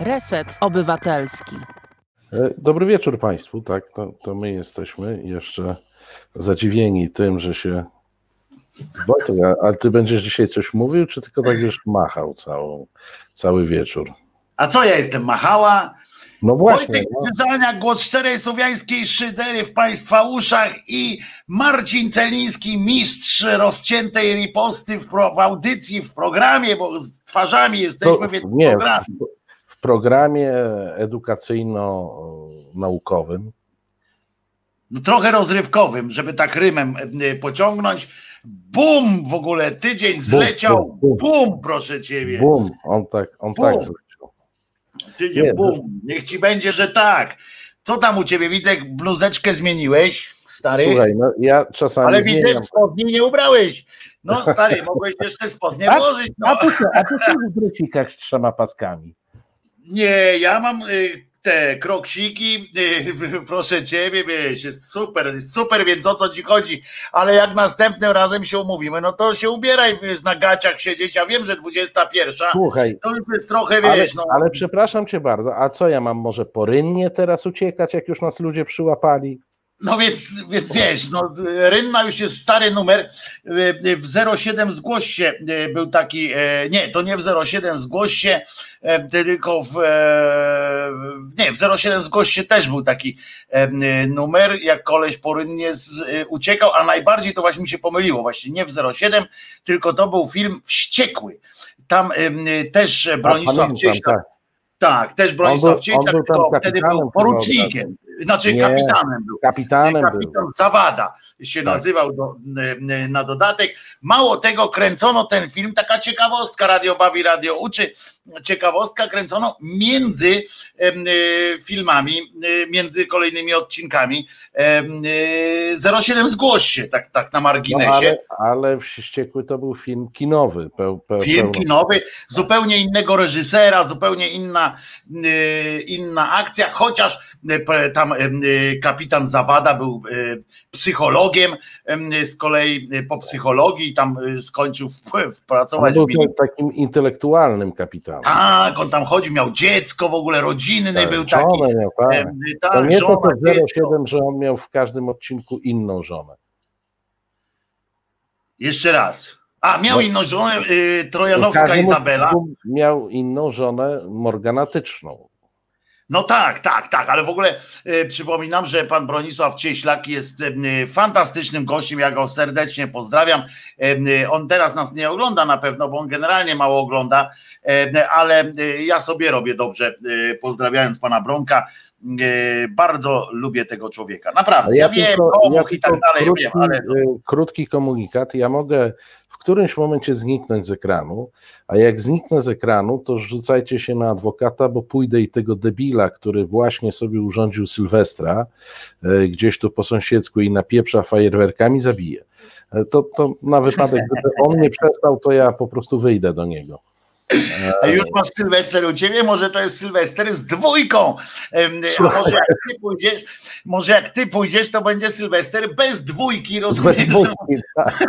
Reset Obywatelski. E, dobry wieczór Państwu. Tak, to, to my jesteśmy jeszcze zadziwieni tym, że się. Wojtek, ale ty będziesz dzisiaj coś mówił, czy tylko tak już machał całą, cały wieczór? A co ja jestem? Machała? No właśnie. Wojtek No. Głos szczerej słowiańskiej szydery w Państwa uszach i Marcin Celiński, mistrz rozciętej riposty w, pro, w audycji, w programie, bo z twarzami jesteśmy To, w jednym nie, programie. W, programie edukacyjno-naukowym. No, trochę rozrywkowym, żeby tak rymem e, pociągnąć. Bum! W ogóle tydzień zleciał. bum, Bum, proszę ciebie. Bum, on tak, on Bum. tak zleciał. Tydzień Nie, bum. Niech ci będzie, że tak. Co tam u ciebie? Widzę, bluzeczkę zmieniłeś, stary. Słuchaj, no ja czasami Ale widzę, zmieniam. w spodni nie ubrałeś. No stary, mogłeś jeszcze spodnie A- włożyć. A No. ty co, a co w z trzema paskami? Nie, ja mam y, te kroksiki, y, proszę ciebie, wiesz, jest super, jest super, więc o co ci chodzi? Ale jak następnym razem się umówimy, no to się ubieraj, wiesz, na gaciach siedzieć. Ja wiem, że 21, Słuchaj, to już jest trochę, ale, wiesz, no. ale przepraszam cię bardzo, a co ja mam może po rynnie teraz uciekać, jak już nas ludzie przyłapali? No więc, więc wiesz, no, Rynna już jest stary numer. W 07 zgłoś się e, był taki, e, nie, to nie w 07 zgłoś się, e, tylko w, e, nie, w 07 zgłoś się też był taki e, numer, jak koleś po Rynnie z, e, uciekał, a najbardziej to właśnie mi się pomyliło, właśnie nie w 07, tylko to był film Wściekły. Tam e, też Bronisław Cieślak tak. tak, też Bronisław Cieślak, tylko wtedy był porucznikiem, znaczy Nie. kapitanem był. Kapitanem był. Kapitan Zawada się Tak. nazywał do, na dodatek. Mało tego, kręcono ten film, taka ciekawostka, radio bawi, radio uczy, ciekawostka kręcono między e, filmami, e, między kolejnymi odcinkami. Em, e, 07 zgłoś się, tak, tak na No, marginesie. ale, ale Wściekły to był film kinowy. Peł, peł, Film pełno- kinowy, zupełnie innego reżysera, zupełnie inna, inna akcja, chociaż tam kapitan Zawada był psychologiem, z kolei po psychologii tam skończył w- On pracować w był to, takim intelektualnym kapitanem. Tak, on tam chodził, miał dziecko w ogóle, rodzinny Tak, był taki. miał, tak. y, To Tak, nie to, żona, to dziecko. 07, że on miał w każdym odcinku inną żonę. Jeszcze raz. A, miał No. inną żonę, y, Trojanowska Izabela. Miał inną żonę morganatyczną. No tak, tak, tak, ale w ogóle e, przypominam, że pan Bronisław Cieślak jest e, fantastycznym gościem, ja go serdecznie pozdrawiam. On teraz nas nie ogląda na pewno, bo on generalnie mało ogląda, ale ja sobie robię dobrze, pozdrawiając pana Bronka. Bardzo lubię tego człowieka, naprawdę. Ja, wiem, komuch i tak tylko dalej, krótki, wiem, ale krótki komunikat. Ja mogę którymś momencie zniknąć z ekranu, a jak zniknę z ekranu, to rzucajcie się na adwokata, bo pójdę i tego debila, który właśnie sobie urządził Sylwestra e, gdzieś tu po sąsiedzku i napieprza fajerwerkami, zabiję. E, To, to na wypadek, gdyby on nie przestał, to ja po prostu wyjdę do niego. A już masz Sylwester u ciebie, może to jest Sylwester z dwójką. A może jak ty pójdziesz, może jak ty pójdziesz, to będzie Sylwester bez dwójki, rozumiesz? Wojtki, tak.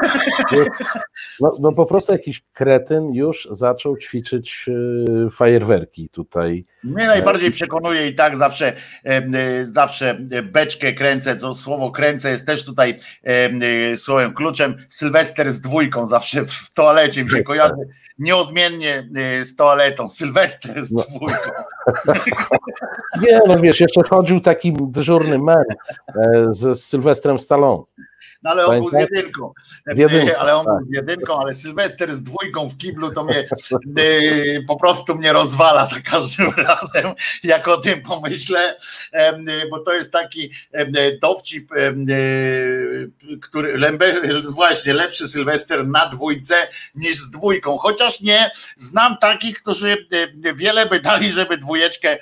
No, no po prostu jakiś kretyn już zaczął ćwiczyć e, fajerwerki tutaj. Mnie najbardziej przekonuje i tak zawsze, e, zawsze beczkę kręcę, co słowo kręcę jest też tutaj e, słowem kluczem. Sylwester z dwójką zawsze w toalecie mi się kojarzy nieodmiennie z toaletą. Sylwester z No. dwójką. Nie, no wiesz, jeszcze chodził taki dyżurny men e, z, z Sylwestrem. No ale on był z jedynką. Z jedynką, ale on tak. był z jedynką, ale Sylwester z dwójką w kiblu to mnie e, po prostu mnie rozwala za każdym razem, jak o tym pomyślę, em, bo to jest taki em, dowcip, który właśnie lepszy Sylwester na dwójce niż z dwójką, chociaż nie, znam takich, którzy wiele by dali, żeby dwójeczkę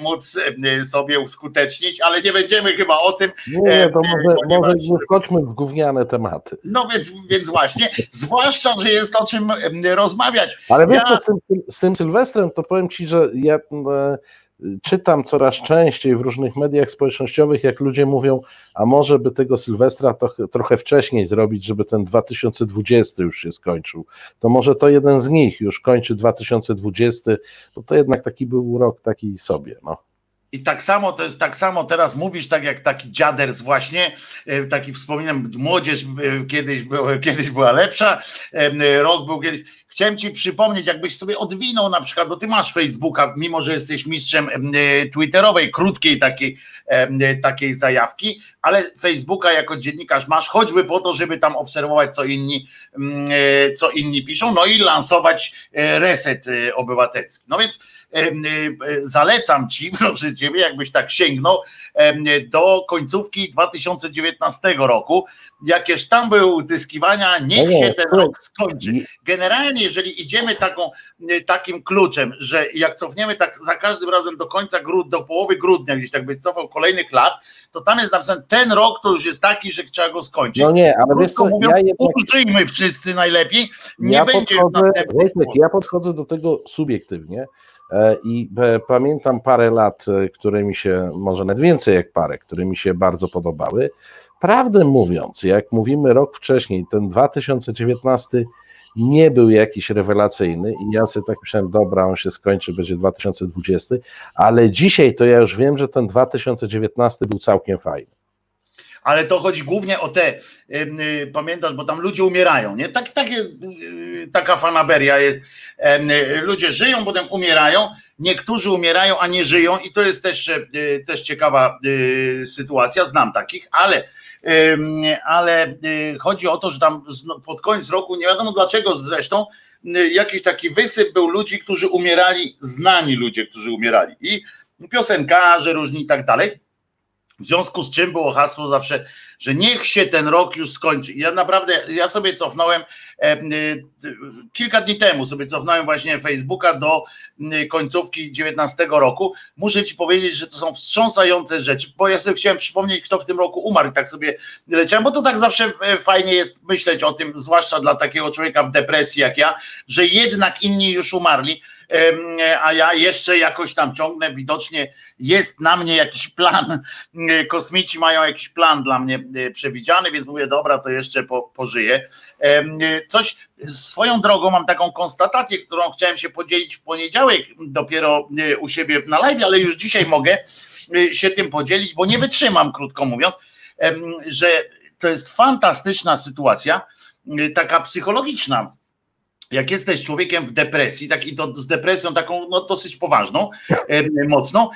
móc sobie uskutecznić, ale nie będziemy chyba o tym, Nie, to może, może wchodźmy w gówniane tematy. no więc, więc właśnie, zwłaszcza, że jest o czym rozmawiać. Ale wiesz Ja- co, z tym, z tym Sylwestrem, to powiem ci, że ja e, czytam coraz częściej w różnych mediach społecznościowych, jak ludzie mówią, a może by tego Sylwestra to, trochę wcześniej zrobić, żeby ten 2020 już się skończył. To może to jeden z nich już kończy 2020, bo to jednak taki był rok taki sobie. No. I tak samo to jest tak samo teraz mówisz, tak jak taki dziaders właśnie, e, taki wspominam, młodzież e, kiedyś, był, kiedyś była lepsza, e, rok był kiedyś. Chciałem ci przypomnieć, jakbyś sobie odwinął na przykład, bo ty masz Facebooka, mimo że jesteś mistrzem twitterowej, krótkiej takiej, takiej zajawki, ale Facebooka jako dziennikarz masz, choćby po to, żeby tam obserwować, co inni, co inni piszą, no i lansować reset obywatelski. No więc zalecam ci, proszę ciebie, jakbyś tak sięgnął do końcówki 2019 roku, jakież tam były utyskiwania, niech się ten rok skończy. Generalnie, jeżeli idziemy taką, takim kluczem, że jak cofniemy tak za każdym razem do końca grudnia, do połowy grudnia, gdzieś tak by cofał kolejnych lat, to tam jest napisane, ten rok to już jest taki, że trzeba go skończyć. No nie, ale wiesz co, mówiąc, ja jednak... użyjmy wszyscy najlepiej, nie ja będzie podchodzę, Wojtek, Ja podchodzę do tego subiektywnie, E, I e, pamiętam parę lat, e, które mi się, może nawet więcej jak parę, które mi się bardzo podobały. Prawdę mówiąc, jak mówimy rok wcześniej, ten 2019 nie był jakiś rewelacyjny i ja sobie tak myślałem, dobra, on się skończy, będzie 2020, ale dzisiaj to ja już wiem, że ten 2019 był całkiem fajny ale to chodzi głównie o te, pamiętasz, bo tam ludzie umierają, nie? Tak, takie, taka fanaberia jest. Ludzie żyją, potem umierają, niektórzy umierają, a nie żyją i to jest też, też ciekawa sytuacja, znam takich, ale ale chodzi o to, że tam pod koniec roku, nie wiadomo dlaczego zresztą, jakiś taki wysyp był ludzi, którzy umierali, znani ludzie, którzy umierali i piosenkarze różni i tak dalej. W związku z czym było hasło zawsze, że niech się ten rok już skończy. Ja naprawdę, ja sobie cofnąłem e, kilka dni temu, sobie cofnąłem właśnie Facebooka do końcówki 19 roku. Muszę ci powiedzieć, że to są wstrząsające rzeczy, bo ja sobie chciałem przypomnieć, kto w tym roku umarł i tak sobie leciałem, bo to tak zawsze e, fajnie jest myśleć o tym, zwłaszcza dla takiego człowieka w depresji jak ja, że jednak inni już umarli a ja jeszcze jakoś tam ciągnę, widocznie jest na mnie jakiś plan, kosmici mają jakiś plan dla mnie e, przewidziany, więc mówię, dobra, to jeszcze po, pożyję. Coś swoją drogą mam taką konstatację, którą chciałem się podzielić w poniedziałek dopiero e, u siebie na live, ale już dzisiaj mogę e, się tym podzielić, bo nie wytrzymam, krótko mówiąc, że to jest fantastyczna sytuacja, taka psychologiczna, jak jesteś człowiekiem w depresji, tak i to z depresją taką no, dosyć poważną, mocną,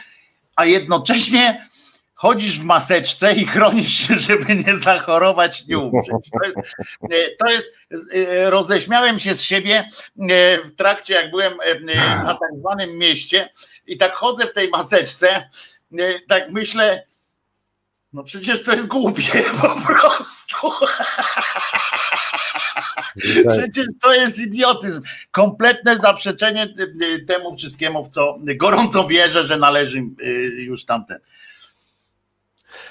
a jednocześnie chodzisz w maseczce i chronisz się, żeby nie zachorować, nie umrzeć. To jest, e, to jest e, roześmiałem się z siebie e, w trakcie, jak byłem na tak zwanym mieście i tak chodzę w tej maseczce, tak myślę, no przecież to jest głupie po prostu. Przecież to jest idiotyzm. Kompletne zaprzeczenie temu wszystkiemu, w co gorąco wierzę, że należy y, już tamten.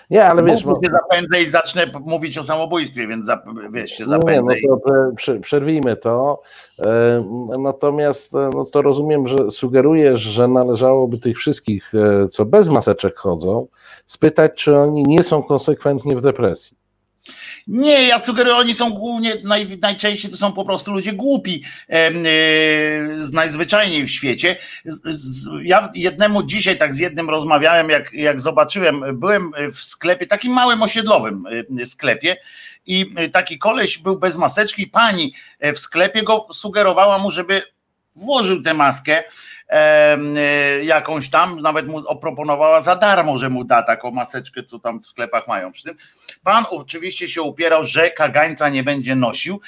Nie, ale wiesz, bo... się zapędzę i zacznę mówić o samobójstwie, więc wiesz, się zapędzę. Nie, no to przerwijmy to. E, natomiast e, no to rozumiem, że sugerujesz, że należałoby tych wszystkich, e, co bez maseczek chodzą, spytać, czy oni nie są konsekwentnie w depresji. Nie, ja sugeruję, oni są głównie, naj, najczęściej to są po prostu ludzie głupi, e, najzwyczajniej w świecie. Ja jednemu dzisiaj tak z jednym rozmawiałem, jak, jak zobaczyłem, byłem w sklepie, takim małym osiedlowym e, sklepie i taki koleś był bez maseczki, pani w sklepie go sugerowała mu, żeby włożył tę maskę e, jakąś tam, nawet mu oproponowała za darmo, że mu da taką maseczkę, co tam w sklepach mają przy tym. Pan oczywiście się upierał, że kagańca nie będzie nosił,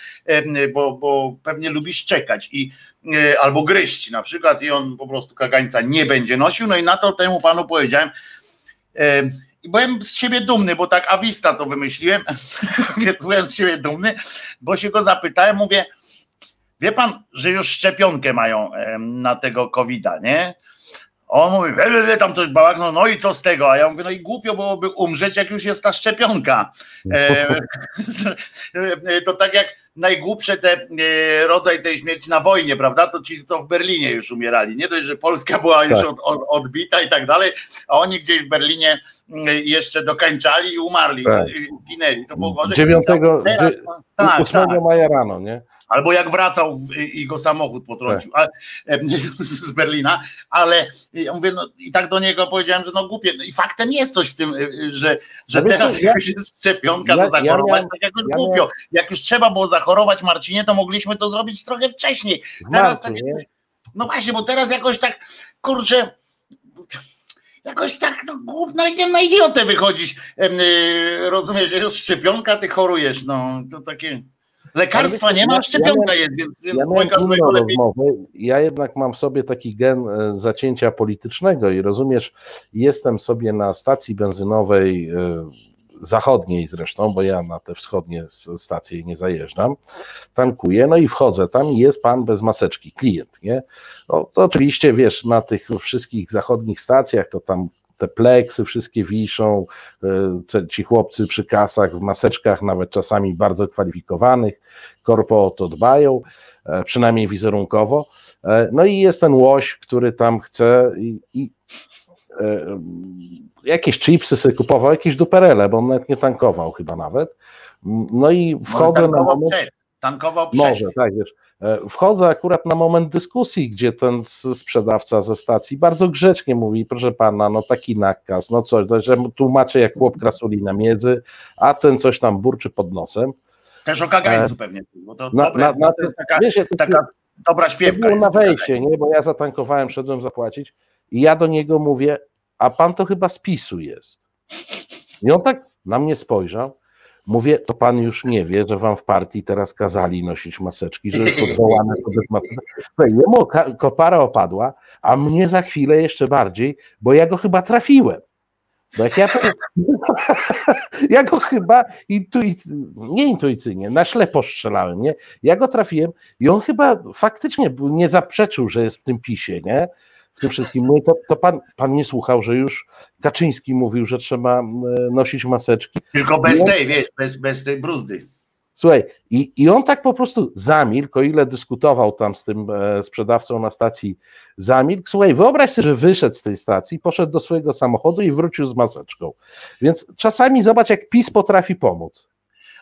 bo, bo pewnie lubi szczekać i e, albo gryźć na przykład i on po prostu kagańca nie będzie nosił, no i na to temu panu powiedziałem, i byłem z siebie dumny, bo tak awista to wymyśliłem, więc byłem z siebie dumny, bo się go zapytałem, mówię, Wie pan, że już szczepionkę mają na tego COVID-a, nie? On mówi, we, tam coś bałagno, no i co z tego? A ja mówię, no i głupio byłoby umrzeć, jak już jest ta szczepionka. E, to tak jak najgłupsze te e, rodzaj tej śmierci na wojnie, prawda? To ci, co w Berlinie już umierali. Nie dość, że Polska była już Tak. od, od, odbita i tak dalej, a oni gdzieś w Berlinie mm, jeszcze dokańczali i umarli, Tak. ginęli. To było gorzej. Dziewiątego- Teraz, dzie- tak, 8 tak. maja rano, nie? Albo jak wracał w, i go samochód potrącił ale, em, z Berlina, ale ja mówię, no i tak do niego powiedziałem, że no głupie. No I faktem jest coś w tym, y, że, że No teraz co, ja- jakoś jest szczepionka, ja- to ja zachorować, miałem- tak jakoś ja głupio. Jak już trzeba było zachorować Marcinie, to mogliśmy to zrobić trochę wcześniej. Teraz tak jakoś, no właśnie, bo teraz jakoś tak, kurczę, jakoś tak, no głup, no, i- na idiotę y, rozumiesz, że jest szczepionka, ty chorujesz, no to takie... Lekarstwa nie ma, szczepionka jest, więc, więc Ja złego inną lepiej. rozmowę. Ja jednak mam w sobie taki gen e, zacięcia politycznego i rozumiesz, jestem sobie na stacji benzynowej e, zachodniej zresztą, bo ja na te wschodnie stacje nie zajeżdżam, tankuję, no i wchodzę tam i jest pan bez maseczki, klient, nie? No, to oczywiście, wiesz, na tych wszystkich zachodnich stacjach to tam te pleksy wszystkie wiszą, e, ci chłopcy przy kasach w maseczkach, nawet czasami bardzo kwalifikowanych, korpo o to dbają, e, przynajmniej wizerunkowo. E, No i jest ten łoś, który tam chce i, i jakieś chipsy sobie kupował, jakieś duperele, bo on nawet nie tankował chyba nawet. No i wchodzę na moment, przed, tankował przed. może, tak wiesz, e, wchodzę akurat na moment dyskusji, gdzie ten sprzedawca ze stacji bardzo grzecznie mówi, proszę pana, no taki nakaz, no co, to, że tłumaczę jak chłop krasuli na miedzy, a ten coś tam burczy pod nosem. Też o kagańcu pewnie, bo to, E, Na, dobre, na, na, to jest taka, taka dobra to śpiewka. było na wejście, nie? Bo ja zatankowałem, szedłem zapłacić i ja do niego mówię, a pan to chyba z PiSu jest. I on tak na mnie spojrzał. Mówię, to pan już nie wie, że wam w partii teraz kazali nosić maseczki, że już odwołane to Słuchaj, Jemu kopara opadła, a mnie za chwilę jeszcze bardziej, bo ja go chyba trafiłem. Bo jak ja, ja go chyba intui, nie intuicyjnie, na ślepo strzelałem, nie? Ja go trafiłem i on chyba faktycznie nie zaprzeczył, że jest w tym pisie, nie? Tym wszystkim. Mówię, to, to pan, pan nie słuchał, że już Kaczyński mówił, że trzeba nosić maseczki. Tylko bez No. tej, wiesz, bez, bez tej bruzdy. Słuchaj, i, i on tak po prostu zamilkł, o ile dyskutował tam z tym e, sprzedawcą na stacji, zamilkł. Słuchaj, wyobraź sobie, że wyszedł z tej stacji, poszedł do swojego samochodu i wrócił z maseczką. Więc czasami zobacz, jak PiS potrafi pomóc.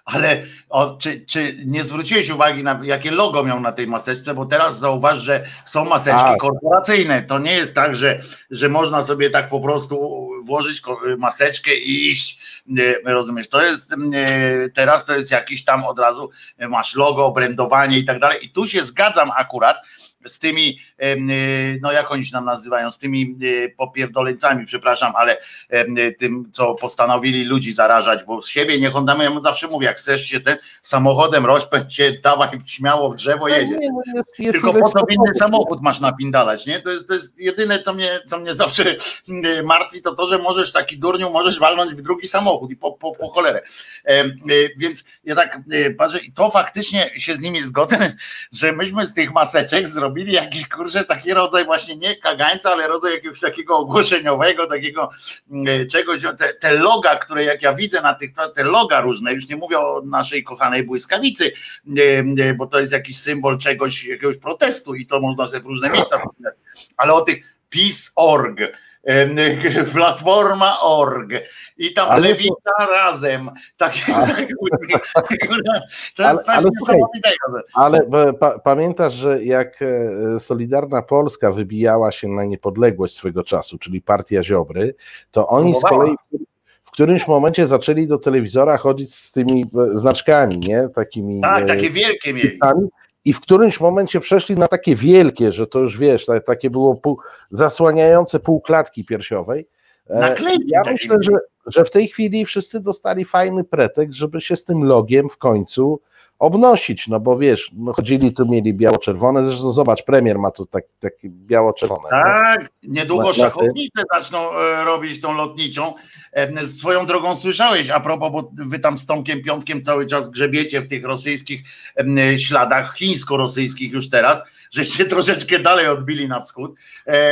Ale o, czy, czy nie zwróciłeś uwagi na jakie logo miał na tej maseczce, bo teraz zauważ, że są maseczki Tak. korporacyjne. To nie jest tak, że, że można sobie tak po prostu włożyć maseczkę i iść. Rozumiesz? To jest teraz to jest jakiś tam od razu masz logo, obrędowanie i tak dalej. I tu się zgadzam akurat z tymi, y, no jak oni się nam nazywają, z tymi y, popierdoleńcami, przepraszam, ale y, tym, co postanowili ludzi zarażać, bo z siebie niech on tam, ja mu zawsze mówię, jak chcesz się ten samochodem rozpędź się, dawaj śmiało w drzewo jedzie. Nie, no jest, jest Tylko po to inny samochód masz napindalać, nie? To jest, to jest jedyne, co mnie, co mnie zawsze martwi, to to, że możesz taki durniu, możesz walnąć w drugi samochód i po, po, po cholerę. Więc ja tak patrzę i to faktycznie się z nimi zgodzę, że myśmy z tych maseczek zrobili jakiś kurczę taki rodzaj właśnie nie kagańca, ale rodzaj jakiegoś takiego ogłoszeniowego, takiego y, czegoś, te, te loga, które jak ja widzę na tych, te loga różne, już nie mówię o naszej kochanej błyskawicy, y, y, bo to jest jakiś symbol czegoś, jakiegoś protestu i to można sobie w różne miejsca ale o tych em, platforma.org i tam Ale to- lewica razem. Takie Ale- to Ale- jest coś ale niesamowitego. Ale e, pa, pamiętasz, że jak e, Solidarna Polska wybijała się na niepodległość swego czasu, czyli partia Ziobry, to oni z kolei w którymś momencie zaczęli do telewizora chodzić z tymi e, znaczkami, nie? Takimi tak, takie wielkie mieli. I w którymś momencie przeszli na takie wielkie, że to już wiesz, ta- takie było pół, zasłaniające pół klatki piersiowej. E, Naklejki Ja myślę, że, że w tej chwili wszyscy dostali fajny pretekst, żeby się z tym logiem w końcu obnosić, no bo wiesz, no chodzili tu, mieli biało-czerwone, zresztą zobacz, premier ma tu tak, takie biało-czerwone. nie? Tak, niedługo Na- na szachownice zaczną e, robić tą lotniczą. E, Swoją drogą słyszałeś, a propos, bo wy tam z Tomkiem Piątkiem cały czas grzebiecie w tych rosyjskich em, śladach, chińsko-rosyjskich już teraz, żeście troszeczkę dalej odbili na wschód.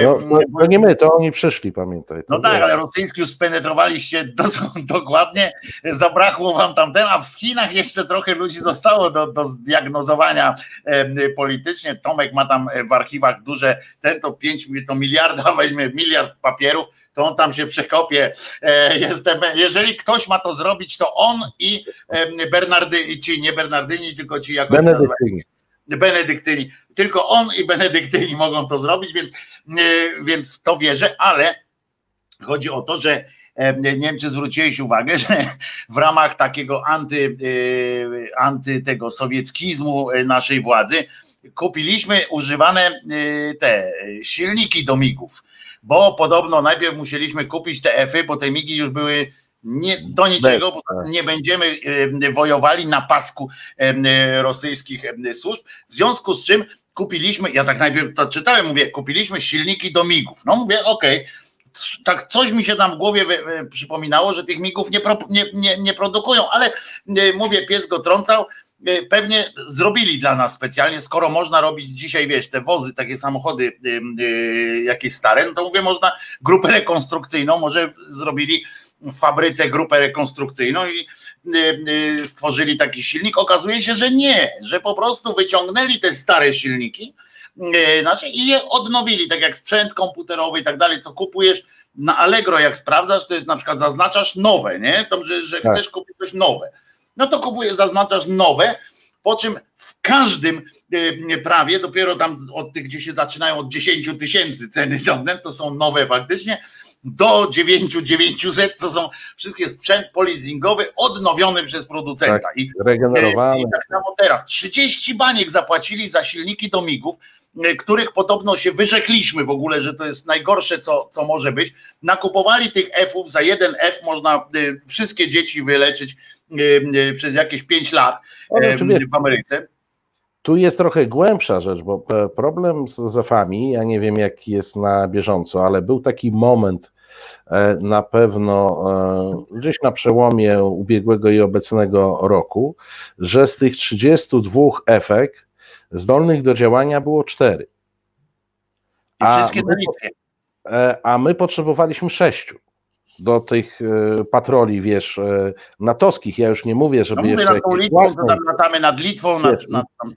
No, to, to nie my, to oni przyszli, pamiętaj. No tak, ale rosyjski już spenetrowaliście do, dokładnie, zabrakło wam tam ten, a w Chinach jeszcze trochę ludzi zostało do, do zdiagnozowania e, politycznie. Tomek ma tam w archiwach duże, ten to 5 to miliarda, weźmie miliard papierów, to on tam się przekopie. E, jestem, jeżeli ktoś ma to zrobić, to on i e, Bernardy, ci nie Bernardyni, tylko ci jakoś Benedyktyni. Benedyktyni. Tylko on i Benedyktyni mogą to zrobić, więc, e, więc w to wierzę, ale chodzi o to, że nie wiem, czy zwróciłeś uwagę, że w ramach takiego anty, anty tego sowieckizmu naszej władzy kupiliśmy używane te silniki do migów bo podobno najpierw musieliśmy kupić te Efy, bo te migi już były nie, do niczego, bo nie będziemy wojowali na pasku rosyjskich służb, w związku z czym kupiliśmy, ja tak najpierw to czytałem, mówię, kupiliśmy silniki do migów. No mówię, okej, okay. tak coś mi się tam w głowie przypominało, że tych migów nie, nie, nie, nie produkują, ale mówię, pies go trącał, E, pewnie zrobili dla nas specjalnie, skoro można robić dzisiaj, wiesz, te wozy, takie samochody yy, jakieś stare, no to mówię, można grupę rekonstrukcyjną, może zrobili w fabryce grupę rekonstrukcyjną i stworzyli taki silnik. Okazuje się, że nie, że po prostu wyciągnęli te stare silniki yy, znaczy, i je odnowili, tak jak sprzęt komputerowy i tak dalej, co kupujesz na Allegro, jak sprawdzasz, to jest na przykład zaznaczasz nowe, nie? To, że, że tak. chcesz kupić coś nowe no to kupujesz, zaznaczasz nowe, po czym w każdym prawie, dopiero tam od tych, gdzie się zaczynają od 10 tysięcy ceny to są nowe faktycznie, do 9 900 to są wszystkie sprzęt polizingowy odnowiony przez producenta. Tak, I, regenerowany. I tak samo teraz 30 baniek zapłacili za silniki do migów, e, których podobno się wyrzekliśmy w ogóle, że to jest najgorsze, co, co może być. Nakupowali tych F-ów, za jeden F można e, wszystkie dzieci wyleczyć Y, y, przez jakieś 5 lat w Ameryce. Tu jest trochę głębsza rzecz, bo e, problem z zefami, ja nie wiem jaki jest na bieżąco, ale był taki moment e, na pewno e, gdzieś na przełomie ubiegłego i obecnego roku, że z tych 32 efekt zdolnych do działania było 4. I wszystkie na Litwie. A my potrzebowaliśmy 6 do tych e, patroli, wiesz, e, natowskich. Ja już nie mówię, żeby no jeszcze. Na tą Litwą, własną... tam latamy nad Litwą. Wiesz, nad, nad...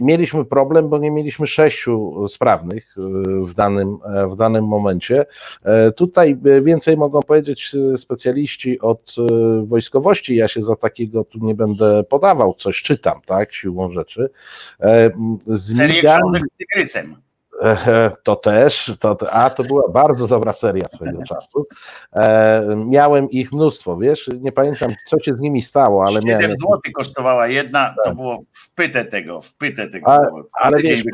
Mieliśmy problem, bo nie mieliśmy sześciu sprawnych e, w danym, w danym momencie. Tutaj więcej mogą powiedzieć specjaliści od wojskowości. Ja się za takiego tu nie będę podawał, coś czytam, tak, siłą rzeczy. Z Serię książek z Tygrysem. To też, to, a to była bardzo dobra seria swojego czasu. E, miałem ich mnóstwo, wiesz, nie pamiętam co się z nimi stało, ale 7 miałem... zł kosztowała jedna, tak. to było wpyte tego, wpyte tego. A, ale wiesz,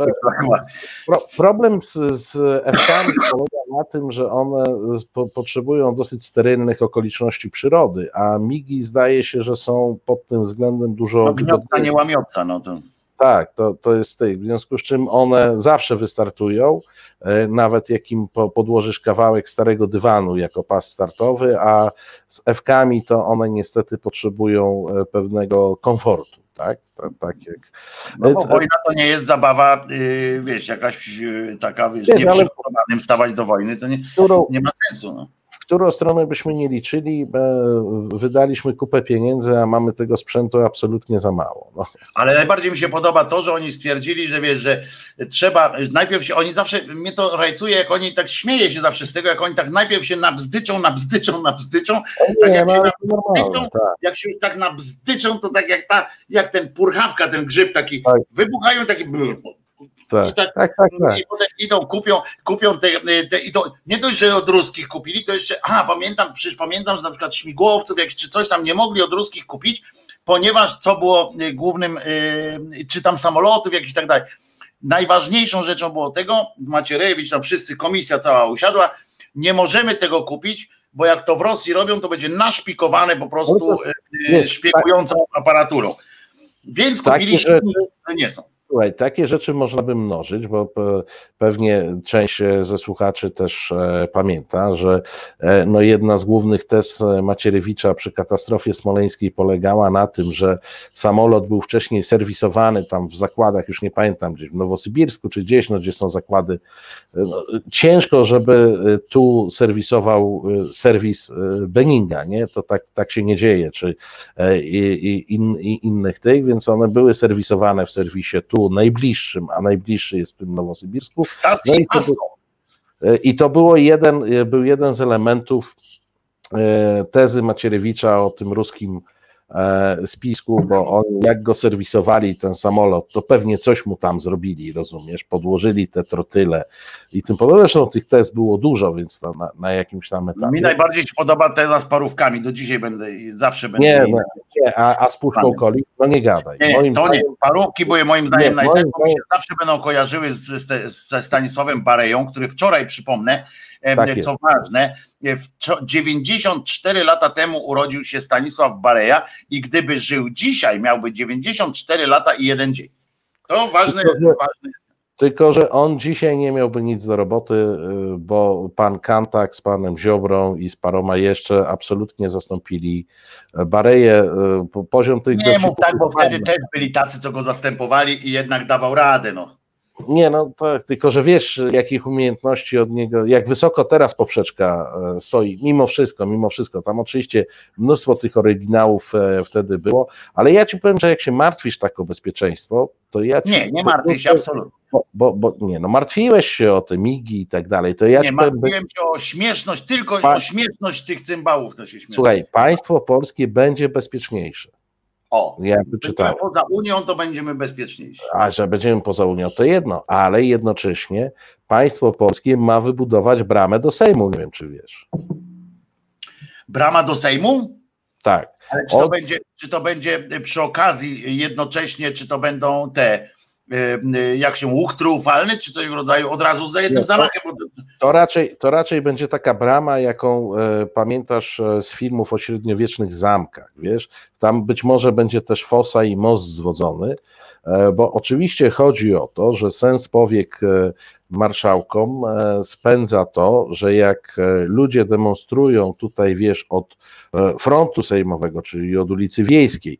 pro, problem z, z F-kami polega na tym, że one po, potrzebują dosyć sterylnych okoliczności przyrody, a migi zdaje się, że są pod tym względem dużo... No gniotca, nie łamiotca, no to... Tak, to, to jest tych, w związku z czym one zawsze wystartują, e, nawet jak im podłożysz kawałek starego dywanu jako pas startowy, a z F-kami to one niestety potrzebują e, pewnego komfortu. Tak, tak, tak jak. No bo wojna to nie jest zabawa, yy, wiesz, jakaś yy, taka, wiesz, nieprzygotowanym ale... stawać do wojny, to nie, nie ma sensu. No którą stronę byśmy nie liczyli, wydaliśmy kupę pieniędzy, a mamy tego sprzętu absolutnie za mało. No. Ale najbardziej mi się podoba to, że oni stwierdzili, że wiesz, że trzeba, najpierw się, oni zawsze, mnie to rajcuje, jak oni tak śmieje się zawsze z tego, jak oni tak najpierw się nabzdyczą, nabzdyczą, nabzdyczą, tak jak no, się nabzdyczą, tak. jak się już tak nabzdyczą, to tak jak ta, jak ten purchawka, ten grzyb taki, tak. wybuchają taki tak, I tak, tak, tak, tak. I potem idą, kupią, kupią te, te i to nie dość, że od ruskich kupili, to jeszcze, a pamiętam, przecież pamiętam, że na przykład śmigłowców jak, czy coś tam nie mogli od ruskich kupić, ponieważ co było y, głównym, y, czy tam samolotów jakiś tak dalej. Najważniejszą rzeczą było tego, Macierewicz, tam wszyscy, komisja cała usiadła, nie możemy tego kupić, bo jak to w Rosji robią, to będzie naszpikowane po prostu y, szpiegującą aparaturą. Więc kupiliśmy, że nie są Słuchaj, takie rzeczy można by mnożyć, bo pewnie część ze słuchaczy też e, pamięta, że e, no jedna z głównych tez Macierewicza przy katastrofie smoleńskiej polegała na tym, że samolot był wcześniej serwisowany tam w zakładach, już nie pamiętam, gdzieś w Nowosybirsku czy gdzieś, no, gdzie są zakłady. No, ciężko, żeby tu serwisował serwis Beninga, nie? To tak, tak się nie dzieje, czy in, innych tych, więc one były serwisowane w serwisie tu najbliższym, a najbliższy jest w tym Nowosybirsku. W stacji no i, to, e, I to było jeden, e, był jeden z elementów e, tezy Macierewicza o tym ruskim spisku, bo on, jak go serwisowali ten samolot, to pewnie coś mu tam zrobili, rozumiesz, podłożyli te trotyle i tym podobne. Zresztą tych test było dużo, więc na, na, na jakimś tam etapie. Mi najbardziej się podoba teza z parówkami, do dzisiaj będę, zawsze będę. Nie, no, nie a, a z puszką coli, no nie gadaj. Nie, moim to zdaniem, nie, parówki były moim zdaniem najlepsze, się zawsze będą kojarzyły ze Stanisławem Bareją, który wczoraj, przypomnę, tak co ważne, w 94 lata temu urodził się Stanisław Bareja i gdyby żył dzisiaj, miałby 94 lata i jeden dzień. To ważne, tylko, ważne tylko, że on dzisiaj nie miałby nic do roboty, y, bo pan Kantak z panem Ziobrą i z paroma jeszcze absolutnie zastąpili Bareję. Y, poziom tych Nie mów tak, bo wtedy też byli tacy, co go zastępowali i jednak dawał radę. No. Nie, no tak, tylko że wiesz, jakich umiejętności od niego, jak wysoko teraz poprzeczka e, stoi, mimo wszystko, mimo wszystko. Tam oczywiście mnóstwo tych oryginałów e, wtedy było, ale ja ci powiem, że jak się martwisz tak o bezpieczeństwo, to ja ci, Nie, nie martwię się absolutnie. Bo, bo, bo, nie, no martwiłeś się o te migi i tak dalej. To ja nie, martwiłem się o śmieszność, tylko pa... o śmieszność tych cymbałów to się śmieje. Słuchaj, państwo polskie będzie bezpieczniejsze. O, ja wyczytałem. Poza Unią to będziemy bezpieczniejsi. A że będziemy poza Unią to jedno, ale jednocześnie państwo polskie ma wybudować bramę do Sejmu. Nie wiem, czy wiesz. Brama do Sejmu? Tak. Ale czy to, Od... będzie, czy to będzie przy okazji jednocześnie, czy to będą te jak się łuk triumfalny, czy coś w rodzaju od razu za jednym zamachem. To raczej, to raczej będzie taka brama, jaką e, pamiętasz e, z filmów o średniowiecznych zamkach, wiesz, tam być może będzie też fosa i most zwodzony, e, bo oczywiście chodzi o to, że sens powiek e, marszałkom e, spędza to, że jak e, ludzie demonstrują tutaj, wiesz, od e, frontu sejmowego, czyli od ulicy Wiejskiej,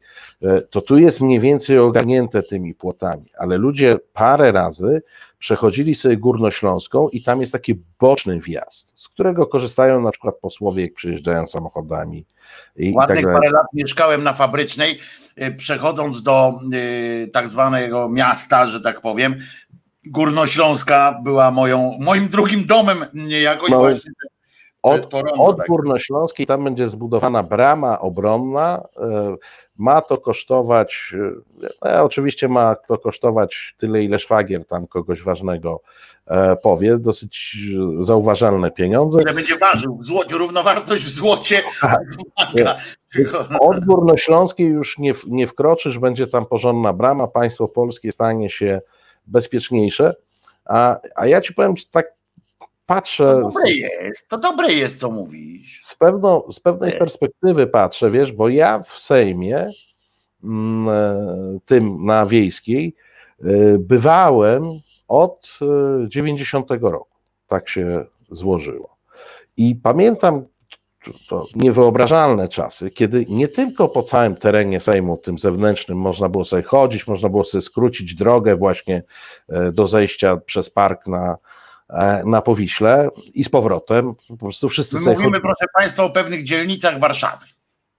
to tu jest mniej więcej ogarnięte tymi płotami, ale ludzie parę razy przechodzili sobie Górnośląską i tam jest taki boczny wjazd, z którego korzystają na przykład posłowie, jak przyjeżdżają samochodami. I, Ładnych i tak parę lat mieszkałem na Fabrycznej, przechodząc do tak zwanego miasta, że tak powiem, Górnośląska była moją, moim drugim domem niejako i właśnie od, od tak. Górnośląskiej tam będzie zbudowana brama obronna. E, ma to kosztować, e, e, oczywiście ma to kosztować tyle, ile szwagier tam kogoś ważnego powie, dosyć zauważalne pieniądze. Ile będzie ważył w złocie, równowartość w złocie. Tak. Od Górnośląskiej już nie, nie wkroczysz, będzie tam porządna brama, państwo polskie stanie się bezpieczniejsze. A, a ja ci powiem, tak patrzę. To dobre jest, to dobre jest, co mówisz. Z, pewną, z pewnej perspektywy patrzę, wiesz, bo ja w Sejmie, mm, e, tym na wiejskiej, e, bywałem od 90 e, roku. Tak się złożyło. I pamiętam to niewyobrażalne czasy, kiedy nie tylko po całym terenie Sejmu, tym zewnętrznym, można było sobie chodzić, można było sobie skrócić drogę właśnie e, do zejścia przez park na, e, na Powiśle i z powrotem. Po prostu wszyscy My mówimy, proszę Państwa, o pewnych dzielnicach Warszawy.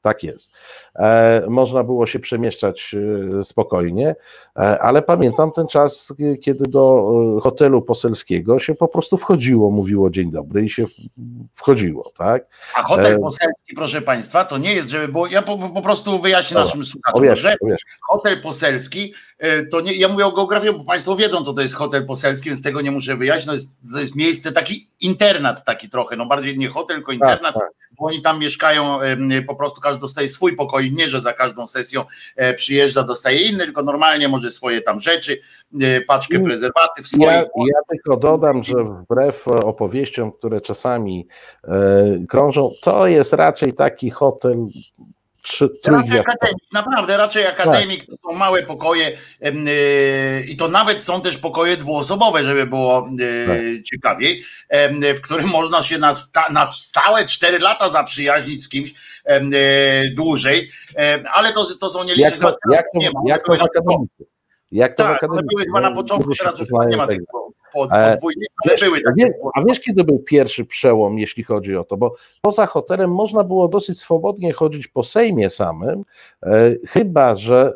Tak jest. E, można było się przemieszczać e, spokojnie, e, ale pamiętam ten czas, kiedy do hotelu poselskiego się po prostu wchodziło, mówiło dzień dobry i się wchodziło, tak? A hotel poselski, proszę Państwa, to nie jest, żeby było, ja po, po prostu wyjaśnię Dobra. naszym słuchaczom, że hotel poselski to nie, ja mówię o geografii, bo Państwo wiedzą, co to jest hotel poselski, więc tego nie muszę wyjaśnić, to jest, to jest miejsce, taki internat taki trochę, no bardziej nie hotel, tylko tak, internat, tak, tak oni tam mieszkają, po prostu każdy dostaje swój pokój, nie, że za każdą sesją e, przyjeżdża, dostaje inny, tylko normalnie może swoje tam rzeczy, e, paczkę mm. prezerwatyw swoje. Ja, ja tylko dodam, że wbrew opowieściom, które czasami e, krążą, to jest raczej taki hotel trzy, Raczej akademik, naprawdę, raczej akademik, to są małe pokoje e, i to nawet są też pokoje dwuosobowe, żeby było e, Tak. ciekawiej, em, w którym można się na, sta, na stałe 4 lata zaprzyjaźnić z kimś e, dłużej, ale to, to są nieliczne. Jak jak ma, jak to w na- akademiku? Jak to w Tak, one akademiku? były chyba na początku, teraz już nie ma tak E, podwójnych, ale Wiesz, były a, takie. wiesz, a wiesz, kiedy był pierwszy przełom, jeśli chodzi o to? Bo poza hotelem można było dosyć swobodnie chodzić po Sejmie samym, e, chyba że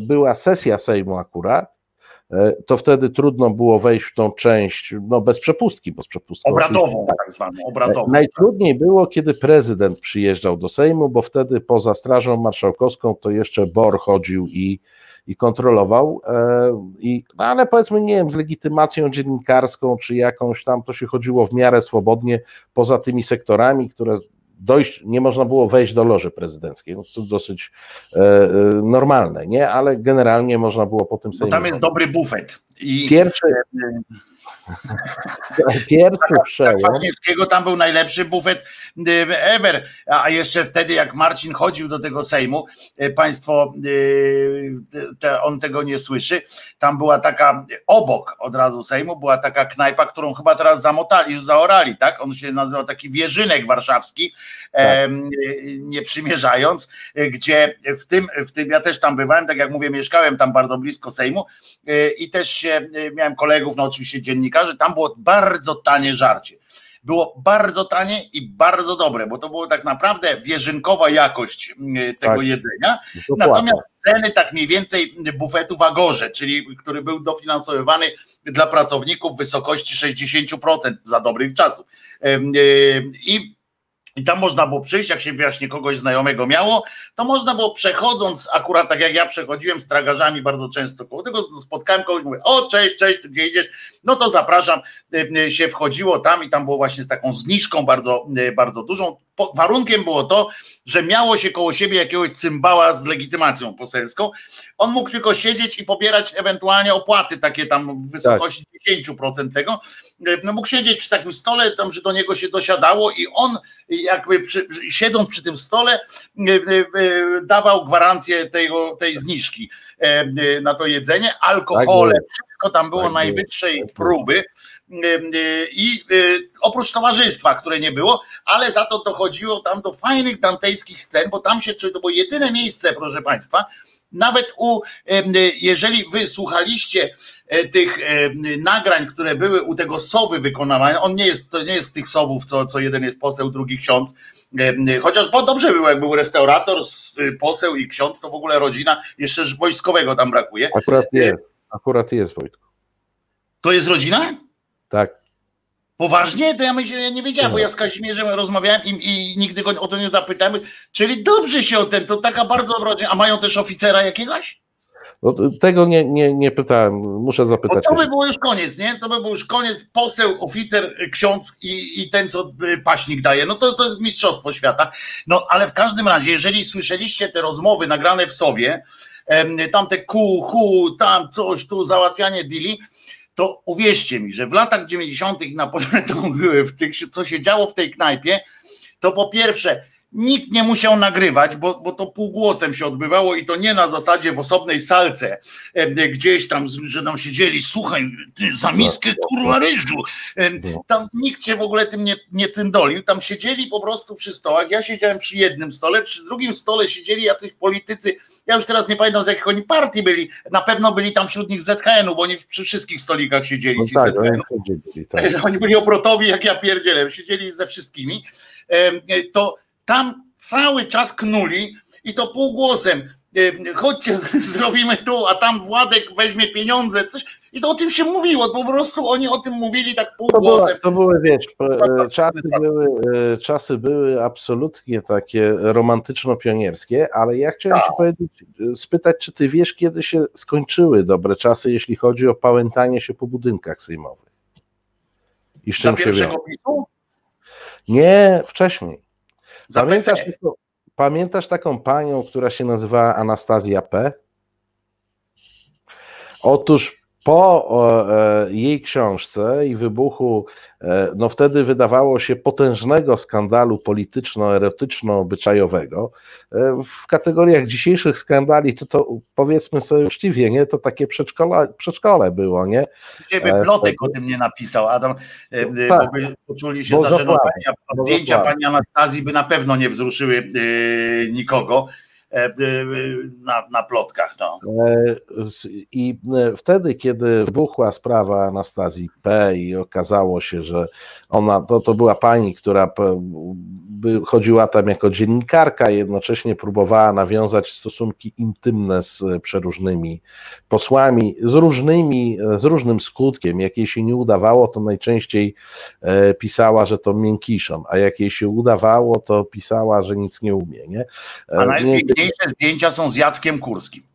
była sesja Sejmu akurat, e, to wtedy trudno było wejść w tą część, no bez przepustki, bo z przepustką. Obradową, tak zwaną, obradową. E, Najtrudniej było, kiedy prezydent przyjeżdżał do Sejmu, bo wtedy poza Strażą Marszałkowską to jeszcze BOR chodził i, i kontrolował. e, I, no ale powiedzmy, nie wiem, z legitymacją dziennikarską czy jakąś tam, to się chodziło w miarę swobodnie poza tymi sektorami, które dojść, nie można było wejść do loży prezydenckiej, no, co dosyć e, e, normalne, nie? Ale generalnie można było po tym Bo Sejmie. tam jest dobry bufet. I Pierwszy, pierwszy przełom. Kwaśniewskiego tam był najlepszy bufet y, ever. A jeszcze wtedy, jak Marcin chodził do tego Sejmu, y, państwo, y, on tego nie słyszy, tam była taka, obok od razu Sejmu, była taka knajpa, którą chyba teraz zamotali, już zaorali, tak? On się nazywał taki Wierzynek Warszawski, y, nie przymierzając, gdzie w tym, w tym, ja też tam bywałem, tak jak mówię, mieszkałem tam bardzo blisko Sejmu i też się, miałem kolegów, no oczywiście dziennikarzy, tam było bardzo tanie żarcie. Było bardzo tanie i bardzo dobre, bo to było tak naprawdę wierzynkowa jakość y, tego Tak. jedzenia. Dokładnie. Natomiast ceny tak mniej więcej bufetu w Agorze, czyli który był dofinansowywany dla pracowników w wysokości 60% za dobrych czasów. Y, I i tam można było przyjść, jak się właśnie kogoś znajomego miało, to można było przechodząc, akurat tak jak ja przechodziłem z tragarzami bardzo często koło tego, spotkałem kogoś, mówię, o cześć, cześć, gdzie idziesz? No to zapraszam, Y, y, się wchodziło tam i tam było właśnie z taką zniżką bardzo, y, bardzo dużą. Warunkiem było to, że miało się koło siebie jakiegoś cymbała z legitymacją poselską. On mógł tylko siedzieć i pobierać ewentualnie opłaty takie tam w wysokości 10% tego. No mógł siedzieć przy takim stole, tam, że do niego się dosiadało i on jakby przy, siedząc przy tym stole y, y, dawał gwarancję tego, tej zniżki y, na to jedzenie, alkohole, Tak wszystko tam było Tak najwyższej Tak próby i y, oprócz towarzystwa, które nie było, ale za to dochodziło tam do fajnych dantejskich scen, bo tam się, to było jedyne miejsce, proszę Państwa, nawet u, y, jeżeli wy słuchaliście e, tych nagrań, które były u tego sowy wykonywane, on nie jest, to nie jest z tych sowów, co, co jeden jest poseł, drugi ksiądz, y, chociaż bo dobrze było, jak był restaurator, y, poseł i ksiądz, to w ogóle rodzina, jeszcze wojskowego tam brakuje. Akurat jest, akurat jest Wojtku. To jest rodzina? Tak. Poważnie? To ja myślę, ja nie wiedziałem, bo ja z Kazimierzem rozmawiałem i, i nigdy go o to nie zapytałem. Czyli dobrze się o ten, to taka bardzo dobra. A mają też oficera jakiegoś? No, tego nie, nie, nie pytałem, muszę Bo zapytać. to by było już koniec, nie? To by był już koniec, poseł, oficer, ksiądz i, i ten, co y, paśnik daje. No to, to jest mistrzostwo świata. No ale w każdym razie, jeżeli słyszeliście te rozmowy nagrane w Sowie, em, tam te ku, hu, tam coś, tu załatwianie deali, to uwierzcie mi, że w latach 90. na początku w tych, co się działo w tej knajpie, to po pierwsze nikt nie musiał nagrywać, bo, bo to półgłosem się odbywało i to nie na zasadzie w osobnej salce, gdzieś tam, że tam siedzieli, słuchaj, ty za miskę kurwa ryżu. Em, Tam nikt się w ogóle tym nie, nie cyndolił, tam siedzieli po prostu przy stołach, ja siedziałem przy jednym stole, przy drugim stole siedzieli jacyś politycy, ja już teraz nie pamiętam z jakich oni partii byli, na pewno byli tam wśród nich ZHN-u, bo oni przy wszystkich stolikach siedzieli No tak, oni chodzili, tak. Oni byli obrotowi jak ja pierdzielę, siedzieli ze wszystkimi, Em, to tam cały czas knuli i to półgłosem. Em, Chodźcie, zrobimy tu, a tam Władek weźmie pieniądze, coś. I to o tym się mówiło, po prostu oni o tym mówili tak To, była, półgłosem. to były, wiesz, e, czasy były, e, czasy były absolutnie takie romantyczno-pionierskie, ale ja chciałem Tak. ci powiedzieć, e, spytać, czy ty wiesz, kiedy się skończyły dobre czasy, jeśli chodzi o pałętanie się po budynkach sejmowych? I z Za czym się pierwszego wiąże? PiSu? Nie, wcześniej. Za Pamiętasz, PC. Pamiętasz taką panią, która się nazywała Anastazja P? Otóż po e, jej książce i wybuchu, e, no wtedy wydawało się potężnego skandalu polityczno-erotyczno-obyczajowego, e, w kategoriach dzisiejszych skandali, to, to powiedzmy sobie uczciwie, nie, to takie przedszkole, przedszkole było, nie? Ciebie Plotek o tym nie napisał, Adam, tak, bo by poczuli się zażenowani, a zdjęcia pani Anastazji by na pewno nie wzruszyły nikogo, na, na plotkach. No. E, I e, wtedy, kiedy wybuchła sprawa Anastazji P. i okazało się, że ona to, to była pani, która chodziła tam jako dziennikarka, jednocześnie próbowała nawiązać stosunki intymne z przeróżnymi posłami, z różnymi, z różnym skutkiem. Jak jej się nie udawało, to najczęściej pisała, że to miękiszon, a jak jej się udawało, to pisała, że nic nie umie. Nie? A najpiękniejsze najpiękniejsze zdjęcia są z Jackiem Kurskim.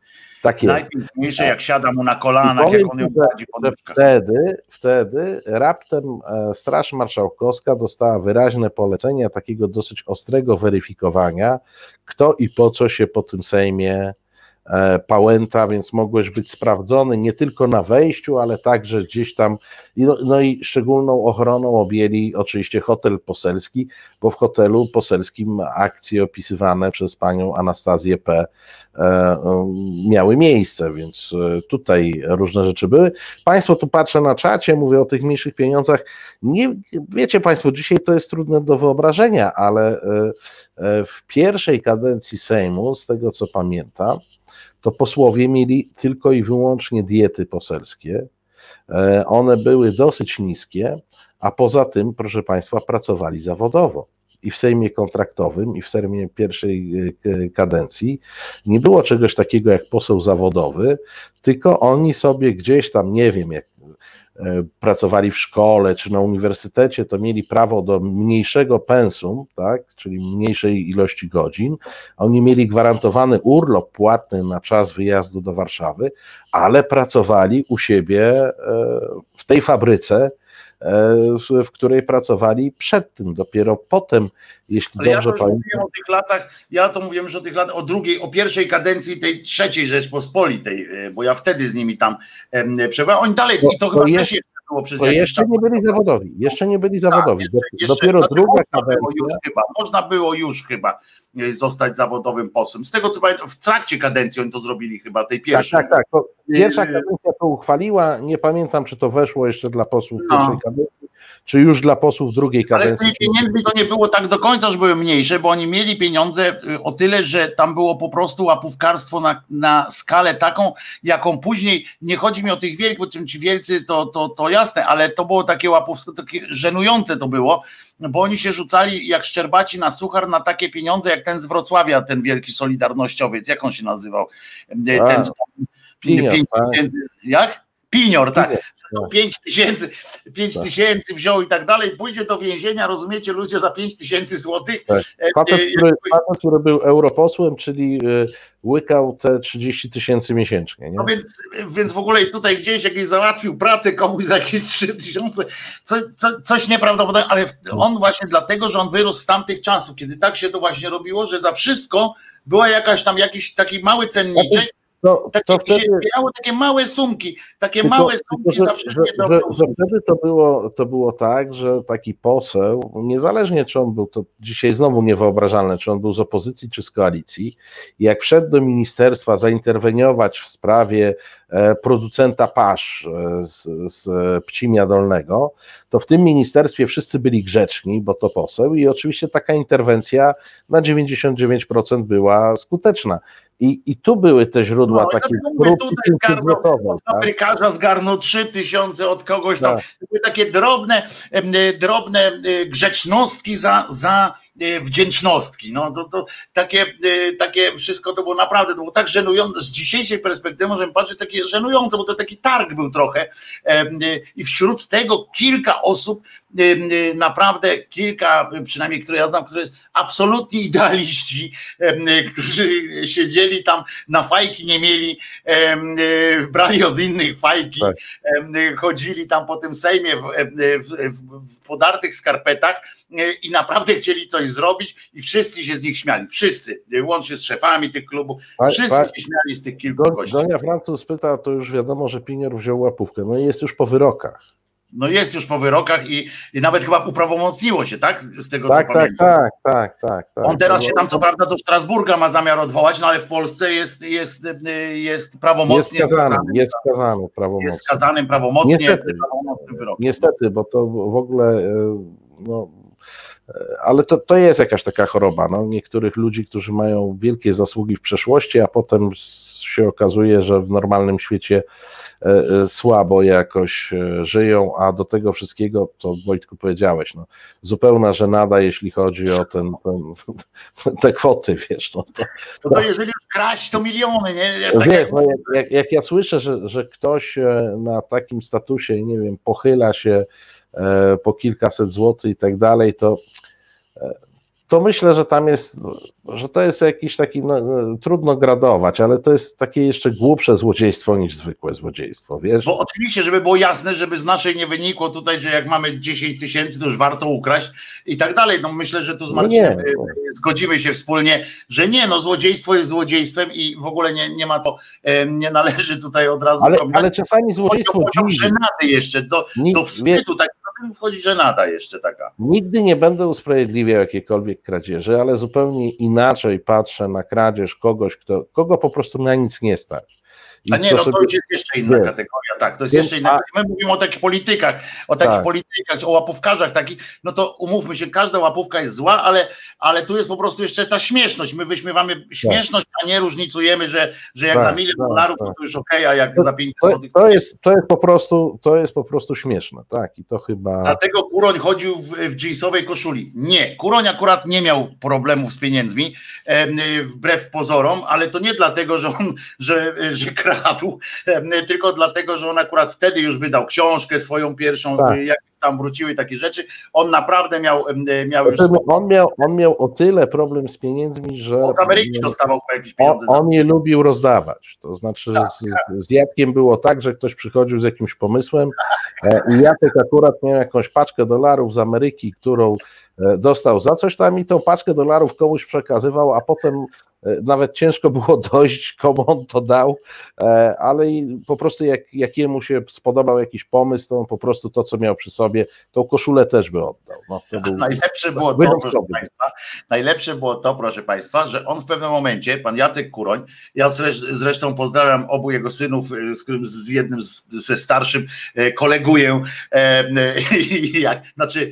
Tak jest. Najpiękniejsze, jak siada mu na kolanach, jak on ją prowadzi po wtedy, wtedy raptem e, Straż Marszałkowska dostała wyraźne polecenie takiego dosyć ostrego weryfikowania, kto i po co się po tym Sejmie E, pałęta, więc mogłeś być sprawdzony nie tylko na wejściu, ale także gdzieś tam. No, no, i szczególną ochroną objęli oczywiście hotel poselski, bo w hotelu poselskim akcje opisywane przez panią Anastazję P. E, miały miejsce, więc e, tutaj różne rzeczy były. Państwo tu patrzę na czacie, mówię o tych mniejszych pieniądzach. Nie, wiecie Państwo, dzisiaj to jest trudne do wyobrażenia, ale w pierwszej kadencji Sejmu, z tego co pamiętam, to posłowie mieli tylko i wyłącznie diety poselskie. E, one były dosyć niskie, a poza tym, proszę Państwa, pracowali zawodowo. I w Sejmie kontraktowym, i w Sejmie pierwszej e, kadencji nie było czegoś takiego jak poseł zawodowy, tylko oni sobie gdzieś tam, nie wiem, jak pracowali w szkole czy na uniwersytecie, to mieli prawo do mniejszego pensum, tak, czyli mniejszej ilości godzin. Oni mieli gwarantowany urlop płatny na czas wyjazdu do Warszawy, ale pracowali u siebie e, w tej fabryce, e, w której pracowali przed tym. Dopiero potem, jeśli Ale dobrze ja pamiętam. o tych latach, ja to mówiłem już o tych latach, o drugiej, o pierwszej kadencji tej trzeciej Rzeczpospolitej, e, bo ja wtedy z nimi tam przebywałem. Oni dalej, no, i to, to chyba jest, też było przez to jeszcze nie byli zawodowi, jeszcze nie byli tak, zawodowi. Tak, jeszcze, Dopiero jeszcze, druga kadencja. chyba, można było już chyba e, zostać zawodowym posłem. Z tego co pamiętam, w trakcie kadencji oni to zrobili chyba, tej pierwszej. Tak, tak, tak. Pierwsza kadencja to uchwaliła, nie pamiętam czy to weszło jeszcze dla posłów no. pierwszej kadencji, czy już dla posłów drugiej kadencji. Ale z tymi pieniędzmi to nie było tak do końca, że były mniejsze, bo oni mieli pieniądze y, o tyle, że tam było po prostu łapówkarstwo na, na skalę taką, jaką później, nie chodzi mi o tych wielkich, bo ci wielcy to, to, to jasne, ale to było takie łapówstwo, takie żenujące to było, bo oni się rzucali jak szczerbaci na suchar na takie pieniądze, jak ten z Wrocławia, ten wielki solidarnościowiec, jak on się nazywał? Y, ten, Pinior, tak? jak? Pinior, tak. 5 tysięcy, 5 tak. tysięcy wziął i tak dalej, pójdzie do więzienia, rozumiecie, ludzie za 5 tysięcy złotych. Tak. Facet, e, który, facet, który był europosłem, czyli e, łykał te 30 tysięcy miesięcznie. Nie? No więc, więc w ogóle tutaj gdzieś jakiś załatwił pracę komuś za jakieś 3 tysiące, co, co, coś nieprawdopodobnego, ale on właśnie dlatego, że on wyrósł z tamtych czasów, kiedy tak się to właśnie robiło, że za wszystko była jakaś tam jakiś taki mały cenniczek, to, takie, to wtedy, takie małe sumki, takie tylko, małe sumki tylko, zawsze że, że, że wtedy to było, to było tak, że taki poseł, niezależnie czy on był, to dzisiaj znowu niewyobrażalne, czy on był z opozycji czy z koalicji, jak wszedł do ministerstwa zainterweniować w sprawie e, producenta pasz e, z, z Pcimia Dolnego, to w tym ministerstwie wszyscy byli grzeczni, bo to poseł i oczywiście taka interwencja na 99% była skuteczna. I, I tu były te źródła no, takiej korupcji Od fabrykarza tak? zgarnął trzy tysiące od kogoś tam. Tak. Były takie drobne, drobne e, grzecznostki za, za e, wdzięcznostki. No to, to takie, e, takie wszystko to było naprawdę, to było tak żenujące. Z dzisiejszej perspektywy możemy patrzeć takie żenujące, bo to taki targ był trochę. I wśród tego kilka osób naprawdę kilka, przynajmniej które ja znam, które jest absolutnie idealiści, którzy siedzieli tam na fajki, nie mieli, brali od innych fajki, tak. chodzili tam po tym Sejmie w, w, w, podartych skarpetach i naprawdę chcieli coś zrobić i wszyscy się z nich śmiali, wszyscy, łącznie z szefami tych klubów, wszyscy się śmiali z tych kilku gości. Donia Francuz pyta, to już wiadomo, że Pinior wziął łapówkę, no i jest już po wyrokach no jest już po wyrokach i, i nawet chyba uprawomocniło się, tak? Z tego tak, co tak, pamiętam. Tak, tak, tak, tak. On teraz się tam co prawda do Strasburga ma zamiar odwołać, no ale w Polsce jest, jest, jest prawomocnie jest skazany. Jest skazany prawomocnie. Jest skazanym prawomocnie niestety, Niestety, bo to w ogóle e, no, e, ale to, to jest jakaś taka choroba. No. Niektórych ludzi, którzy mają wielkie zasługi w przeszłości, a potem się okazuje, że w normalnym świecie E, e, słabo jakoś e, żyją, a do tego wszystkiego, co Wojtku powiedziałeś, no, zupełna żenada, jeśli chodzi o ten, ten te kwoty, wiesz. No to, to, to jeżeli już kraść, to miliony, nie? Tak wiesz, jak... No, jak, jak, jak ja słyszę, że, że ktoś na takim statusie, nie wiem, pochyla się po kilkaset złotych i tak dalej, to to myślę, że tam jest, że to jest jakiś taki, no, trudno gradować, ale to jest takie jeszcze głupsze złodziejstwo niż zwykłe złodziejstwo, wiesz? Bo oczywiście, żeby było jasne, żeby z naszej nie wynikło tutaj, że jak mamy 10 tysięcy, to już warto ukraść i tak dalej. No myślę, że tu z no Marcinem no zgodzimy się wspólnie, że nie, no złodziejstwo jest złodziejstwem i w ogóle nie, nie ma to, nie należy tutaj od razu... Ale, ale czasami złodziejstwo dziwi. żenady jeszcze, do, do wstydu, tak tym wchodzi żenada jeszcze taka. Nigdy nie będę usprawiedliwiał jakiejkolwiek kradzieży, ale zupełnie inaczej patrzę na kradzież kogoś, kto, kogo po prostu na nic nie stać. A nie, no to już jest jeszcze inna kategoria, tak, to jest jeszcze inna. My mówimy o takich politykach, o takich tak. politykach, o łapówkarzach takich, no to umówmy się, każda łapówka jest zła, ale, ale tu jest po prostu jeszcze ta śmieszność. My wyśmiewamy śmieszność, tak. a nie różnicujemy, że, że jak tak, za milion tak, dolarów, tak. to już okej, okay, a jak to, za 500 złotych. To, to, jest, to jest po prostu, to jest po prostu śmieszne, tak, i to chyba. Dlatego Kuroń chodził w, w jeansowej koszuli. Nie, Kuroń akurat nie miał problemów z pieniędzmi, e, wbrew pozorom, ale to nie dlatego, że on, że, że kradł, tylko dlatego, że on akurat wtedy już wydał książkę swoją pierwszą, tak. jak tam wróciły takie rzeczy. On naprawdę miał, miał już. On miał, on miał o tyle problem z pieniędzmi, że. On z Ameryki dostawał jakieś pieniądze. On, on je lubił rozdawać. To znaczy, tak, z, tak. z Jackiem było tak, że ktoś przychodził z jakimś pomysłem e, i Jacek akurat miał jakąś paczkę dolarów z Ameryki, którą e, dostał za coś tam i tą paczkę dolarów komuś przekazywał, a potem E, nawet ciężko było dojść, komu on to dał, e, ale po prostu jak, jak jemu się spodobał jakiś pomysł, to on po prostu to, co miał przy sobie, tą koszulę też by oddał. No, to był, najlepsze było to, proszę Państwa, najlepsze było to, proszę Państwa, że on w pewnym momencie, pan Jacek Kuroń, ja zresztą pozdrawiam obu jego synów, e, z którym z jednym ze starszym koleguję, jak, znaczy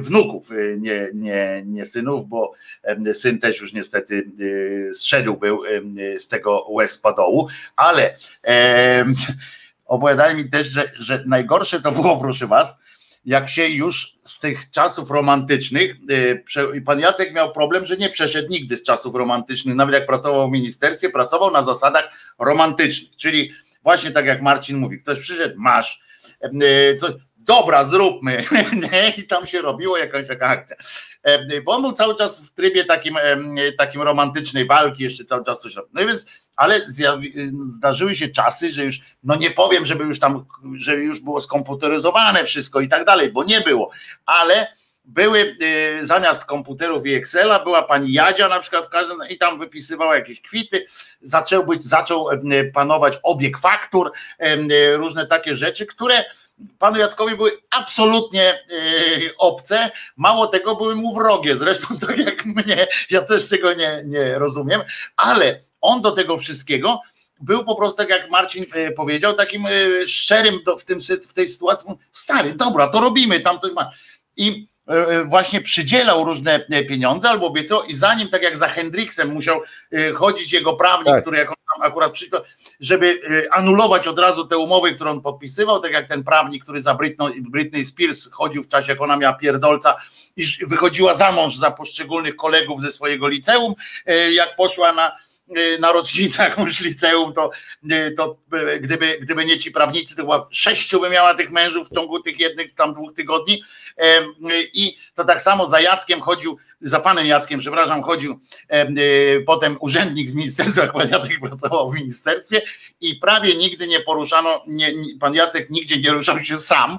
wnuków, nie, nie, nie synów, bo syn też już niestety zszedł był z tego łez padołu, ale e, opowiadali mi też, że, że najgorsze to było, proszę was, jak się już z tych czasów romantycznych, e, pan Jacek miał problem, że nie przeszedł nigdy z czasów romantycznych, nawet jak pracował w ministerstwie, pracował na zasadach romantycznych, czyli właśnie tak jak Marcin mówi, ktoś przyszedł, masz, coś, dobra, zróbmy. I tam się robiło jakaś taka akcja. E, bo on był cały czas w trybie takim, takim romantycznej walki, jeszcze cały czas coś robił. No więc, ale zdarzyły się czasy, że już, no nie powiem, żeby już tam, że już było skomputeryzowane wszystko i tak dalej, bo nie było, ale były e, zamiast komputerów i Excela była pani Jadzia na przykład w każdym i tam wypisywała jakieś kwity, zaczął być, zaczął panować obieg faktur, różne takie rzeczy, które panu Jackowi były absolutnie yy, obce, mało tego były mu wrogie, zresztą tak jak mnie, ja też tego nie, nie rozumiem, ale on do tego wszystkiego był po prostu, tak jak Marcin yy, powiedział, takim yy, szczerym w, tym, w tej sytuacji, stary, dobra, to robimy, tam to ma. I właśnie przydzielał różne pieniądze albo obiecał i zanim tak jak za Hendriksem musiał chodzić jego prawnik, tak. który jak tam akurat przyszło, żeby anulować od razu te umowy, które on podpisywał, tak jak ten prawnik, który za Britney, Britney Spears chodził w czasie, jak ona miała pierdolca i wychodziła za mąż za poszczególnych kolegów ze swojego liceum, jak poszła na na rocznicę jakąś liceum, to, to gdyby, gdyby nie ci prawnicy, to chyba sześciu by miała tych mężów w ciągu tych jednych tam dwóch tygodni. I to tak samo za Jackiem chodził, za panem Jackiem, przepraszam, chodził potem urzędnik z ministerstwa, pan Jacek pracował w ministerstwie i prawie nigdy nie poruszano, nie, pan Jacek nigdzie nie ruszał się sam,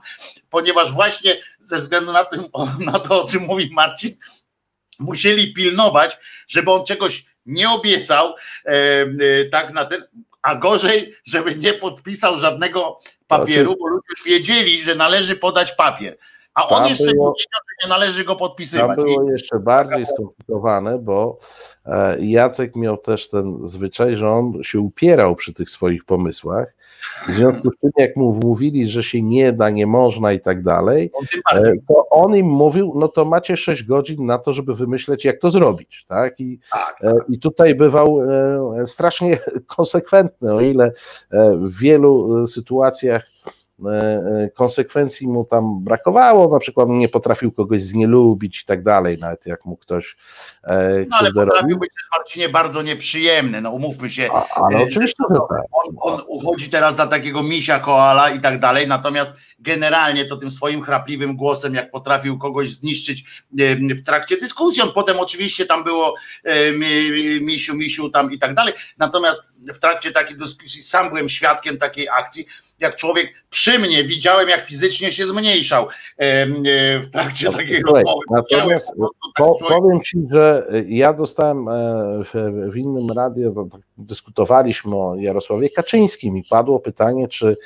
ponieważ właśnie ze względu na, tym, na to, o czym mówi Marcin, musieli pilnować, żeby on czegoś nie obiecał, e, e, tak na ten, a gorzej, żeby nie podpisał żadnego papieru, bo ludzie już wiedzieli, że należy podać papier. A on tam jeszcze było, nie wiedział, że nie należy go podpisywać. To było jeszcze bardziej skomplikowane, bo e, Jacek miał też ten zwyczaj, że on się upierał przy tych swoich pomysłach w związku z tym, jak mu mówili, że się nie da, nie można i tak dalej, e, to on im mówił, no to macie 6 godzin na to, żeby wymyśleć, jak to zrobić. Tak? I, tak, tak. i tutaj bywał e, strasznie konsekwentny, o ile w wielu sytuacjach E, e, konsekwencji mu tam brakowało, na przykład nie potrafił kogoś znielubić i tak dalej, nawet jak mu ktoś e, No ale potrafił być też Marcinie bardzo nieprzyjemny, no umówmy się. A, ale oczywiście, no, tak. on, on uchodzi teraz za takiego misia koala i tak dalej, natomiast generalnie to tym swoim chrapliwym głosem, jak potrafił kogoś zniszczyć w trakcie dyskusji. On potem oczywiście tam było misiu, misiu tam i tak dalej. Natomiast w trakcie takiej dyskusji sam byłem świadkiem takiej akcji, jak człowiek przy mnie widziałem, jak fizycznie się zmniejszał e, w trakcie no, takiej rozmowy. Natomiast po, powiem Ci, że ja dostałem e, w, w innym radiu, tak dyskutowaliśmy o Jarosławie Kaczyńskim i padło pytanie, czy,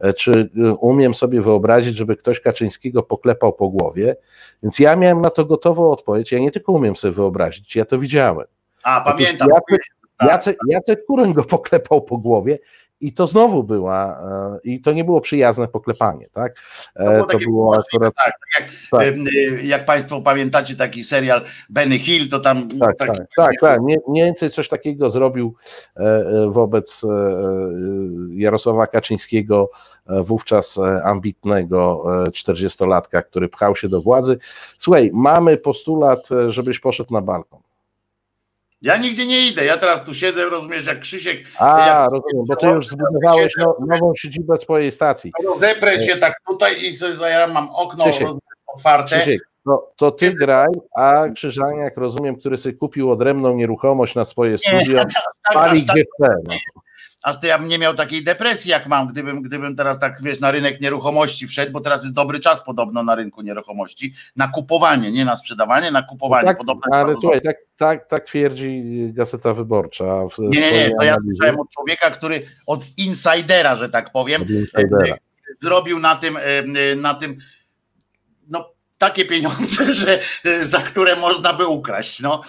e, czy umiem sobie wyobrazić, żeby ktoś Kaczyńskiego poklepał po głowie, więc ja miałem na to gotową odpowiedź, ja nie tylko umiem sobie wyobrazić, ja to widziałem. A, pamiętam. Jacek, Jacek, Jacek Kuren go poklepał po głowie i to znowu była, e, i to nie było przyjazne poklepanie, tak? To było, to było akurat. Tak, tak, jak, tak. jak Państwo pamiętacie taki serial Benny Hill, to tam. Tak, tak, tak, tak. Mniej więcej coś takiego zrobił e, e, wobec Jarosława Kaczyńskiego, wówczas ambitnego 40-latka, który pchał się do władzy. Słuchaj, mamy postulat, żebyś poszedł na balkon. Ja nigdzie nie idę, ja teraz tu siedzę, rozumiesz, jak Krzysiek. A, jak, rozumiem, bo ty już zbudowałeś no, nową siedzibę swojej stacji. Zeprę się tak tutaj i sobie zajaram, mam okno Krzysiek, otwarte. Krzysiek, no, to ty graj, a Krzyżaniak, rozumiem, który sobie kupił odrębną nieruchomość na swoje studio, tak, pali gdzie chce. No aż to ja bym nie miał takiej depresji, jak mam, gdybym, gdybym teraz tak, wiesz, na rynek nieruchomości wszedł, bo teraz jest dobry czas podobno na rynku nieruchomości, na kupowanie, nie na sprzedawanie, na kupowanie. No tak, podobno ale słuchaj, tak, tak, tak twierdzi Gazeta Wyborcza. nie, nie, nie, to ja słyszałem od człowieka, który, od insidera, że tak powiem, insidera. zrobił na tym, na tym takie pieniądze, że, za które można by ukraść, no,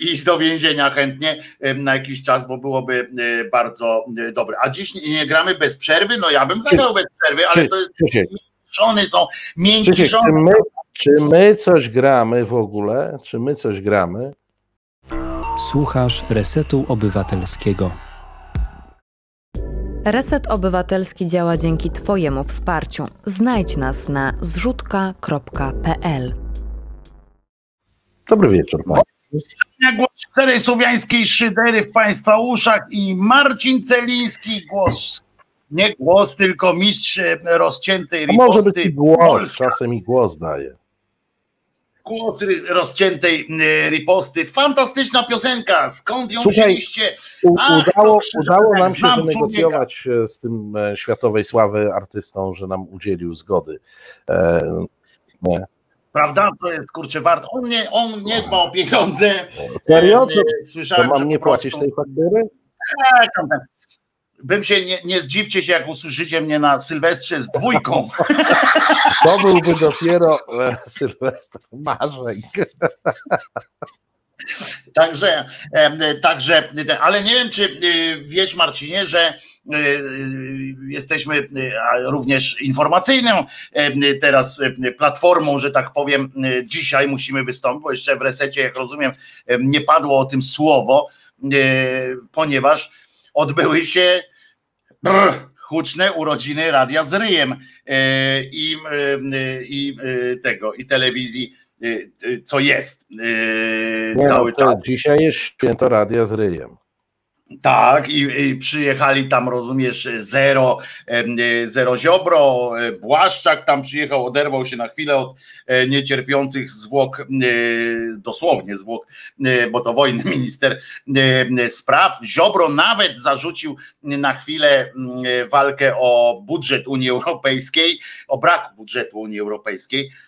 iść do więzienia chętnie na jakiś czas, bo byłoby e, bardzo e, dobre. A dziś nie, nie gramy bez przerwy, no ja bym zagrał bez przerwy, ale to jest żony są miękkie Czy my, czy my coś gramy w ogóle? Czy my coś gramy? Słuchasz Resetu Obywatelskiego. Reset Obywatelski działa dzięki Twojemu wsparciu. Znajdź nas na zrzutka.pl. Dobry wieczór. Głos czterej słowiańskiej szydery w Państwa uszach i Marcin Celiński, głos nie głos, tylko mistrz rozciętej riposty. A może być głos, Polska. czasem i głos daje głos rozciętej y, riposty. Fantastyczna piosenka. Skąd ją Słuchaj, wzięliście? Ach, udało, udało nam się wynegocjować e, z tym e, światowej sławy artystą, że nam udzielił zgody. E, nie. Prawda? To jest kurczę wart. On nie, on nie dba o pieniądze. Serio? To, Słyszałem, to mam nie płacić tej faktury? Tak, bym się, nie, nie zdziwcie się, jak usłyszycie mnie na Sylwestrze z dwójką. To byłby dopiero e, Sylwester marzeń. Także, także, ale nie wiem, czy e, wiesz, Marcinie, że e, jesteśmy również informacyjną teraz platformą, że tak powiem, dzisiaj musimy wystąpić, bo jeszcze w resecie, jak rozumiem, nie padło o tym słowo, ponieważ odbyły się brr, huczne urodziny Radia z Ryjem e, i, e, i e, tego, i telewizji, co jest Nie, cały no, czas. Dzisiaj jest święto Radia z Ryjem. Tak, i, i, przyjechali tam, rozumiesz, Zero, Zero Ziobro, Błaszczak tam przyjechał, oderwał się na chwilę od niecierpiących zwłok, dosłownie zwłok, bo to wojny minister spraw. Ziobro nawet zarzucił na chwilę walkę o budżet Unii Europejskiej, o braku budżetu Unii Europejskiej E,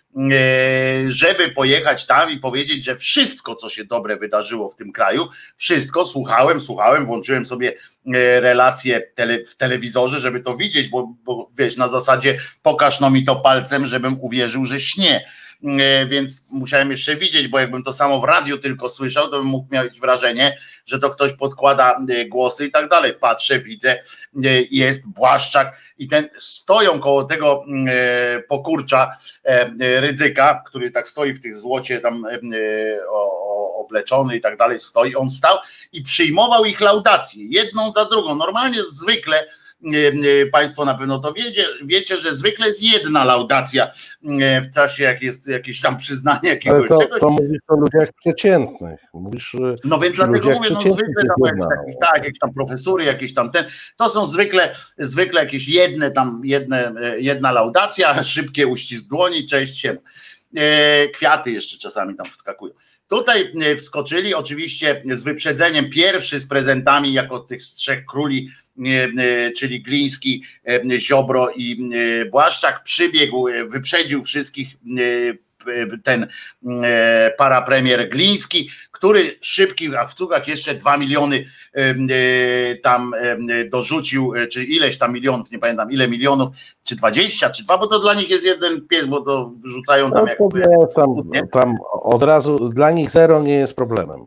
żeby pojechać tam i powiedzieć, że wszystko, co się dobre wydarzyło w tym kraju, wszystko słuchałem, słuchałem, włączyłem sobie e, relacje tele, w telewizorze, żeby to widzieć, bo, bo wiesz, na zasadzie pokaż no mi to palcem, żebym uwierzył, że śnie. E, więc musiałem jeszcze widzieć, bo jakbym to samo w radiu tylko słyszał, to bym mógł mieć wrażenie, że to ktoś podkłada e, głosy i tak dalej. Patrzę, widzę, e, jest Błaszczak i ten stoją koło tego pokurcza Rydzyka, który tak stoi w tych złocie tam obleczony i tak dalej, stoi, on stał i przyjmował ich laudację, jedną za drugą. Normalnie zwykle Państwo na pewno to wiecie, wiecie, że zwykle jest jedna laudacja w czasie, jak jest jakieś tam przyznanie jakiegoś to, czegoś. To mówisz o ludziach przeciętnych. Mówisz, no więc dlatego mówię, no zwykle tam jakieś, jakieś, tak, jakieś tam profesury, jakieś tam ten, to są zwykle, zwykle jakieś jedne tam, jedne, e, jedna laudacja, szybkie uścisk dłoni, cześć się. E, kwiaty jeszcze czasami tam wskakują. Tutaj e, wskoczyli oczywiście z wyprzedzeniem pierwszy z prezentami jako tych z trzech króli E, czyli Gliński, e, Ziobro i e, Błaszczak, przybiegł, wyprzedził wszystkich ten parapremier Gliński, który szybki, a w cugach jeszcze dwa miliony tam dorzucił, czy ileś tam milionów, nie pamiętam ile milionów, czy dwadzieścia, czy dwa, bo to dla nich jest jeden pies, bo to wrzucają tam no, jak... Tam, tam od razu, dla nich zero nie jest problemem.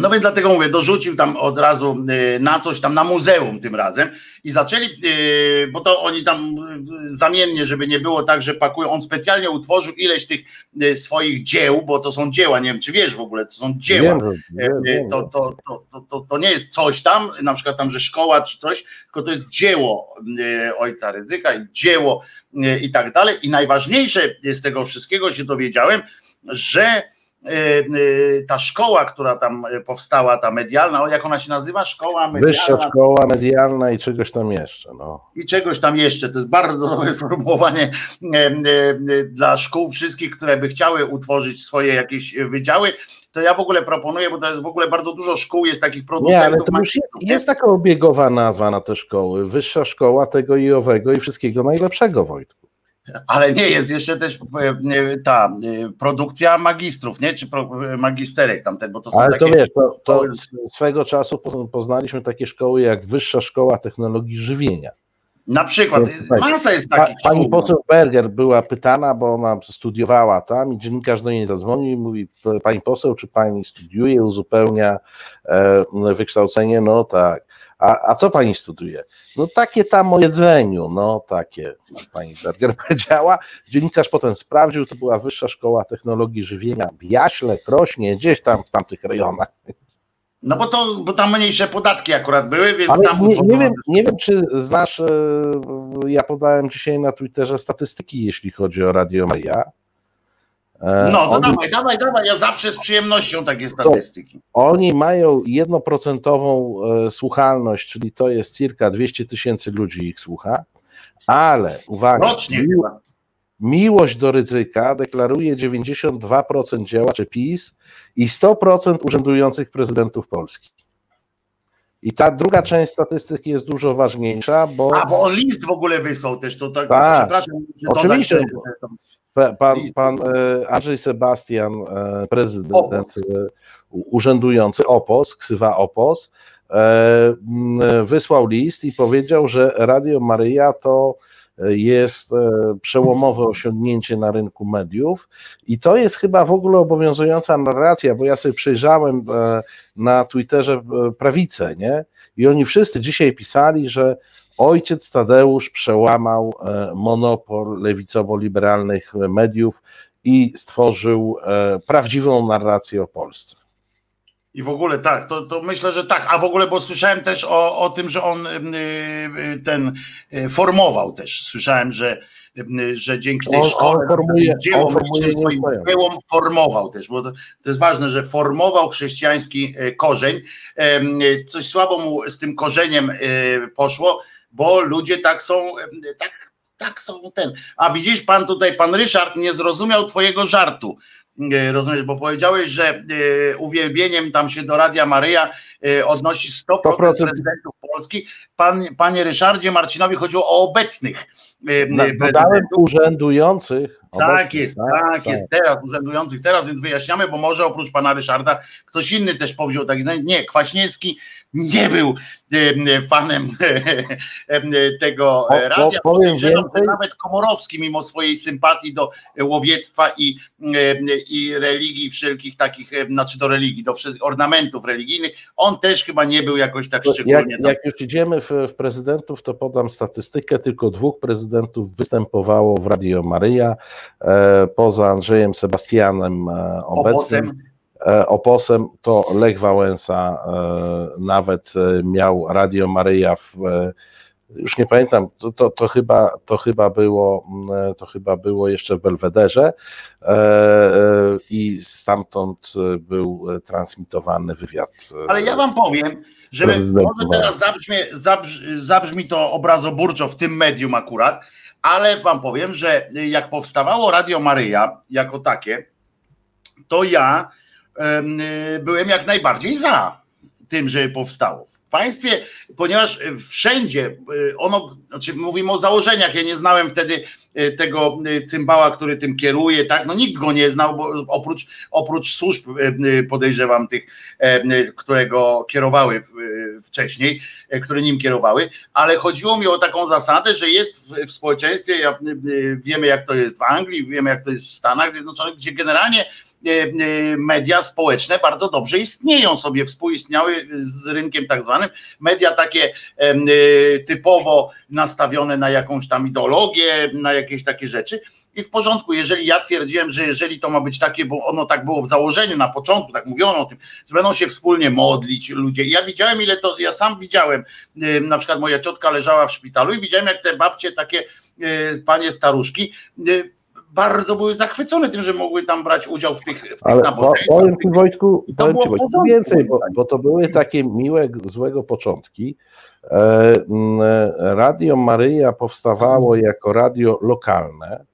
No więc dlatego mówię, dorzucił tam od razu y, na coś tam, na muzeum tym razem i zaczęli, y, bo to oni tam zamiennie, żeby nie było tak, że pakują, on specjalnie utworzył ileś tych y, swoich dzieł, bo to są dzieła, nie wiem czy wiesz w ogóle, to są dzieła, to, to, to, to, to nie jest coś tam, na przykład tam, że szkoła czy coś, tylko to jest dzieło ojca Rydzyka i dzieło i tak dalej. I najważniejsze z tego wszystkiego się dowiedziałem, że ta szkoła, która tam powstała, ta medialna, jak ona się nazywa? Szkoła medialna. Wyższa szkoła medialna i czegoś tam jeszcze. No. I czegoś tam jeszcze. To jest bardzo dobre sformułowanie e, dla szkół wszystkich, które by chciały utworzyć swoje jakieś wydziały. To ja w ogóle proponuję, bo to jest w ogóle bardzo dużo szkół, jest takich producentów. Nie, ale to już jest, jest taka obiegowa nazwa na te szkoły. Wyższa szkoła tego i owego i wszystkiego najlepszego, Wojtku. Ale nie jest jeszcze też e, ta e, produkcja magistrów, nie? Czy magisterek tamten, bo to są Ale takie... to wiesz, to, to swego czasu poznaliśmy takie szkoły jak Wyższa Szkoła Technologii Żywienia. Na przykład, masa jest takich pa, Pani no. poseł Berger była pytana, bo ona studiowała tam i dziennikarz do niej zadzwonił i mówi, pani poseł, czy pani studiuje, uzupełnia e, wykształcenie? No tak. A, a co pani studiuje? No takie tam o jedzeniu, no takie, pani Berger powiedziała. Dziennikarz potem sprawdził, to była Wyższa Szkoła Technologii Żywienia w Jaśle, Krośnie, gdzieś tam w tamtych rejonach. No bo to, bo tam mniejsze podatki akurat były, więc Ale tam. Nie, nie, wiem, nie wiem, czy znasz, e, ja podałem dzisiaj na Twitterze statystyki, jeśli chodzi o Radio Maria. E, no to oni, dawaj, dawaj, dawaj, ja zawsze z przyjemnością takie statystyki. Oni mają jednoprocentową e, słuchalność, czyli to jest cirka 200 tysięcy ludzi ich słucha, ale uwaga, Rocznie mi, miłość do ryzyka deklaruje 92% działaczy PiS i 100% urzędujących prezydentów Polski. I ta druga część statystyki jest dużo ważniejsza, bo. A, bo on list w ogóle wysłał też, to tak, tak przepraszam. Oczywiście. Dodać, Pan, pan e, Andrzej Sebastian, e, prezydent Opos. E, urzędujący, OPOS, ksywa OPOS, wysłał list i powiedział, że Radio Maryja to jest przełomowe osiągnięcie na rynku mediów i to jest chyba w ogóle obowiązująca narracja, bo ja sobie przejrzałem na Twitterze prawicę, nie? I oni wszyscy dzisiaj pisali, że ojciec Tadeusz przełamał e, monopol lewicowo-liberalnych mediów i stworzył e, prawdziwą narrację o Polsce. I w ogóle tak, to, to myślę, że tak. A w ogóle, bo słyszałem też o, o tym, że on ten formował też. Słyszałem, że że dzięki tej On- on szkole, formuje- dziełom, on formuje licznym swoim dziełom formował też, bo to, to jest ważne, że formował chrześcijański e, korzeń. E, Coś słabo mu z tym korzeniem e, poszło, bo ludzie tak są, tak, tak są ten. A widzisz, pan tutaj, pan Ryszard nie zrozumiał twojego żartu. E, Rozumiesz, bo powiedziałeś, że e, uwielbieniem tam się do Radia Maryja e, odnosi 100% 100%. prezydentów Polski. Pan, panie Ryszardzie Marcinowi chodziło o obecnych Dodałem urzędujących. Tak obecnych, jest, tak, jest, teraz urzędujących teraz, więc wyjaśniamy, bo może oprócz pana Ryszarda ktoś inny też powziął taki, no nie, Kwaśniewski nie był em, fanem em, tego radia, po- powiem że nawet Komorowski mimo swojej sympatii do łowiectwa i, i religii wszelkich takich, znaczy do religii, do wszystkich ornamentów religijnych, on też chyba nie był jakoś tak Jak, szczególnie tam jak już idziemy w, w prezydentów, to podam statystykę. Tylko dwóch prezydentów występowało w Radio Maryja, e, poza Andrzejem Sebastianem e, obecnym. E, Oposem, to Lech Wałęsa e, nawet e, miał Radio Maryja w, już nie pamiętam, to, to, to, chyba, to, chyba było, mm, to chyba było jeszcze w Belwederze i stamtąd był transmitowany wywiad. Ale ja wam powiem, że może teraz zabrzmi, zabrzmi to obrazoburczo w tym medium akurat, ale wam powiem, że jak powstawało Radio Maryja jako takie, to ja byłem jak najbardziej za tym, żeby powstało. W państwie, ponieważ wszędzie y, ono, znaczy mówimy o założeniach, ja nie znałem wtedy y, tego y, cymbała, który tym kieruje, tak, no nikt go nie znał, bo oprócz, oprócz służb y, y, podejrzewam tych, e, y, które go kierowały y, wcześniej, które nim kierowały, ale chodziło mi o taką zasadę, że jest w, w społeczeństwie, ja, y, y, wiemy jak to jest w Anglii, wiemy jak to jest w Stanach Zjednoczonych, gdzie generalnie media społeczne bardzo dobrze istnieją sobie, współistniały z rynkiem tak zwanym. Media takie e, typowo nastawione na jakąś tam ideologię, na jakieś takie rzeczy. I w porządku, jeżeli ja twierdziłem, że jeżeli to ma być takie, bo ono tak było w założeniu na początku, tak mówiono o tym, że będą się wspólnie modlić ludzie. Ja widziałem, ile to, ja sam widziałem, e, na przykład moja ciotka leżała w szpitalu i widziałem, jak te babcie, takie e, panie staruszki, e, bardzo były zachwycone tym, że mogły tam brać udział w tych, w tych Ale powiem Ci Wojtku, powiem ci, Wojtku więcej, bo, bo to były takie miłe, złego początki. E, m, Radio Maryja powstawało jako radio lokalne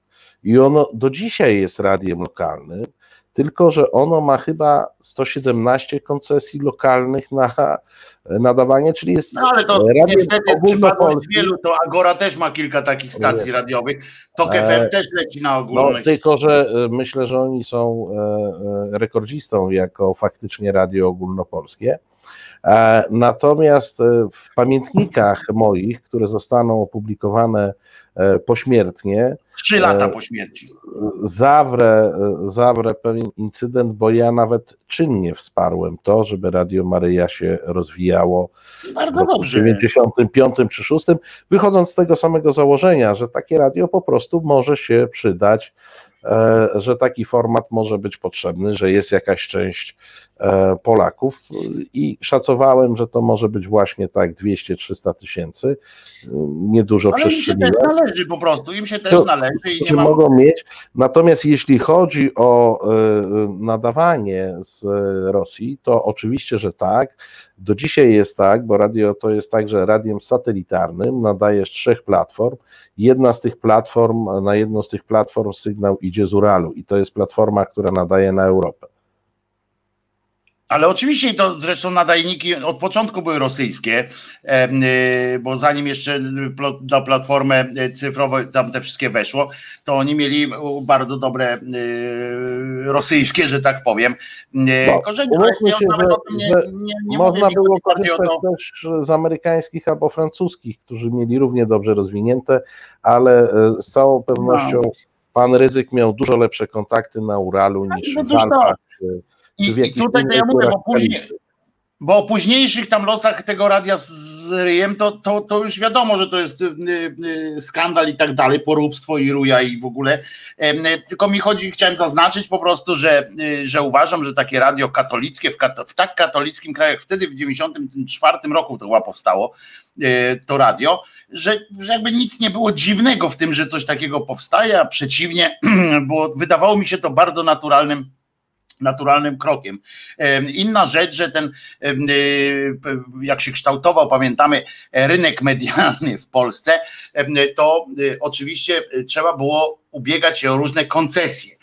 i ono do dzisiaj jest radiem lokalnym, tylko że ono ma chyba 117 koncesji lokalnych na nadawanie, czyli jest No ale to radiem niestety przypadłość wielu, to Agora też ma kilka takich stacji Jest. radiowych, TOK E, FM też leci na No, ogólność. tylko, że e, myślę, że oni są e, e, rekordzistą jako faktycznie radio ogólnopolskie. E, Natomiast e, w pamiętnikach moich, które zostaną opublikowane e, pośmiertnie, Trzy lata e, po śmierci. zawrę, e, zawrę pewien incydent, bo ja nawet czynnie wsparłem to, żeby Radio Maryja się rozwijało Bardzo w dobrze. 95 czy 6, wychodząc z tego samego założenia, że takie radio po prostu może się przydać, e, że taki format może być potrzebny, że jest jakaś część e, Polaków i szacowałem, że to może być właśnie tak 200-300 tysięcy, niedużo Ale im się też należy po prostu, im się też To- należy i nie ma... mogą mieć. Natomiast jeśli chodzi o e, nadawanie z Rosji, to oczywiście, że tak. Do dzisiaj jest tak, bo radio to jest także radiem satelitarnym, nadaje z trzech platform. Jedna z tych platform, na jedną z tych platform sygnał idzie z Uralu i to jest platforma, która nadaje na Europę. Ale oczywiście to zresztą nadajniki od początku były rosyjskie, y, bo zanim jeszcze na platformę cyfrową tam te wszystkie weszło, to oni mieli bardzo dobre y, rosyjskie, że tak powiem, y, No, korzenie. Ja się, że- nie, nie, nie Można było korzystać to, też z amerykańskich albo francuskich, którzy mieli równie dobrze rozwinięte, ale e, z całą pewnością pan Ryzyk miał dużo lepsze kontakty na Uralu niż no w Alpach. tak. I, i tutaj to ja mówię, bo później, bo o późniejszych tam losach tego radia z, ryjem, to, to, to już wiadomo, że to jest y, y, skandal i tak dalej, poróbstwo i ruja i w ogóle. Tylko mi chodzi, chciałem zaznaczyć po prostu, że, y, że uważam, że takie radio katolickie w, w tak katolickim kraju, jak wtedy w 94 roku to chyba powstało, to radio, że, że jakby nic nie było dziwnego w tym, że coś takiego powstaje, a przeciwnie, bo wydawało mi się to bardzo naturalnym naturalnym krokiem. Inna rzecz, że ten, y, jak się kształtował, pamiętamy, rynek medialny w Polsce, to y, oczywiście trzeba było ubiegać się o różne koncesje.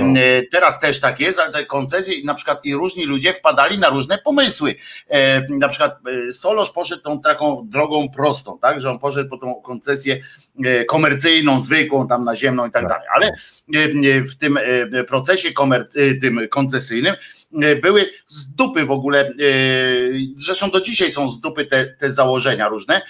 No. E, teraz też tak jest, ale te koncesje na przykład i różni ludzie wpadali na różne pomysły. Na przykład e, Solosz poszedł tą taką drogą prostą, tak, że on poszedł po tą koncesję e, komercyjną, zwykłą, tam naziemną i tak, tak dalej, ale w tym procesie komercy- tym koncesyjnym były z dupy w ogóle, zresztą do dzisiaj są z dupy te, te założenia różne,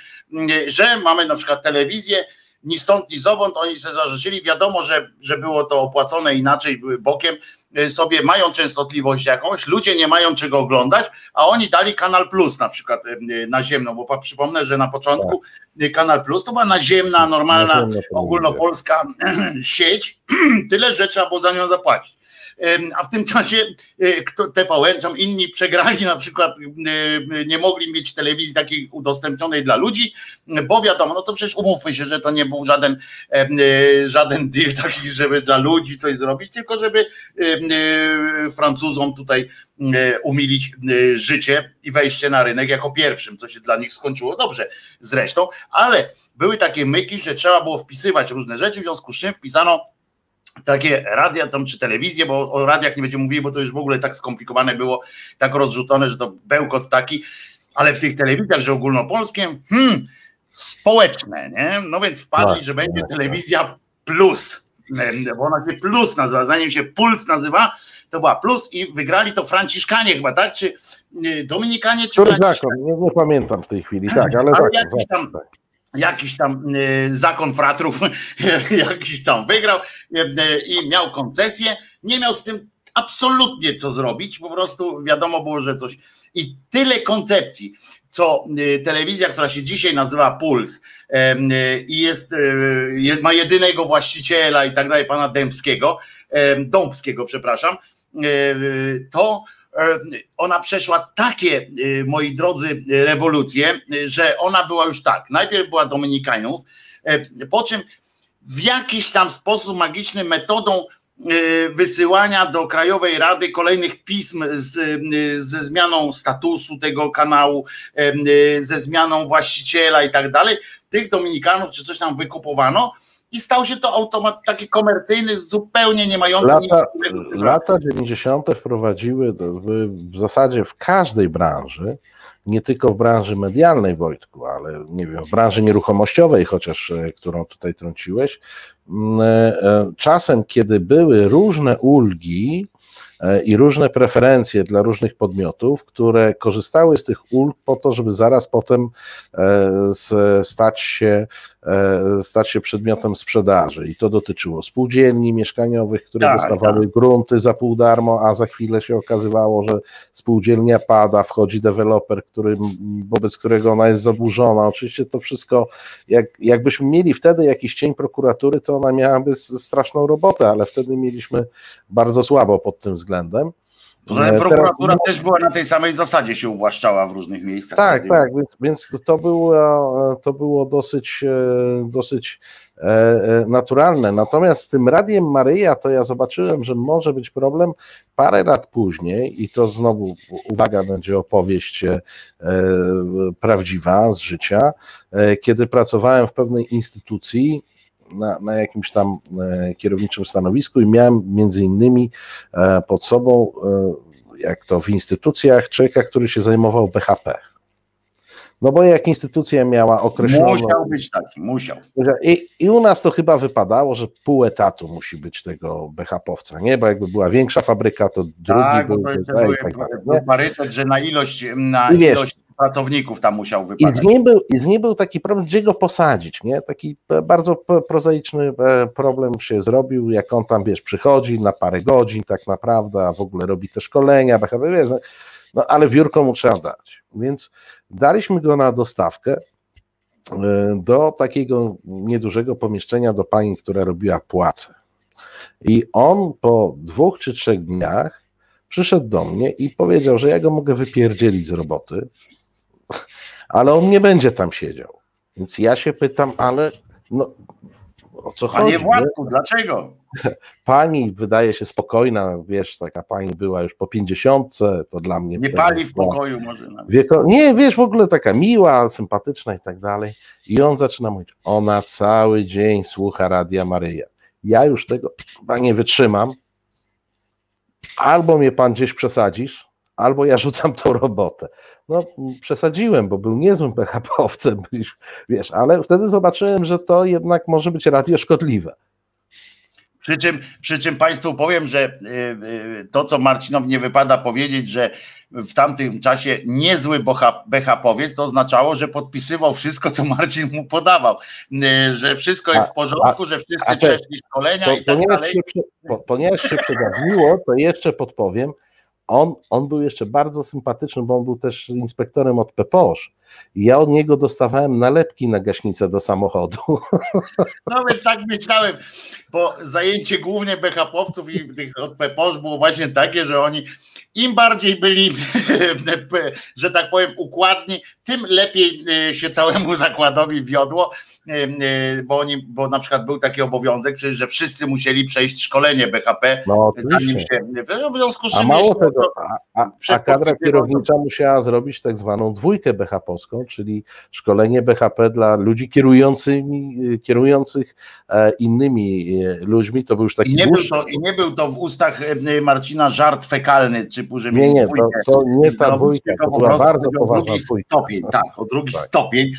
że mamy na przykład telewizję, ni stąd, ni zowąd, oni sobie zażyczyli. Wiadomo, że, że było to opłacone inaczej bokiem, y, sobie mają częstotliwość jakąś, ludzie nie mają czego oglądać, a oni dali Kanal Plus na przykład y, naziemną, bo przypomnę, że na początku tak. Kanal Plus to była naziemna, normalna, ogólnopolska sieć, tyle, że trzeba było za nią zapłacić a w tym czasie e, TVN, tam inni przegrali na przykład, e, nie mogli mieć telewizji takiej udostępnionej dla ludzi, bo wiadomo, no to przecież umówmy się, że to nie był żaden, e, żaden deal taki, żeby dla ludzi coś zrobić, tylko żeby Francuzom tutaj umilić życie i wejście na rynek jako pierwszym, co się dla nich skończyło dobrze zresztą, ale były takie myki, że trzeba było wpisywać różne rzeczy, w związku z czym wpisano takie radia tam czy telewizję, bo o radiach nie będziemy mówili, bo to już w ogóle tak skomplikowane było, tak rozrzucone, że to bełkot taki, ale w tych telewizjach, że ogólnopolskie, hmm, społeczne, nie? No więc wpadli, tak, że będzie tak, telewizja plus, bo ona się plus nazywa, zanim się puls nazywa, to była plus i wygrali to Franciszkanie chyba, tak? Czy y, Dominikanie, czy Franciszkanie? Nie, nie pamiętam w tej chwili, tak, ale, ale tak, jakiś tam, tak jakiś tam e, zakon fratrów jakiś tam wygrał e, i miał koncesję, nie miał z tym absolutnie co zrobić, po prostu wiadomo było, że coś. I tyle koncepcji, co telewizja, która się dzisiaj nazywa Puls i jest, ma jedynego właściciela i tak dalej, pana Dębskiego, Dąbskiego, przepraszam, to ona przeszła takie, e, moi drodzy, rewolucje, że ona była już tak. Najpierw była Dominikanów, e, po czym w jakiś tam sposób magiczny metodą wysyłania do Krajowej Rady kolejnych pism z, ze zmianą statusu tego kanału, ze zmianą właściciela i tak dalej. Tych Dominikanów czy coś tam wykupowano i stał się to automat taki komercyjny, zupełnie nie mający lata, nic wspólnego. Lata 90. wprowadziły w zasadzie w każdej branży, nie tylko w branży medialnej, Wojtku, ale nie wiem, w branży nieruchomościowej, chociaż e, którą tutaj trąciłeś, e, e, czasem, kiedy były różne ulgi, i różne preferencje dla różnych podmiotów, które korzystały z tych ulg po to, żeby zaraz potem stać się stać się przedmiotem sprzedaży. I to dotyczyło spółdzielni mieszkaniowych, które tak, dostawały tak. grunty za pół darmo, a za chwilę się okazywało, że spółdzielnia pada, wchodzi deweloper, który, wobec którego ona jest zadłużona. Oczywiście to wszystko, jak, jakbyśmy mieli wtedy jakiś cień prokuratury, to ona miałaby straszną robotę, ale wtedy mieliśmy bardzo słabo pod tym względem. Poza tym prokuratura Teraz, też była na tej samej zasadzie się uwłaszczała w różnych miejscach. Tak, tak, więc, więc to, było, to było dosyć, e, dosyć e, e, naturalne. Natomiast z tym Radiem Maryja to ja zobaczyłem, że może być problem parę lat później i to znowu, uwaga, będzie opowieść prawdziwa z życia, kiedy pracowałem w pewnej instytucji, na, na, jakimś tam e, kierowniczym stanowisku i miałem między innymi e, pod sobą, e, jak to w instytucjach, człowieka, który się zajmował BHP. No bo jak instytucja miała określoną... Musiał być taki, musiał. I, I u nas to chyba wypadało, że pół etatu musi być tego BHP-owca, nie? Bo jakby była większa fabryka, to drugi tak, był... To, to, był, tak parytet, że na ilość, na ilość pracowników tam musiał wypaść. I z nim był, i z nim był taki problem, gdzie go posadzić, nie? Taki bardzo prozaiczny e, problem się zrobił, jak on tam, wiesz, przychodzi na parę godzin tak naprawdę, a w ogóle robi te szkolenia, wiesz, no, ale wiórko mu trzeba dać. Więc daliśmy go na dostawkę e, do takiego niedużego pomieszczenia do pani, która robiła płace. I on po dwóch czy trzech dniach przyszedł do mnie i powiedział, że ja go mogę wypierdzielić z roboty, ale on nie będzie tam siedział. Więc ja się pytam, ale no, o co chodzi? Panie Władku, dlaczego? Pani wydaje się spokojna, wiesz, taka pani była już po pięćdziesiątce, to dla mnie... Nie pali w pokoju może nawet. Wieko... Nie, wiesz, w ogóle taka miła, sympatyczna i tak dalej. I on zaczyna mówić, ona cały dzień słucha Radia Maryja. Ja już tego chyba nie wytrzymam. Albo mnie pan gdzieś przesadzisz, albo ja rzucam tą robotę. No, przesadziłem, bo był niezłym PHP-owcem, wiesz, ale wtedy zobaczyłem, że to jednak może być radio szkodliwe. Przy czym, przy czym Państwu powiem, że y, y, to, co Marcinowi nie wypada powiedzieć, że w tamtym czasie niezły BHP-owiec, to oznaczało, że podpisywał wszystko, co Marcin mu podawał, y, że wszystko jest w porządku, że wszyscy a te- przeszli szkolenia To, i tak ponieważ, dalej. się, ponieważ się przedawniło, to jeszcze podpowiem, on, on był jeszcze bardzo sympatyczny, bo on był też inspektorem od PPOŚ. Ja od niego dostawałem nalepki na gaśnicę do samochodu. No więc tak myślałem, bo zajęcie głównie BHP-owców i tych od PPOS było właśnie takie, że oni im bardziej byli, że tak powiem, układni, tym lepiej e, się całemu zakładowi wiodło, e, e, bo oni, bo na przykład był taki obowiązek, przecież, że wszyscy musieli przejść szkolenie BHP, No zanim się, w związku z A czym mało jeśli tego, a, a, a kadra kierownicza musiała zrobić tak zwaną dwójkę BHP-owską, czyli szkolenie BHP dla ludzi kierującymi, kierujących e, innymi e, ludźmi. To był już taki I nie, był to, I nie był to w ustach e, Marcina żart fekalny, typu, że Nie, nie, to, to nie ta dwójka, to była bardzo poważna dwójka. stopień, tak, o drugi Tak. stopień.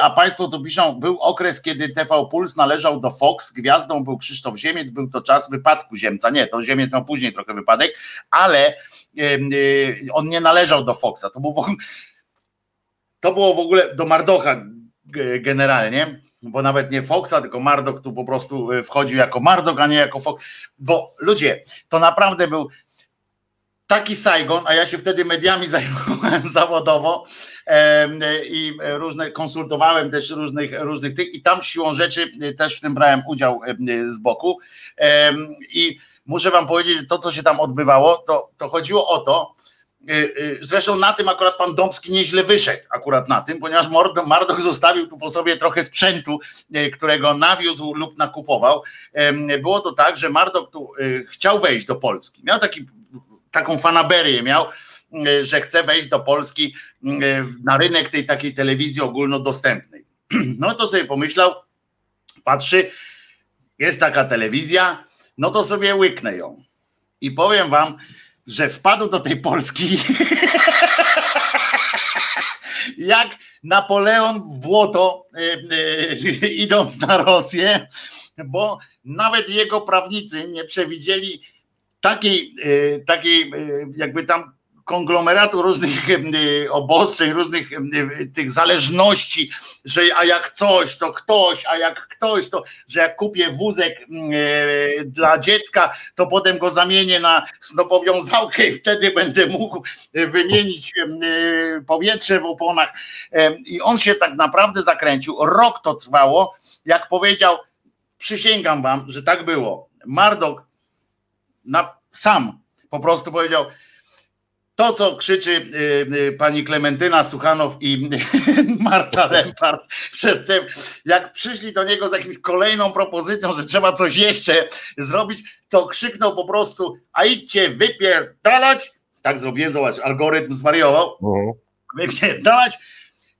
A Państwo tu piszą, był okres, kiedy TV Puls należał do Fox, gwiazdą był Krzysztof Ziemiec, był to czas wypadku Ziemca. Nie, to Ziemiec miał później trochę wypadek, ale on nie należał do Foxa. To, był w ogóle, to było w ogóle do Mardocha g- generalnie, bo nawet nie Foxa, tylko Mardok tu po prostu y, wchodził jako Mardok, a nie jako Fox. Bo ludzie, to naprawdę był taki Saigon, a ja się wtedy mediami zajmowałem zawodowo em, i różne konsultowałem też różnych, różnych tych i tam siłą rzeczy e, też w tym brałem udział z boku Em, i muszę wam powiedzieć, że to co się tam odbywało, to, to chodziło o to, Zresztą na tym akurat pan Dąbski nieźle wyszedł, akurat na tym, ponieważ Mardok zostawił tu po sobie trochę sprzętu, y, którego nawiózł lub nakupował. Było to tak, że Mardok tu y, chciał wejść do Polski. Miał taki, taką fanaberię, miał, y, że chce wejść do Polski y, na rynek tej takiej telewizji ogólnodostępnej. No to sobie pomyślał, patrzy, jest taka telewizja, no to sobie łyknę ją. I powiem wam, że wpadł do tej Polski. Jak Napoleon w błoto, y, y, idąc na Rosję, bo nawet jego prawnicy nie przewidzieli takiej, y, takiej jakby tam konglomeratu różnych y, obostrzeń, różnych y, tych zależności, że a jak coś, to ktoś, a jak ktoś, to że jak kupię wózek y, dla dziecka, to potem go zamienię na snopowiązałkę i wtedy będę mógł wymienić powietrze w oponach. I on się tak naprawdę zakręcił. Rok to trwało, jak powiedział, przysięgam wam, że tak było. Mardok na, sam po prostu powiedział, to, co krzyczy y, y, pani Klementyna Suchanow i Marta Lempart przedtem, jak przyszli do niego z jakimś kolejną propozycją, że trzeba coś jeszcze zrobić, to krzyknął po prostu, a idźcie wypierdalać, tak zrobiłem, zobacz, algorytm zwariował, Mhm. wypierdalać.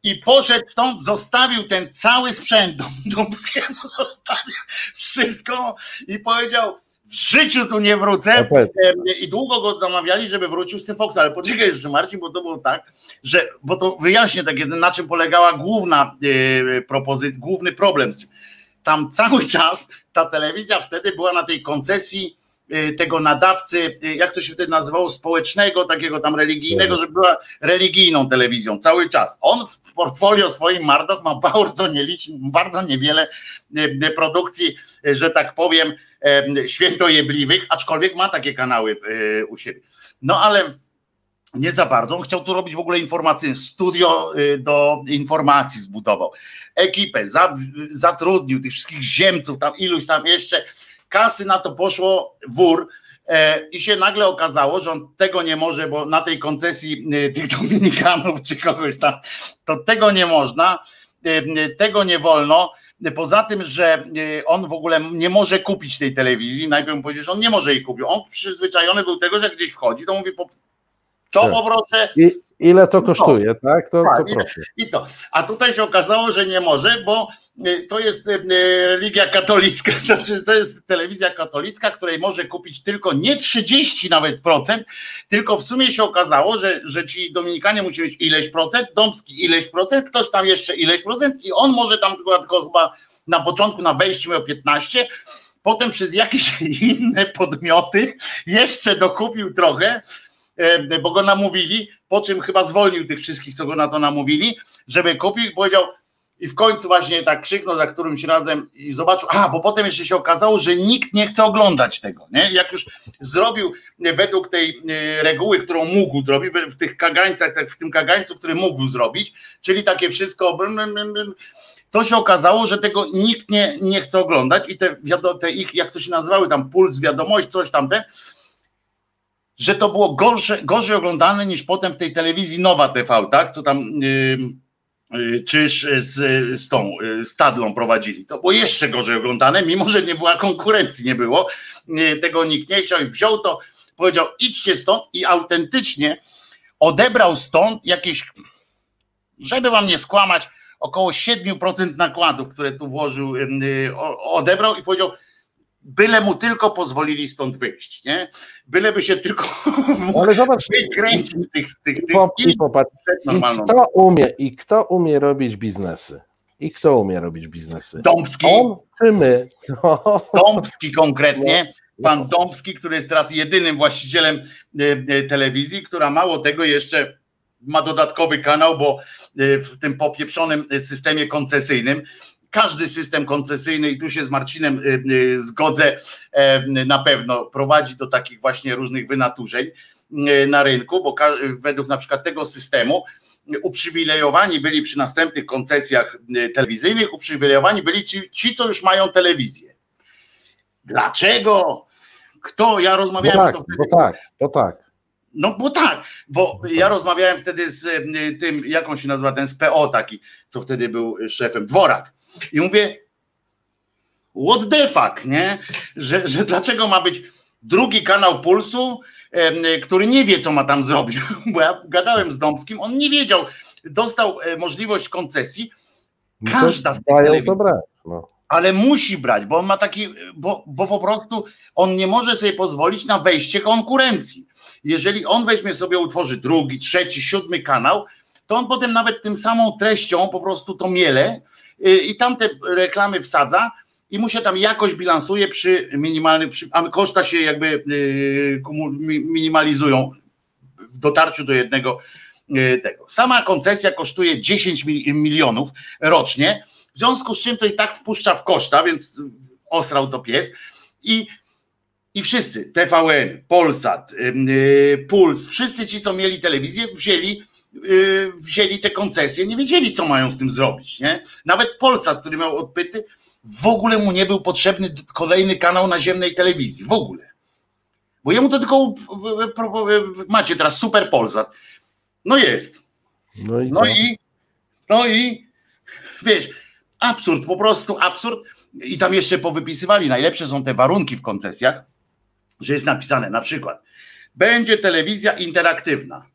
I poszedł stąd, zostawił ten cały sprzęt Dąbskiemu, zostawił wszystko i powiedział, życiu tu nie wrócę. No powiedz, Em, I długo go namawiali, żeby wrócił z tym Foxa, ale poczekaj jeszcze Marcin, bo to było tak, że, bo to wyjaśnię tak, na czym polegała główna e, propozycja, główny problem. Tam cały czas ta telewizja wtedy była na tej koncesji e, tego nadawcy, e, jak to się wtedy nazywało, społecznego, takiego tam religijnego, że była religijną telewizją cały czas. On w portfolio swoim Mardok ma bardzo, nieliczny, bardzo niewiele e, produkcji, że tak powiem, świętojebliwych, aczkolwiek ma takie kanały u siebie. No ale nie za bardzo. On chciał tu robić w ogóle informacyjne, studio y, do informacji zbudował. Ekipę, za, zatrudnił tych wszystkich ziemców, tam iluś tam jeszcze. Kasy na to poszło wór. E, I się nagle okazało, że on tego nie może, bo na tej koncesji y, tych Dominikanów czy kogoś tam, to tego nie można, y, tego nie wolno. Poza tym, że on w ogóle nie może kupić tej telewizji, najpierw mu powiedział, że on nie może jej kupić. On przyzwyczajony był tego, że gdzieś wchodzi, to mówi, to tak. poproszę. Ile to kosztuje, no. tak? To, tak, to proszę. I to. A tutaj się okazało, że nie może, bo y, to jest y, y, religia katolicka, znaczy to jest telewizja katolicka, której może kupić tylko nie 30 nawet procent, tylko w sumie się okazało, że, że ci Dominikanie musi mieć ileś procent, Dąbski ileś procent, ktoś tam jeszcze ileś procent i on może tam tylko, chyba na początku na wejściu miał 15, potem przez jakieś inne podmioty jeszcze dokupił trochę, bo go namówili, po czym chyba zwolnił tych wszystkich, co go na to namówili, żeby kupił i powiedział, i w końcu właśnie tak krzyknął za którymś razem i zobaczył, a bo potem jeszcze się okazało, że nikt nie chce oglądać tego, nie? Jak już zrobił według tej e, reguły, którą mógł zrobić, w tych kagańcach, tak w tym kagańcu, który mógł zrobić, czyli takie wszystko, to się okazało, że tego nikt nie, nie chce oglądać i te, te ich, jak to się nazywały, tam puls, wiadomość, coś tamte, że to było gorsze, gorzej oglądane niż potem w tej telewizji Nowa TV, tak? Co tam yy, czyż z, z tą yy, stadlą prowadzili. To było jeszcze gorzej oglądane, mimo że nie była konkurencji, nie było. Yy, tego nikt nie chciał i wziął to, powiedział idźcie stąd i autentycznie odebrał stąd jakieś, żeby wam nie skłamać, około 7% nakładów, które tu włożył, yy, odebrał i powiedział byle mu tylko pozwolili stąd wyjść, nie? Byleby się tylko Ale zobacz, wykręcić z tych, z tych, tych i, i popatrz, i kto umie, i kto umie robić biznesy? I kto umie robić biznesy? Dąbski. On czy my? Dąbski konkretnie. Pan Dąbski, który jest teraz jedynym właścicielem e, e, telewizji, która mało tego jeszcze ma dodatkowy kanał, bo e, w tym popieprzonym systemie koncesyjnym każdy system koncesyjny, i tu się z Marcinem y, y, zgodzę, e, na pewno prowadzi do takich właśnie różnych wynaturzeń y, na rynku, bo według na przykład tego systemu uprzywilejowani byli przy następnych koncesjach telewizyjnych, uprzywilejowani byli ci, ci co już mają telewizję. Dlaczego? Kto? Ja rozmawiałem tak, to wtedy. Tak, bo tak. No bo tak, bo ja rozmawiałem wtedy z tym, jak on się nazywa, ten z PO taki, co wtedy był szefem, Dworak. I mówię, what the fuck, nie? Że, że dlaczego ma być drugi kanał Pulsu, który nie wie, co ma tam zrobić. Bo ja gadałem z Dąbskim, on nie wiedział, dostał e, możliwość koncesji. No Każda z tych telewizji, no. ale musi brać, bo on ma taki, bo, bo po prostu on nie może sobie pozwolić na wejście konkurencji. Jeżeli on weźmie sobie, utworzy drugi, trzeci, siódmy kanał, to on potem nawet tym samą treścią po prostu to miele i tam te reklamy wsadza i mu się tam jakoś bilansuje przy minimalnym, przy, a koszta się jakby y, minimalizują w dotarciu do jednego y, tego. Sama koncesja kosztuje 10 milionów rocznie, w związku z czym to i tak wpuszcza w koszta, więc osrał to pies i i wszyscy, TVN, Polsat, Puls, wszyscy ci, co mieli telewizję, wzięli Y, wzięli te koncesje, nie wiedzieli, co mają z tym zrobić. Nie? Nawet Polsat, który miał odpyty, w ogóle mu nie był potrzebny kolejny kanał naziemnej telewizji. W ogóle. Bo jemu to tylko macie teraz super Polsat. No jest. No i, no i, no i wiesz, absurd, po prostu absurd. I tam jeszcze powypisywali, najlepsze są te warunki w koncesjach, że jest napisane na przykład, będzie telewizja interaktywna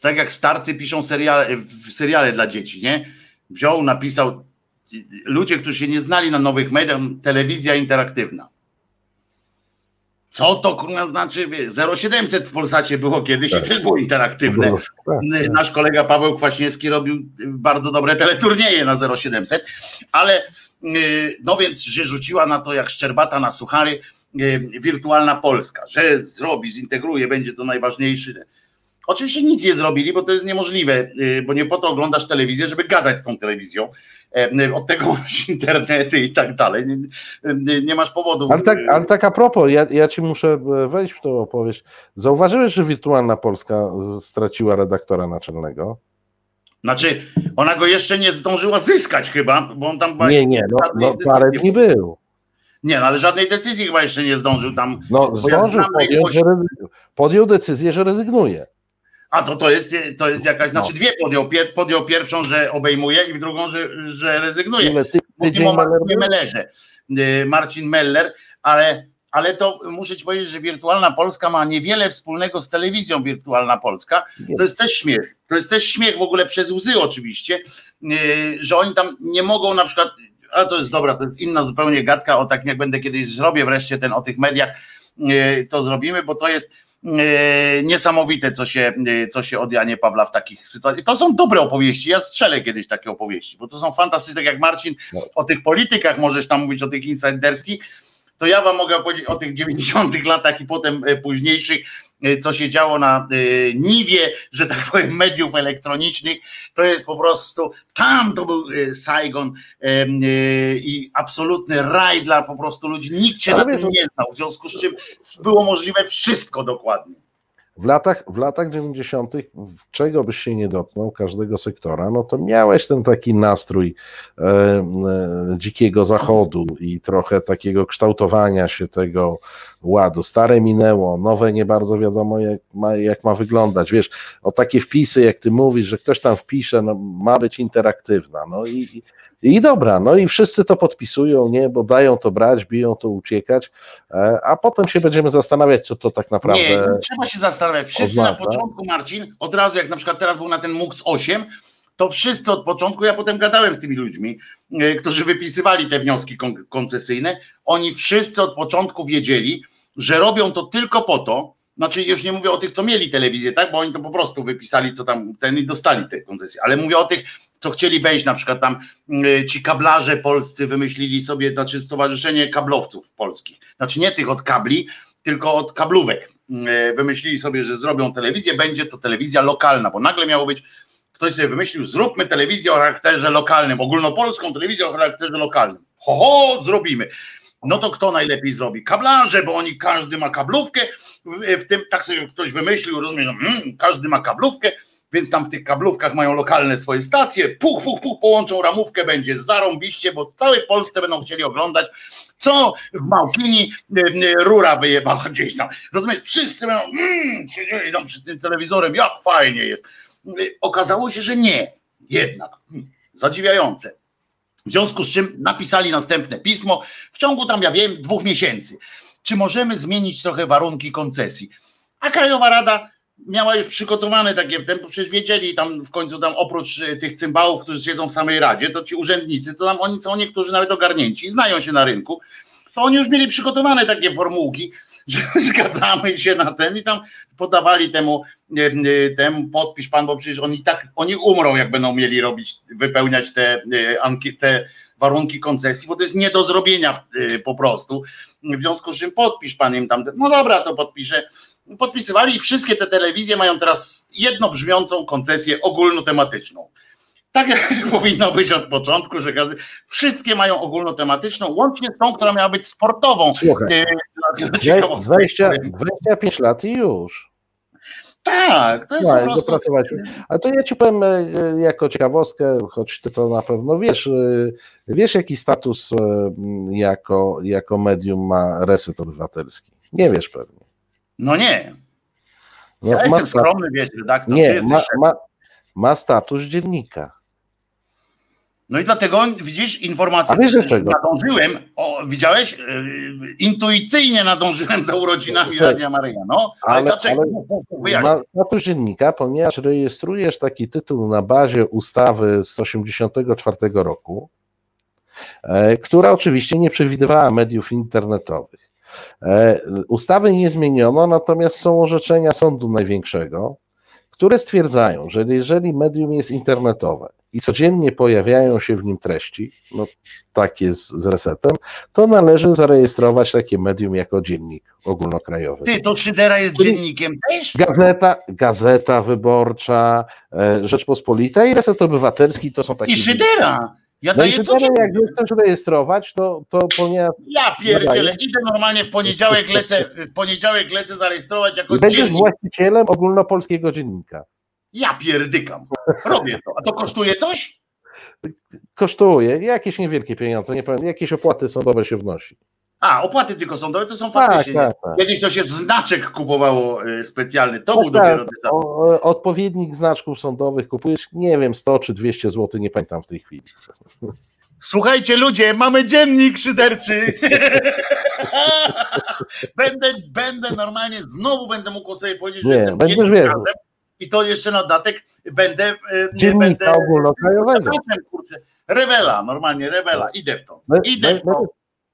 tak jak starcy piszą seriale, seriale dla dzieci, nie? Wziął, napisał, ludzie, którzy się nie znali na nowych mediach, telewizja interaktywna. Co to kurwa znaczy? 0700 w Polsacie było kiedyś tak. i też było interaktywne. Tak, tak. Nasz kolega Paweł Kwaśniewski robił bardzo dobre teleturnieje na 0700, ale y, no więc, że rzuciła na to jak szczerbata na suchary y, wirtualna Polska, że zrobi, zintegruje, będzie to najważniejszy Oczywiście nic nie zrobili, bo to jest niemożliwe, y, bo nie po to oglądasz telewizję, żeby gadać z tą telewizją. E, od tego masz internety i tak dalej. Nie, nie, nie masz powodu. Ale tak, ale tak a propos, ja, ja ci muszę wejść w tą opowieść. Zauważyłeś, że Wirtualna Polska straciła redaktora naczelnego? Znaczy, ona go jeszcze nie zdążyła zyskać chyba, bo on tam... Nie, nie, no, no parę dni był. Nie, no ale żadnej decyzji chyba jeszcze nie zdążył tam. No zdążył, podjął, że podjął decyzję, że rezygnuje. A to, to, jest, to jest jakaś, znaczy no. dwie podjął. Podjął pierwszą, że obejmuje i drugą, że, że rezygnuje. Mówimy o Marcinie Mellerze. Y, Marcin Meller, ale, ale to muszę ci powiedzieć, że Wirtualna Polska ma niewiele wspólnego z telewizją Wirtualna Polska. To jest też śmiech. To jest też śmiech w ogóle przez łzy oczywiście, y, że oni tam nie mogą na przykład, a to jest dobra, to jest inna zupełnie gadka, o tak jak będę kiedyś zrobię wreszcie ten o tych mediach, y, to zrobimy, bo to jest niesamowite, co się, e, co się od Janie Pawła w takich sytuacjach. To są dobre opowieści. Ja strzelę kiedyś takie opowieści, bo to są fantastyczne, tak jak Marcin no. o tych politykach możesz tam mówić, o tych insiderskich to ja wam mogę powiedzieć o tych 90 latach i potem e, późniejszych, e, co się działo na e, niwie, że tak powiem, mediów elektronicznych. To jest po prostu, tam to był Saigon i absolutny raj dla po prostu ludzi. Nikt się na tym nie znał, w związku z czym było możliwe wszystko dokładnie. W latach, w latach 90., czego byś się nie dotknął, każdego sektora, no to miałeś ten taki nastrój e, e, dzikiego zachodu i trochę takiego kształtowania się tego ładu. Stare minęło, nowe nie bardzo wiadomo, jak ma, jak ma wyglądać. Wiesz, o takie wpisy, jak ty mówisz, że ktoś tam wpisze, no, ma być interaktywna. No i, i dobra, no i wszyscy to podpisują, nie, bo dają to brać, biją to uciekać, e, a potem się będziemy zastanawiać, co to tak naprawdę. Nie, nie trzeba się zastanawiać. Wszyscy oznacza. na początku, Marcin, od razu, jak na przykład teraz był na ten MUX 8, to wszyscy od początku, ja potem gadałem z tymi ludźmi, e, którzy wypisywali te wnioski koncesyjne, oni wszyscy od początku wiedzieli, że robią to tylko po to, znaczy już nie mówię o tych, co mieli telewizję, tak, bo oni to po prostu wypisali, co tam, ten i dostali te koncesje, ale mówię o tych, co chcieli wejść, na przykład tam y, ci kablarze polscy wymyślili sobie, znaczy stowarzyszenie kablowców polskich, znaczy nie tych od kabli, tylko od kablówek. Y, wymyślili sobie, że zrobią telewizję, będzie to telewizja lokalna, bo nagle miało być, ktoś sobie wymyślił, zróbmy telewizję o charakterze lokalnym, ogólnopolską telewizję o charakterze lokalnym. Ho, ho, zrobimy. No to kto najlepiej zrobi? Kablarze, bo oni, każdy ma kablówkę, w, w tym, tak sobie ktoś wymyślił, rozumiem, no, mm, każdy ma kablówkę, więc tam w tych kablówkach mają lokalne swoje stacje, puch, puch, puch, połączą ramówkę, będzie zarąbiście, bo w całej Polsce będą chcieli oglądać, co w Małkini e, e, rura wyjebała gdzieś tam. Rozumiesz, wszyscy będą, mm, siedzieli tam przy tym telewizorem, jak fajnie jest. E, okazało się, że nie, jednak. Hmm, zadziwiające. W związku z czym napisali następne pismo w ciągu tam, ja wiem, dwóch miesięcy. Czy możemy zmienić trochę warunki koncesji? A Krajowa Rada miała już przygotowane takie tempo, przecież wiedzieli tam w końcu tam oprócz e, tych cymbałów, którzy siedzą w samej Radzie, to ci urzędnicy, to tam oni są niektórzy nawet ogarnięci, znają się na rynku, to oni już mieli przygotowane takie formułki, że zgadzamy się na ten i tam podawali temu, e, e, temu podpisz pan, bo przecież oni tak, oni umrą, jak będą mieli robić, wypełniać te, te warunki koncesji, bo to jest nie do zrobienia po prostu. W związku z czym podpisz pan im tam, no dobra, to podpiszę podpisywali i wszystkie te telewizje mają teraz jednobrzmiącą koncesję ogólnotematyczną. Tak jak powinno być od początku, że każdy, wszystkie mają ogólnotematyczną, łącznie z tą, która miała być sportową. Słuchaj, 20, 25 lat i już. Tak, to jest no, po prostu... Ale to ja ci powiem e, jako ciekawostkę, choć ty to na pewno wiesz, e, wiesz jaki status e, jako, jako medium ma Reset Obywatelski? Nie wiesz pewnie. No nie. No, ja jestem skromny, wiesz, redaktor. Nie, ma, ma, ma status dziennika. No i dlatego widzisz informację. A wiesz dlaczego? Nadążyłem, o, widziałeś? E, intuicyjnie nadążyłem za urodzinami Radia Maryja. No, ale, ale dlaczego? Ale ma status dziennika, ponieważ rejestrujesz taki tytuł na bazie ustawy z 1984 roku, e, która oczywiście nie przewidywała mediów internetowych. E, ustawy nie zmieniono, natomiast są orzeczenia Sądu Największego, które stwierdzają, że jeżeli medium jest internetowe i codziennie pojawiają się w nim treści, no tak jest z resetem, to należy zarejestrować takie medium jako dziennik ogólnokrajowy. Ty, to Szydera jest Czyli- dziennikiem też? Gazeta, Gazeta Wyborcza, e, Rzeczpospolita i Reset Obywatelski to są takie... I Szydera. Ja No daję jak chcesz rejestrować, to, to ponieważ Ja pierdzielę, Daję. idę normalnie w poniedziałek lecę, w poniedziałek lecę zarejestrować jako i będziesz dziennik. właścicielem ogólnopolskiego dziennika. Ja pierdykam. Robię to. A to kosztuje coś? Kosztuje jakieś niewielkie pieniądze, nie powiem, jakieś opłaty sądowe się wnosi. A, opłaty tylko sądowe to są Tak, faktycznie. tak, tak. Kiedyś to się znaczek kupowało y, specjalny. To Tak, był dopiero tak. O, e, odpowiednik znaczków sądowych kupujesz, nie wiem, 100 czy 200 zł, nie pamiętam w tej chwili. Słuchajcie ludzie, mamy dziennik szyderczy. będę, będę normalnie, znowu będę mógł sobie powiedzieć, że Nie, jestem będziesz dziennikarzem. I to jeszcze na dodatek będę, e, Dziennika będę ogólnokrajowego. Rewela, normalnie rewela, idę w to. Be- Idę w to.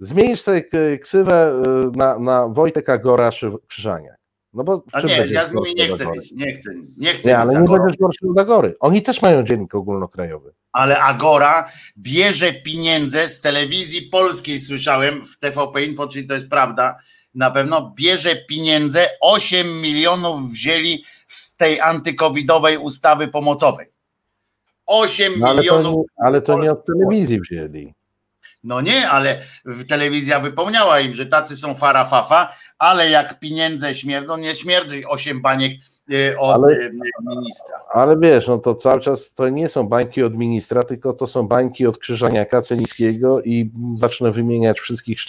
Zmienisz sobie ksywę y, na, na Wojtek Agora Szy- Krzyżaniak. No bo A nie, ja z nimi nie chcę mieć, nie chcę nic, nie chcę Nie, ale nie będziesz gorszy od Agory. Oni też mają dziennik ogólnokrajowy. Ale Agora bierze pieniądze z telewizji polskiej, słyszałem w TVP Info, czyli to jest prawda, na pewno bierze pieniądze, 8 milionów wzięli z tej antykowidowej ustawy pomocowej. 8 No, ale, to milionów. nie, ale to nie od telewizji wzięli. No nie, ale telewizja wypomniała im, że tacy są farafafa, ale jak pieniądze śmierdzą, nie śmierdzi 8 baniek y, od Ale- y, ministra. Ale wiesz, no to cały czas to nie są bańki od ministra, tylko to są bańki od Krzyżaniaka Cenickiego i zacznę wymieniać wszystkich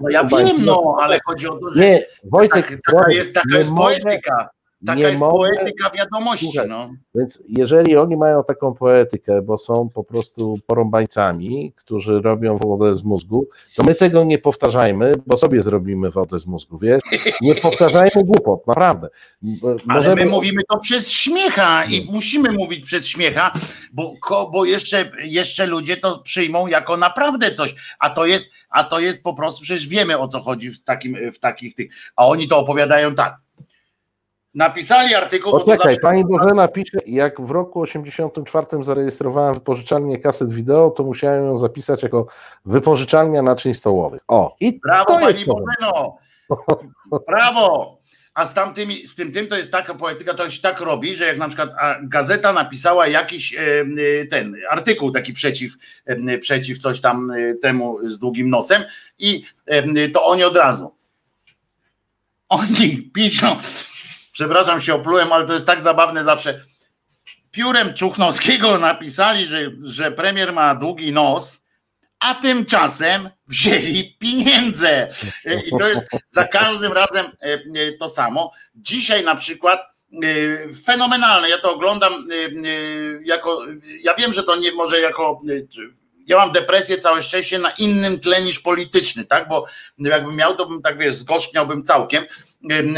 no ja bańki wiem, od- no, ale chodzi o to, że Nie, Wojtek, tak, taka Borys, jest, taka nie jest. Taka nie jest mogę- poetyka wiadomości. Słuchaj, No. Więc jeżeli oni mają taką poetykę, bo są po prostu porąbańcami, którzy robią wodę z mózgu, to my tego nie powtarzajmy, bo sobie zrobimy wodę z mózgu, wiesz? Nie powtarzajmy głupot, naprawdę. M- Ale my mówimy to przez śmiecha i musimy mówić przez śmiecha, bo, bo jeszcze, jeszcze ludzie to przyjmą jako naprawdę coś, a to jest, a to jest po prostu, przecież wiemy o co chodzi w, takim, w takich tych, a oni to opowiadają tak. Napisali artykuł, bo to zawsze... pani Bożena pisze, jak w roku 84 zarejestrowałem wypożyczalnię kaset wideo, to musiałem ją zapisać jako wypożyczalnia naczyń stołowych. O, i Brawo to pani. Bożeno! Brawo! A z tamtymi, z tym tym to jest taka poetyka, to się tak robi, że jak na przykład gazeta napisała jakiś e, e, ten artykuł taki przeciw, e, przeciw coś tam temu z długim nosem i to oni od razu. Oni piszą, przepraszam się oplułem, ale to jest tak zabawne zawsze. Piórem Czuchnowskiego napisali, że, że premier ma długi nos, a tymczasem wzięli pieniądze. E, I to jest za każdym razem e, e, to samo. Dzisiaj na przykład fenomenalne, ja to oglądam jako, ja wiem, że to nie może jako, ja mam depresję, całe szczęście na innym tle niż polityczny, tak, bo jakbym miał, to bym tak, wiesz, zgorzkniałbym całkiem,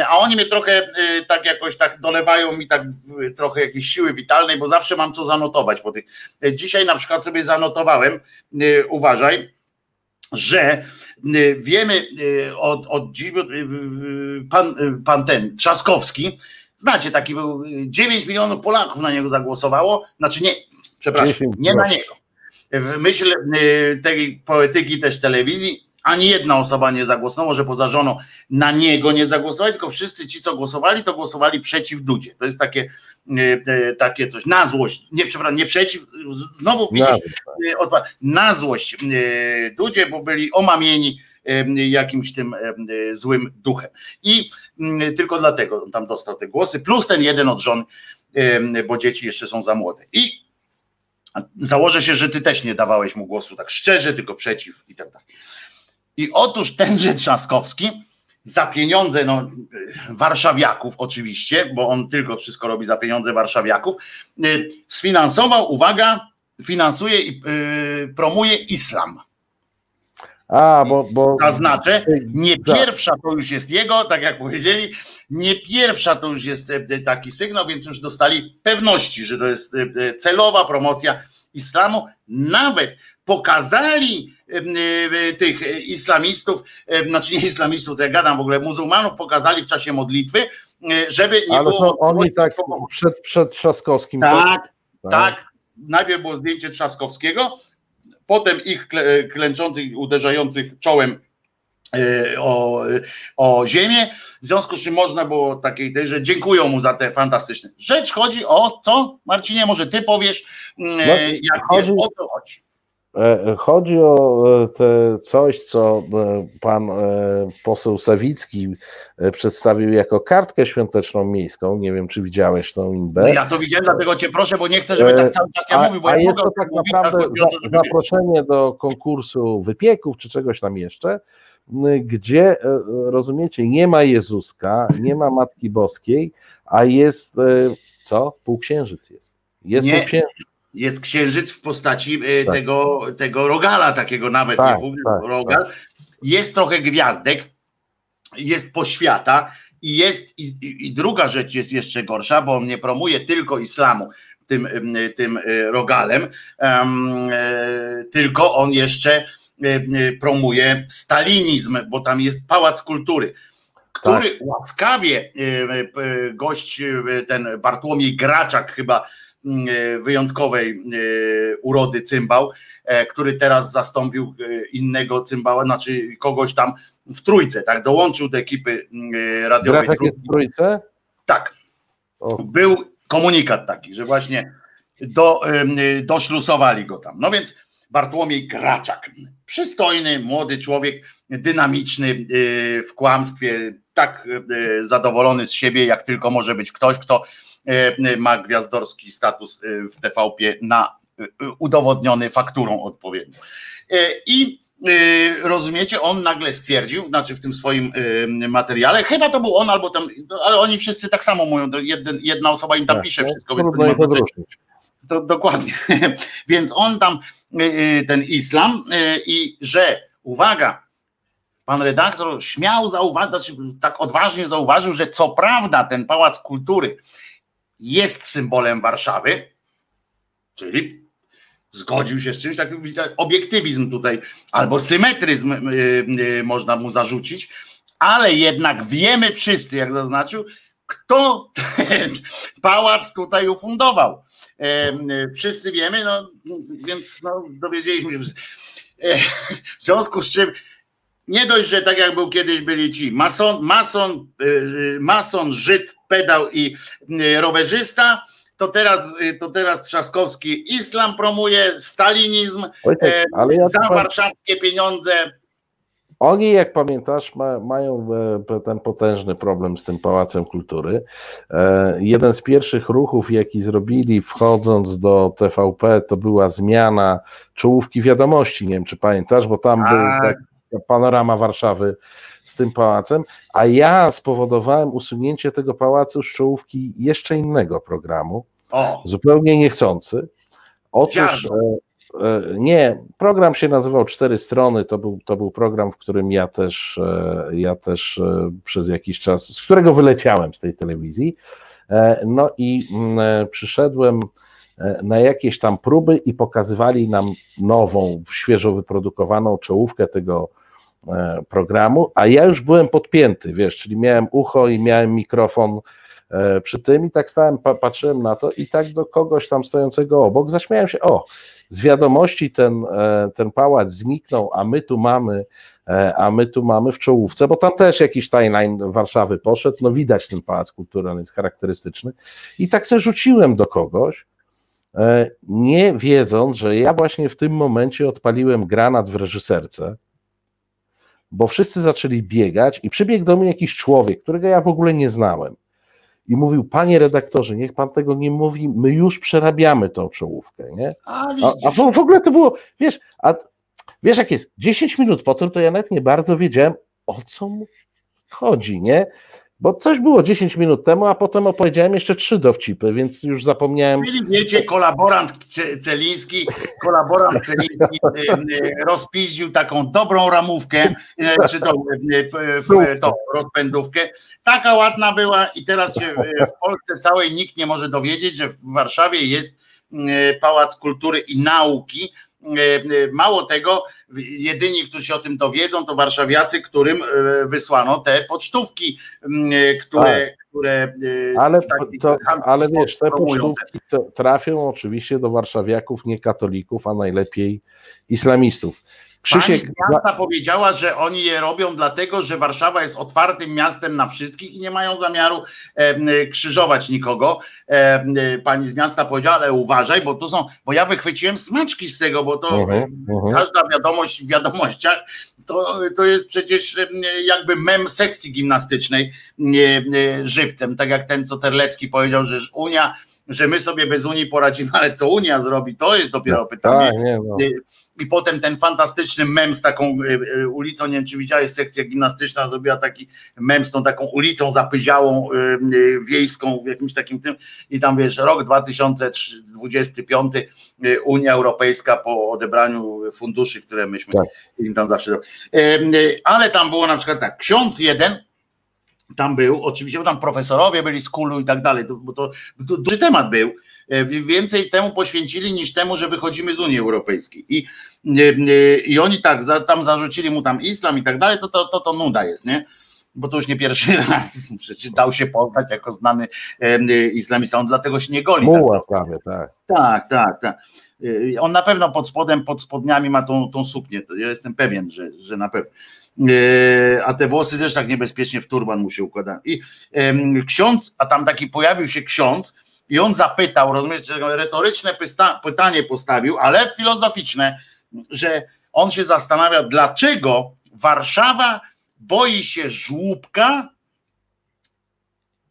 a oni mnie trochę e, tak jakoś tak dolewają mi tak trochę jakiejś siły witalnej, bo zawsze mam co zanotować po tych. Dzisiaj na przykład sobie zanotowałem, e, uważaj, że y, wiemy y, od, od dziś, y, y, pan, y, pan ten Trzaskowski, znacie, taki był, y, 9 milionów Polaków na niego zagłosowało, znaczy nie, przepraszam, 10 nie na niego. W myśl y, tej poetyki też telewizji, ani jedna osoba nie zagłosowała, może poza żoną, na niego nie zagłosowali, tylko wszyscy ci, co głosowali, to głosowali przeciw Dudzie. To jest takie, y, takie coś, na złość, nie, przepraszam, nie przeciw, znowu widzisz, Nawet. y, na złość Dudzie, bo byli omamieni jakimś tym złym duchem. I tylko dlatego tam dostał te głosy, plus ten jeden od żon, bo dzieci jeszcze są za młode. I założę się, że ty też nie dawałeś mu głosu tak szczerze, tylko przeciw i tak dalej. I otóż tenże Trzaskowski za pieniądze no, warszawiaków oczywiście, bo on tylko wszystko robi za pieniądze warszawiaków, y, sfinansował, uwaga, finansuje i y, promuje islam. A, bo, bo Zaznaczę, nie Tak. pierwsza to już jest jego, tak jak powiedzieli, nie pierwsza to już jest e, taki sygnał, więc już dostali pewności, że to jest e, e, celowa promocja islamu. Nawet pokazali e, e, tych e, islamistów, e, znaczy nie islamistów, to ja gadam w ogóle, muzułmanów pokazali w czasie modlitwy, e, żeby nie ale było oni tak przed, przed Trzaskowskim. to- tak, tak. najpierw było zdjęcie Trzaskowskiego, potem ich klęczących, uderzających czołem o, o ziemię, w związku z czym można było takiej tej, że dziękują mu za te fantastyczne. Rzecz chodzi o co? Marcinie, może ty powiesz, no, jak chodzi, wiesz, o co chodzi. E, chodzi o e, coś, co e, pan poseł Sawicki przedstawił jako kartkę świąteczną miejską. Nie wiem, czy widziałeś tą inbę. No ja to widziałem, dlatego cię proszę, bo nie chcę, żeby tak cały czas ja mówił, bo a ja jest to tak naprawdę za, zaproszenie do konkursu wypieków, czy czegoś tam jeszcze, gdzie, rozumiecie, nie ma Jezuska, nie ma Matki Boskiej, a jest, co? Półksiężyc jest. Jest nie, półksiężyc jest księżyc w postaci e, tak. tego, tego rogala, takiego nawet tak, nie tak, rogal. Tak. Jest trochę gwiazdek, jest poświata i jest i, i, druga rzecz jest jeszcze gorsza, bo on nie promuje tylko islamu tym, tym e, rogalem, um, tylko on jeszcze promuje stalinizm, bo tam jest pałac kultury który tak. łaskawie gość ten Bartłomiej Graczak chyba e, wyjątkowej e, urody cymbał, e, który teraz zastąpił innego cymbała, znaczy kogoś tam w trójce, tak? Dołączył do ekipy radiowej. Grafek jest w trójce? Tak. O. Był komunikat taki, że właśnie do, doślusowali go tam. No więc Bartłomiej Graczak, przystojny, młody człowiek, dynamiczny w kłamstwie, tak zadowolony z siebie, jak tylko może być ktoś, kto E, ma gwiazdorski status e, w TVP na e, udowodniony fakturą odpowiednią. I rozumiecie, on nagle stwierdził, znaczy w tym swoim materiale, chyba to był on albo tam, ale oni wszyscy tak samo mówią, jedna osoba im tam tak, pisze wszystko. Więc to, to dokładnie. Więc on tam, ten islam i że, uwaga, pan redaktor śmiał zauważyć, znaczy tak odważnie zauważył, że co prawda ten Pałac Kultury jest symbolem Warszawy, czyli zgodził się z czymś, taki obiektywizm tutaj, albo symetryzm yy, yy, można mu zarzucić, ale jednak wiemy wszyscy, jak zaznaczył, kto ten pałac tutaj ufundował. Yy, wszyscy wiemy, no więc no, dowiedzieliśmy się. W związku z czym nie dość, że tak jak był kiedyś byli ci mason, mason, mason Żyd, pedał i y, rowerzysta, to teraz, y, to teraz Trzaskowski islam promuje, stalinizm, Wojtek, ale ja za warszawskie pieniądze. Oni, jak pamiętasz, ma, mają e, ten potężny problem z tym Pałacem Kultury. E, jeden z pierwszych ruchów, jaki zrobili wchodząc do TVP, to była zmiana czołówki wiadomości. Nie wiem, czy pamiętasz, bo tam był tak, panorama Warszawy z tym pałacem, a ja spowodowałem usunięcie tego pałacu z czołówki jeszcze innego programu, o. zupełnie niechcący. Otóż e, e, nie, program się nazywał Cztery Strony, to był, to był program, w którym ja też, e, ja też e, przez jakiś czas, z którego wyleciałem z tej telewizji, e, no i m, mm, przyszedłem e, na jakieś tam próby i pokazywali nam nową, świeżo wyprodukowaną czołówkę tego programu, a ja już byłem podpięty, wiesz, czyli miałem ucho i miałem mikrofon e, przy tym i tak stałem, patrzyłem na to i tak do kogoś tam stojącego obok zaśmiałem się, o, z wiadomości ten, e, ten pałac zniknął, a my tu mamy a my tu mamy w czołówce, bo tam też jakiś timeline Warszawy poszedł, no widać ten Pałac Kultury, on jest charakterystyczny. I tak sobie rzuciłem do kogoś, nie wiedząc, że ja właśnie w tym momencie odpaliłem granat w reżyserce, bo wszyscy zaczęli biegać i przybiegł do mnie jakiś człowiek, którego ja w ogóle nie znałem. I mówił, panie redaktorze, niech pan tego nie mówi, my już przerabiamy tą czołówkę, nie? A, a, w, w, ogóle to było, wiesz, a wiesz jak jest, 10 minut potem to ja nawet nie bardzo wiedziałem, o co mu chodzi, nie? Bo coś było 10 minut temu, a potem opowiedziałem jeszcze trzy dowcipy, więc już zapomniałem. Czyli wiecie, kolaborant Celiński, kolaborant Celiński y, y, rozpiździł taką dobrą ramówkę, y, czy tą, tą rozpędówkę. Taka ładna była i teraz się w Polsce całej nikt nie może dowiedzieć, że w Warszawie jest Pałac Kultury i Nauki, Mało tego, jedyni, którzy się o tym dowiedzą, to warszawiacy, którym e, wysłano te pocztówki, które, tak. które Ale, to, ale wiesz, te pocztówki trafią oczywiście do warszawiaków, nie katolików, a najlepiej islamistów. Pani Krzysiek, z miasta powiedziała, że oni je robią dlatego, że Warszawa jest otwartym miastem na wszystkich i nie mają zamiaru em, krzyżować nikogo. Em, Pani z miasta powiedziała, ale uważaj, bo tu są, bo ja wychwyciłem smaczki z tego, bo to Mhm, mhm. każda wiadomość w wiadomościach to, to jest przecież jakby mem sekcji gimnastycznej nie, żywcem, tak jak ten, co Terlecki powiedział, że Unia, że my sobie bez Unii poradzimy, ale co Unia zrobi, to jest dopiero pytanie. tak, nie, no. I potem ten fantastyczny mem z taką y, y, ulicą, nie wiem czy widziałeś, sekcja gimnastyczna zrobiła taki mem z tą taką ulicą zapyziałą y, wiejską w jakimś takim tym i tam wiesz, rok 2025 y, Unia Europejska po odebraniu funduszy, które myśmy Tak. im tam zawsze... Ale tam było na przykład tak, ksiądz jeden tam był, oczywiście bo tam profesorowie byli z kulu i tak dalej, bo to, to duży temat był, więcej temu poświęcili niż temu, że wychodzimy z Unii Europejskiej i, e, e, i oni tak, za, tam zarzucili mu tam islam i tak dalej, to to, to, to nuda jest, nie? Bo to już nie pierwszy raz, przecież dał się poznać jako znany e, islamista, on dlatego się nie goli. tak Muła prawie, tak. tak, tak, tak. On na pewno pod spodem, pod spodniami ma tą, tą suknię. Ja jestem pewien, że, że na pewno. A te włosy też tak niebezpiecznie w turban mu się układają. I ksiądz, a tam taki pojawił się ksiądz i on zapytał, rozumiesz, że retoryczne pysta, pytanie postawił, ale filozoficzne, że on się zastanawia, dlaczego Warszawa boi się żłóbka,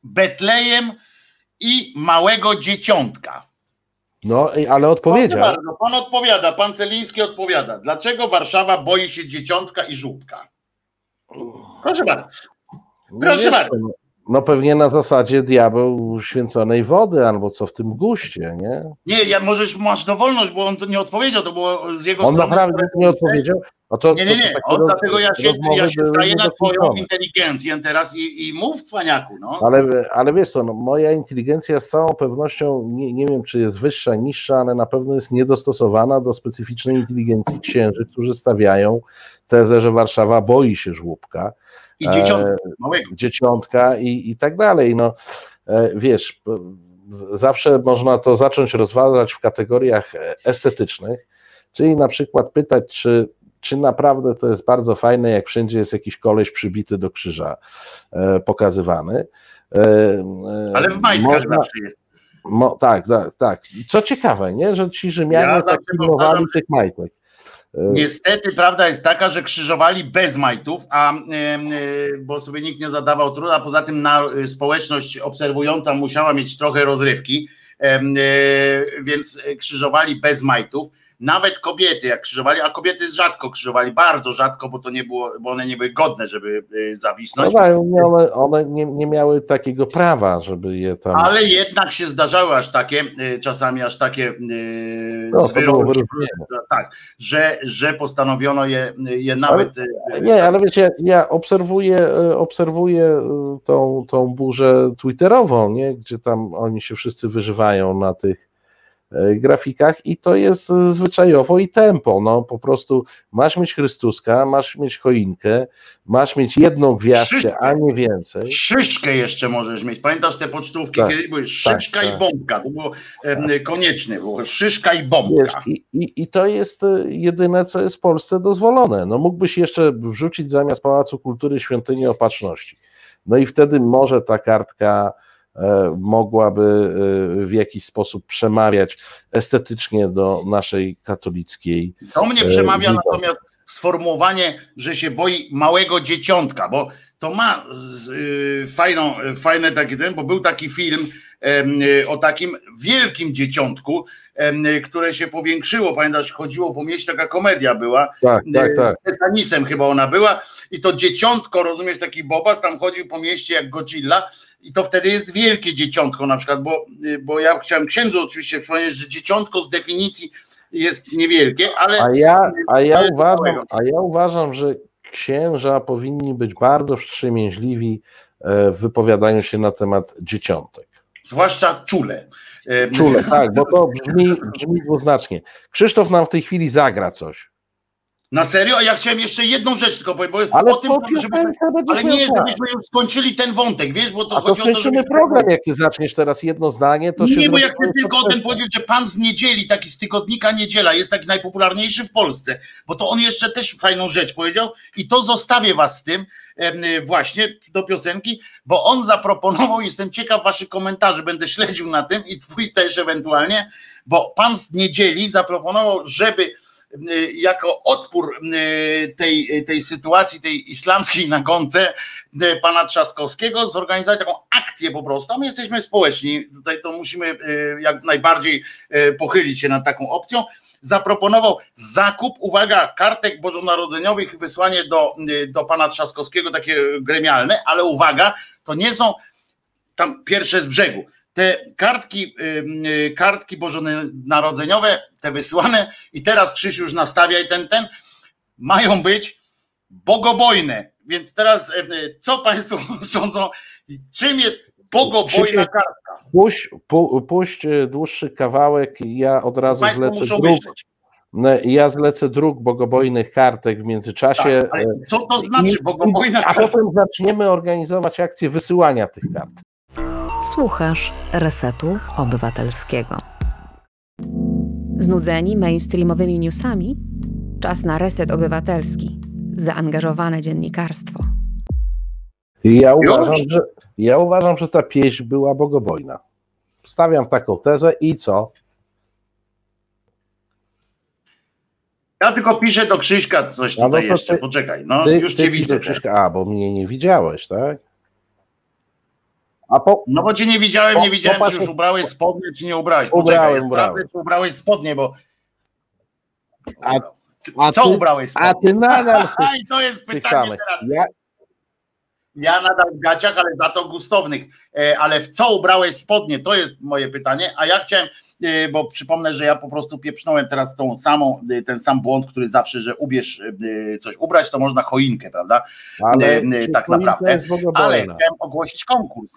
Betlejem i małego dzieciątka. No, ale odpowiedział. bardzo, pan odpowiada, pan Celiński odpowiada. Dlaczego Warszawa boi się dzieciątka i żółbka? Proszę bardzo. No Proszę wiesz, bardzo. No, pewnie na zasadzie diabeł święconej wody, albo co w tym guście, nie? Nie, ja możesz, masz dowolność, bo on to nie odpowiedział, to było z jego On strony. naprawdę nie odpowiedział. A to, Nie, nie, nie. roz- dlatego ja się, ja się staję na twoją inteligencję teraz i, i mów cwaniaku, no. Ale, ale wiesz co, no, moja inteligencja z całą pewnością, nie, nie wiem czy jest wyższa, niższa, ale na pewno jest niedostosowana do specyficznej inteligencji księży, którzy stawiają tezę, że Warszawa boi się żłóbka, I dzieciątka małego. dzieciątka i, i tak dalej. No, e, wiesz, zawsze można to zacząć rozważać w kategoriach e, estetycznych, czyli na przykład pytać, czy, czy naprawdę to jest bardzo fajne, jak wszędzie jest jakiś koleś przybity do krzyża e, pokazywany. E, e, Ale w majtkach można- zawsze jest. Mo, tak, tak, tak. Co ciekawe, nie, że ci Rzymianie Ja tak pilnowali tych majtek. E, Niestety prawda jest taka, że krzyżowali bez majtów, a em, e, bo sobie nikt nie zadawał truda, a poza tym na, e, społeczność obserwująca musiała mieć trochę rozrywki, e, więc krzyżowali bez majtów. Nawet kobiety, jak krzyżowali, a kobiety rzadko krzyżowali, bardzo rzadko, bo to nie było, bo one nie były godne, żeby No zawisnąć. tak, nie, one, one nie, nie miały takiego prawa, żeby je tam. Ale jednak się zdarzały aż takie, e, czasami aż takie e, No, było wyróżnienie. tak, że, że postanowiono je, je nawet. e, Nie, ale wiecie, ja obserwuję, e, obserwuję e, tą, tą burzę twitterową, nie? gdzie tam oni się wszyscy wyżywają na tych grafikach i to jest e, zwyczajowo i tempo. No, po prostu masz mieć Chrystuska, masz mieć choinkę, masz mieć jedną gwiazdkę, Szyszkę. a nie więcej. Szyszkę jeszcze możesz mieć. Pamiętasz te pocztówki, Tak, kiedy były szyszka tak, i tak. bombka. To było em, konieczne, było szyszka i Wiesz, bombka. i, i, I to jest e, jedyne, co jest w Polsce dozwolone. No mógłbyś jeszcze wrzucić zamiast Pałacu Kultury świątynię opatrzności. No i wtedy może ta kartka e, mogłaby e, w jakiś sposób przemawiać estetycznie do naszej katolickiej. To mnie e, przemawia witam. natomiast sformułowanie, że się boi małego dzieciątka, bo to ma z, y, fajną, fajne takie ten, bo był taki film y, o takim wielkim dzieciątku, y, które się powiększyło. Pamiętasz, chodziło po mieście, taka komedia była. Tak, tak, tak. Z Tesanisem chyba ona była i to dzieciątko, rozumiesz, taki Bobas tam chodził po mieście jak Godzilla i to wtedy jest wielkie dzieciątko na przykład, bo, bo ja chciałem księdzu oczywiście przypomnieć, że dzieciątko z definicji jest niewielkie, ale A ja, a ja, uważam, a ja uważam, że księża powinni być bardzo wstrzemięźliwi e, w wypowiadaniu się na temat dzieciątek. zwłaszcza czule. Czule, tak, bo to brzmi, brzmi dwuznacznie. Krzysztof nam w tej chwili zagra coś. Na serio? A ja chciałem jeszcze jedną rzecz tylko powiedzieć, bo Ale o tym, żeby, będziesz ale nie, żebyśmy już skończyli ten wątek, wiesz, bo to A to chodzi o to, żebyśmy... program, jak ty zaczniesz teraz jedno zdanie, to się Nie, bo jak ty tylko o tym powiedział, że pan z niedzieli, taki z tygodnika Niedziela, jest taki najpopularniejszy w Polsce, bo to on jeszcze też fajną rzecz powiedział i to zostawię was z tym y, właśnie do piosenki, bo on zaproponował, jestem ciekaw waszych komentarzy, będę śledził na tym i twój też ewentualnie, bo pan z niedzieli zaproponował, żeby jako odpór y, tej, tej sytuacji, tej islamskiej nagonce y, pana Trzaskowskiego zorganizować taką akcję po prostu, my jesteśmy społeczni, tutaj to musimy y, jak najbardziej y, pochylić się nad taką opcją, zaproponował zakup, uwaga, kartek bożonarodzeniowych wysłanie do, y, do pana Trzaskowskiego, takie gremialne, ale uwaga, to nie są tam pierwsze z brzegu. Te kartki, y, y, kartki bożonarodzeniowe, te wysłane, i teraz Krzyś już nastawia i ten, ten, mają być bogobojne. Więc teraz, y, y, co Państwo sądzą, czym jest bogobojna kartka? Puść, pu, puść e, dłuższy kawałek, ja od razu Państwo zlecę druk. Ja zlecę druk bogobojnych kartek w międzyczasie. Tak, ale co to znaczy i- bogobojna A kartka? potem zaczniemy organizować akcję wysyłania tych kart. Słuchasz Resetu Obywatelskiego. Znudzeni mainstreamowymi newsami? Czas na Reset Obywatelski. Zaangażowane dziennikarstwo. Ja uważam, że, ja uważam, że ta pieśń była bogobojna. Stawiam taką tezę i co? Ja tylko piszę do Krzyśka coś No, no tutaj to jeszcze, ty- poczekaj, no Ty, już ty cię widzę. widzę, Krzyśka, a, bo mnie nie widziałeś, tak? A po, No bo cię nie widziałem, nie widziałem, popatrz- czy już ubrałeś spodnie, czy nie ubrałeś. Ubrałem, Poczekaj, ubrałem. sprawdzę, czy ubrałeś spodnie, bo... A- Ty- a Co ty- ubrałeś spodnie? a ty nadal tych, I to jest pytanie teraz. Ja, Ja nadal w gaciach, ale za to gustownych. E, Ale w co ubrałeś spodnie? To jest moje pytanie. A ja chciałem, e, bo przypomnę, że ja po prostu pieprznąłem teraz tą samą, e, ten sam błąd, który zawsze, że ubierz coś ubrać, to można choinkę, prawda? ale tak naprawdę. Ale chciałem ogłosić konkurs.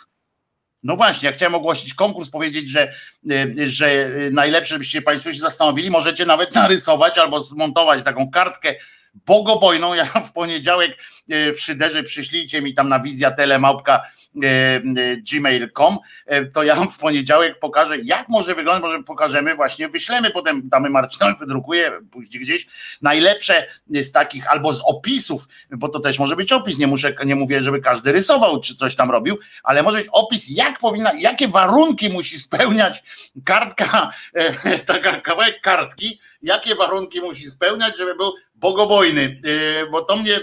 No właśnie, ja chciałem ogłosić konkurs, powiedzieć, że, y, że najlepsze, żebyście Państwo się zastanowili, możecie nawet narysować albo zmontować taką kartkę bogobojną. Ja w poniedziałek y, w Szyderze przyślijcie mi tam na wizja telemałpka y, y, gmail.com, to ja w poniedziałek pokażę, jak może wyglądać, może pokażemy właśnie, wyślemy potem, damy Marcinowi, wydrukuję później gdzieś, najlepsze z takich, albo z opisów, bo to też może być opis, nie muszę, nie mówię, żeby każdy rysował, czy coś tam robił, ale może być opis, jak powinna, jakie warunki musi spełniać kartka, e, taka kawałek kartki, jakie warunki musi spełniać, żeby był bogobojny, e, bo to mnie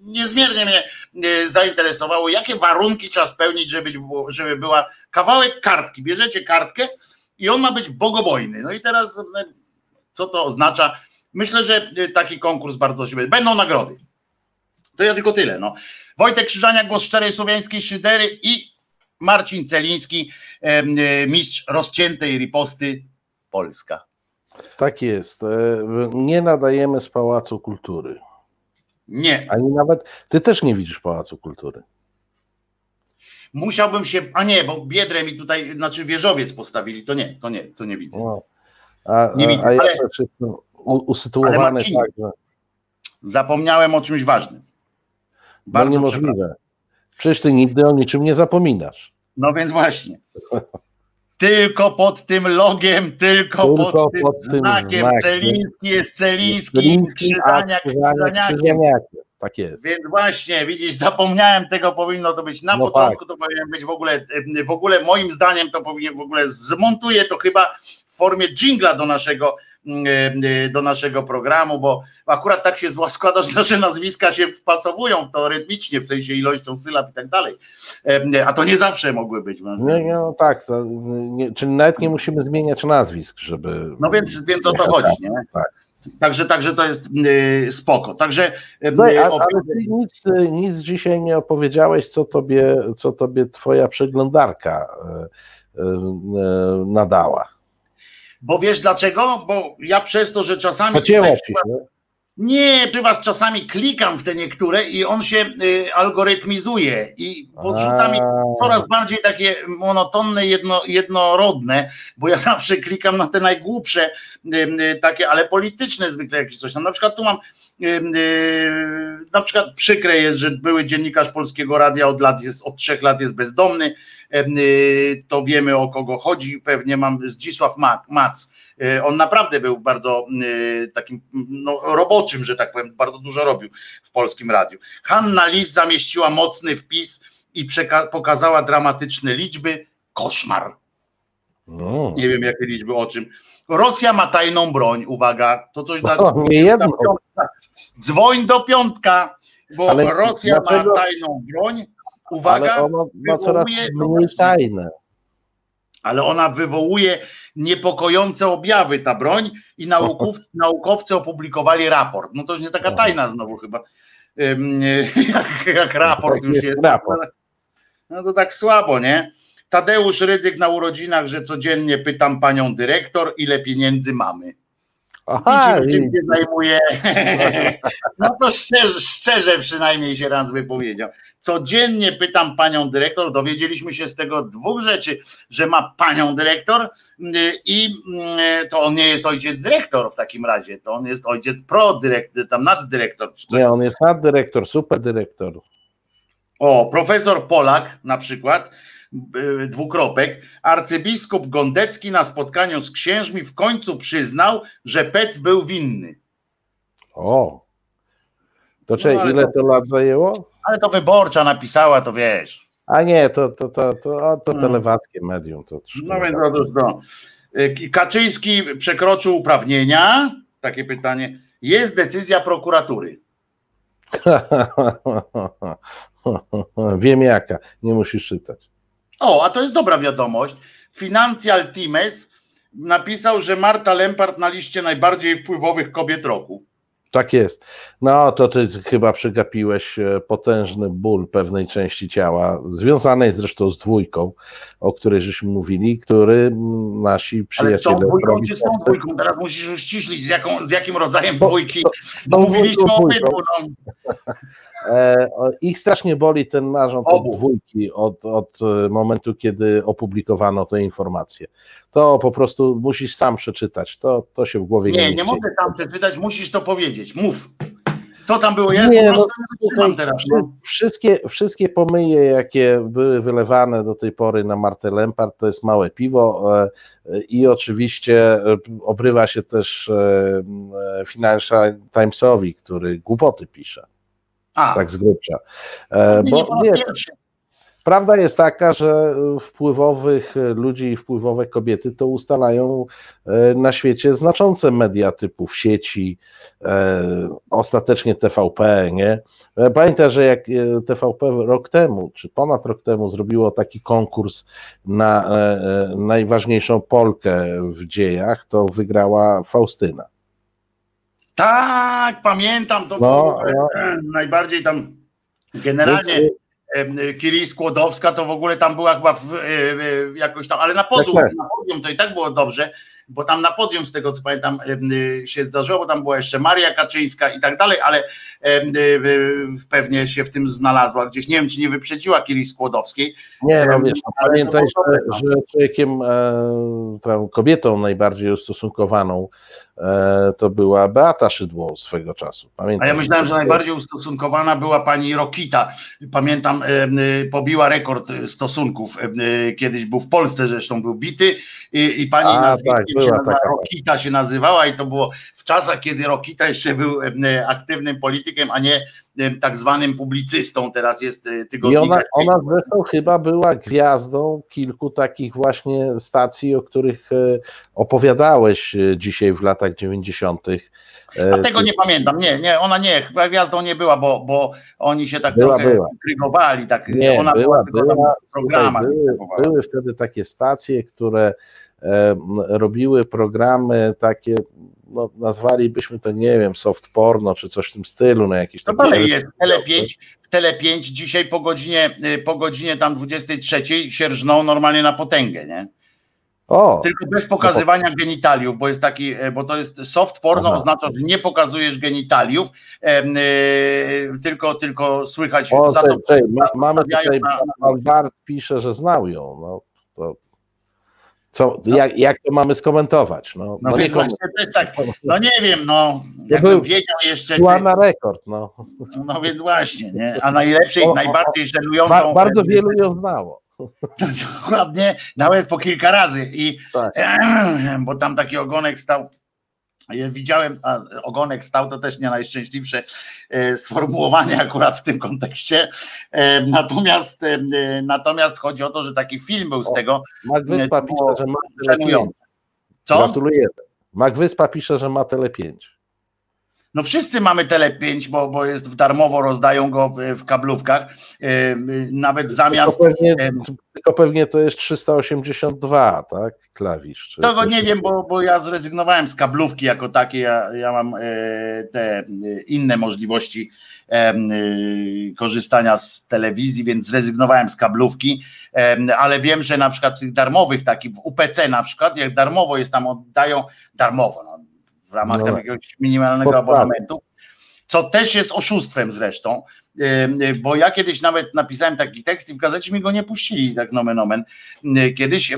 niezmiernie mnie e, zainteresowało, jakie warunki trzeba spełnić, żeby, żeby była kawałek kartki, bierzecie kartkę i on ma być bogobojny. No i teraz e, co to oznacza? Myślę, że taki konkurs bardzo się będzie. Będą nagrody. To ja tylko tyle. No. Wojtek Krzyżania, głos szczerej słowiańskiej szydery i Marcin Celiński, mistrz rozciętej riposty Polska. Tak jest. E, Nie nadajemy z Pałacu Kultury. Nie, Ani nawet. Ty też nie widzisz Pałacu Kultury. musiałbym się, a nie, bo biedrę mi tutaj, znaczy wieżowiec postawili, to nie, to nie, to nie widzę. No. A, Nie a, widzę, a ja ale- też jestem usytuowany Ale Marcinie, tak, że Zapomniałem o czymś ważnym. no Bardzo przepraszam. niemożliwe. Przecież ty nigdy o niczym nie zapominasz. No więc właśnie. Tylko pod tym logiem, tylko, Tylko pod tym pod tym znakiem. znakiem. Celiński jest Celiński, Celiński, Krzyżaniak Krzyżaniakiem. Tak jest. Więc właśnie, widzisz, zapomniałem tego, powinno to być na No początku, to powinien być w ogóle, w ogóle moim zdaniem to powinien w ogóle zmontuję to chyba w formie jingla do naszego do naszego programu, bo akurat tak się zła składa, że nasze nazwiska się wpasowują w to rytmicznie, w sensie ilością sylab i tak dalej. A to nie zawsze mogły być. Nie, nie, no tak, to, nie, czyli nawet nie musimy zmieniać nazwisk, żeby. No więc, więc o to chodzi, nie? Tak. Także, także to jest y, spoko. Także y, No, ale ty nic, nic dzisiaj nie opowiedziałeś, co tobie, co tobie twoja przeglądarka e, nadała. Bo wiesz dlaczego? Bo ja przez to, że czasami ci się. Nie, przy was czasami klikam w te niektóre i on się y, algorytmizuje i podrzuca mi coraz bardziej takie monotonne, jedno, jednorodne, bo ja zawsze klikam na te najgłupsze, y, y, takie, ale polityczne zwykle jakieś coś. Na przykład tu mam, y, y, na przykład przykre jest, że były dziennikarz Polskiego Radia od lat jest, od trzech lat jest bezdomny, y, to wiemy o kogo chodzi, pewnie mam Zdzisław Mac, y, on naprawdę był bardzo y, takim no, roboczym, że tak powiem, bardzo dużo robił w polskim radiu. Hanna Lis zamieściła mocny wpis i pokazała dramatyczne liczby. Koszmar. No. Nie wiem, jakie liczby, o czym. Rosja ma tajną broń, uwaga, to coś dla. nie jedno. Dzwoń do piątka, bo Ale Rosja dlaczego? ma tajną broń. Uwaga, ma coraz mniej tajne ale ona wywołuje niepokojące objawy, ta broń, i nauków, naukowcy opublikowali raport. No to już nie taka tajna znowu chyba, jak, jak raport już jest. No to tak słabo, nie? Tadeusz Rydzyk na urodzinach, że codziennie pytam panią dyrektor, ile pieniędzy mamy. Aha, czym się zajmuje. No to szczerze, szczerze przynajmniej się raz wypowiedział. Codziennie pytam panią dyrektor, dowiedzieliśmy się z tego dwóch rzeczy, że ma panią dyrektor y, i y, to on nie jest ojciec dyrektor w takim razie, to on jest ojciec prodyrektor, tam naddyrektor. Czy coś. Nie, on jest naddyrektor, superdyrektor. O, profesor Polak na przykład dwukropek, arcybiskup Gondecki na spotkaniu z księżmi w końcu przyznał, że Pec był winny. O, to czy no, ile to, to, lat zajęło? Ale to wyborcza napisała, to wiesz. A nie, to, to, to, to, to hmm. telewackie medium. To no więc to, to, Kaczyński przekroczył uprawnienia? Takie pytanie. Jest decyzja prokuratury. Wiem jaka, nie musisz czytać. O, a to jest dobra wiadomość. Financial Times napisał, że Marta Lempart na liście najbardziej wpływowych kobiet roku. Tak jest. No to ty chyba przegapiłeś e, potężny ból pewnej części ciała, związanej zresztą z dwójką, o której żeśmy mówili, który nasi przyjaciele. Ale z tą dwójką czy z tą dwójką? Teraz musisz uściślić, z, jaką, z jakim rodzajem dwójki. Bo, mówiliśmy o obydwu. No. E, ich strasznie boli ten narząd od dwójki, od, od e, momentu, kiedy opublikowano tę informację. To po prostu musisz sam przeczytać. To, to się w głowie nie Nie, nie mogę sam przeczytać, musisz to powiedzieć. Mów. Co tam było? Ja nie, po prostu no, nie teraz. No. Wszystkie, wszystkie pomyje, jakie były wylewane do tej pory na Martę Lempart, to jest małe piwo e, i oczywiście obrywa się też Financial Timesowi, który głupoty pisze. A. tak z grubsza. E, bo wiesz, prawda jest taka, że wpływowych ludzi i wpływowe kobiety to ustalają e, na świecie znaczące media typu w sieci, e, ostatecznie TVP, nie? Pamiętaj, że jak TVP rok temu, czy ponad rok temu zrobiło taki konkurs na najważniejszą Polkę w dziejach, to wygrała Faustyna. Tak, pamiętam, to no, było no. najbardziej tam generalnie Kiri Skłodowska to w ogóle tam była chyba w, e, e, jakoś tam, ale na podium, tak, tak. na podium to i tak było dobrze, bo tam na podium z tego co pamiętam się zdarzyło, bo tam była jeszcze Maria Kaczyńska i tak dalej, ale pewnie się w tym znalazła gdzieś. Nie wiem, czy nie wyprzedziła Kiri Skłodowskiej. Nie, no wiesz, pamiętaj, że, że człowiekiem, e, kobietą najbardziej ustosunkowaną E, to była Beata Szydło swego czasu. Pamiętam, A ja myślałem, że najbardziej ustosunkowana była pani Rokita. Pamiętam, e, pobiła rekord stosunków. Kiedyś był w Polsce, zresztą był bity i, i pani A, tak, się nazywa, Rokita się nazywała i to było w czasach, kiedy Rokita jeszcze był aktywnym politykiem, a nie tak zwanym publicystą, teraz jest tygodnik. I ona, ona zresztą chyba była gwiazdą kilku takich właśnie stacji, o których opowiadałeś dzisiaj w latach latach 90. A e, tego nie pamiętam. Nie, nie, ona nie, chyba gwiazdą nie była, bo, bo oni się tak była, trochę była. krygowali. Tak, nie, ona była, była, była w programach. Były, były wtedy takie stacje, które e, robiły programy takie, no, nazwalibyśmy to, nie wiem, soft porno, czy coś w tym stylu, no jakieś To dalej jest Tele 5, w Tele 5 dzisiaj po godzinie, y, po godzinie tam 23 się rżną normalnie na potęgę, nie? O, Tylko bez pokazywania genitaliów, bo jest taki, e, bo to jest soft porno, Aha. oznacza, że nie pokazujesz genitaliów, em, e, tylko, tylko słychać o za tej, to. tej, ma, mamy tutaj, na- Bart pisze, że znał ją. No, to, co, jak, jak to mamy skomentować? No, No, no nie więc właśnie też tak, no nie wiem, no, jakbym wiedział jeszcze, Była na rekord. No. no więc właśnie, nie? A najlepszej, O, o, najbardziej Ba, żenującą, bardzo wielu ją znało. dokładnie, nawet po kilka razy i Tak. bo tam taki ogonek stał. Ja Widziałem, a ogonek stał, to też nie najszczęśliwsze e, sformułowanie akurat w tym kontekście. E, Natomiast, e, natomiast chodzi o to, że taki film był z tego Mac Wyspa to pisze, że ma 5. żenujący. Co? Gratulujemy. Mac Wyspa pisze, że ma tele 5. No wszyscy mamy Tele 5, bo, bo jest w darmowo, rozdają go w, w kablówkach. E, Nawet zamiast. Tylko pewnie, em, tylko pewnie to jest 382, tak? Klawisz. Czy coś nie wiem, bo, bo ja zrezygnowałem z kablówki jako takiej. Ja, ja mam e, te e, inne możliwości e, e, korzystania z telewizji, więc zrezygnowałem z kablówki, e, ale wiem, że na przykład tych darmowych, takich w UPC na przykład, jak darmowo jest tam, oddają darmowo, no, w ramach No tam tak. jakiegoś minimalnego Podstawy. abonamentu, co też jest oszustwem zresztą, bo ja kiedyś nawet napisałem taki tekst i w gazecie mi go nie puścili, tak nomen omen. Kiedyś,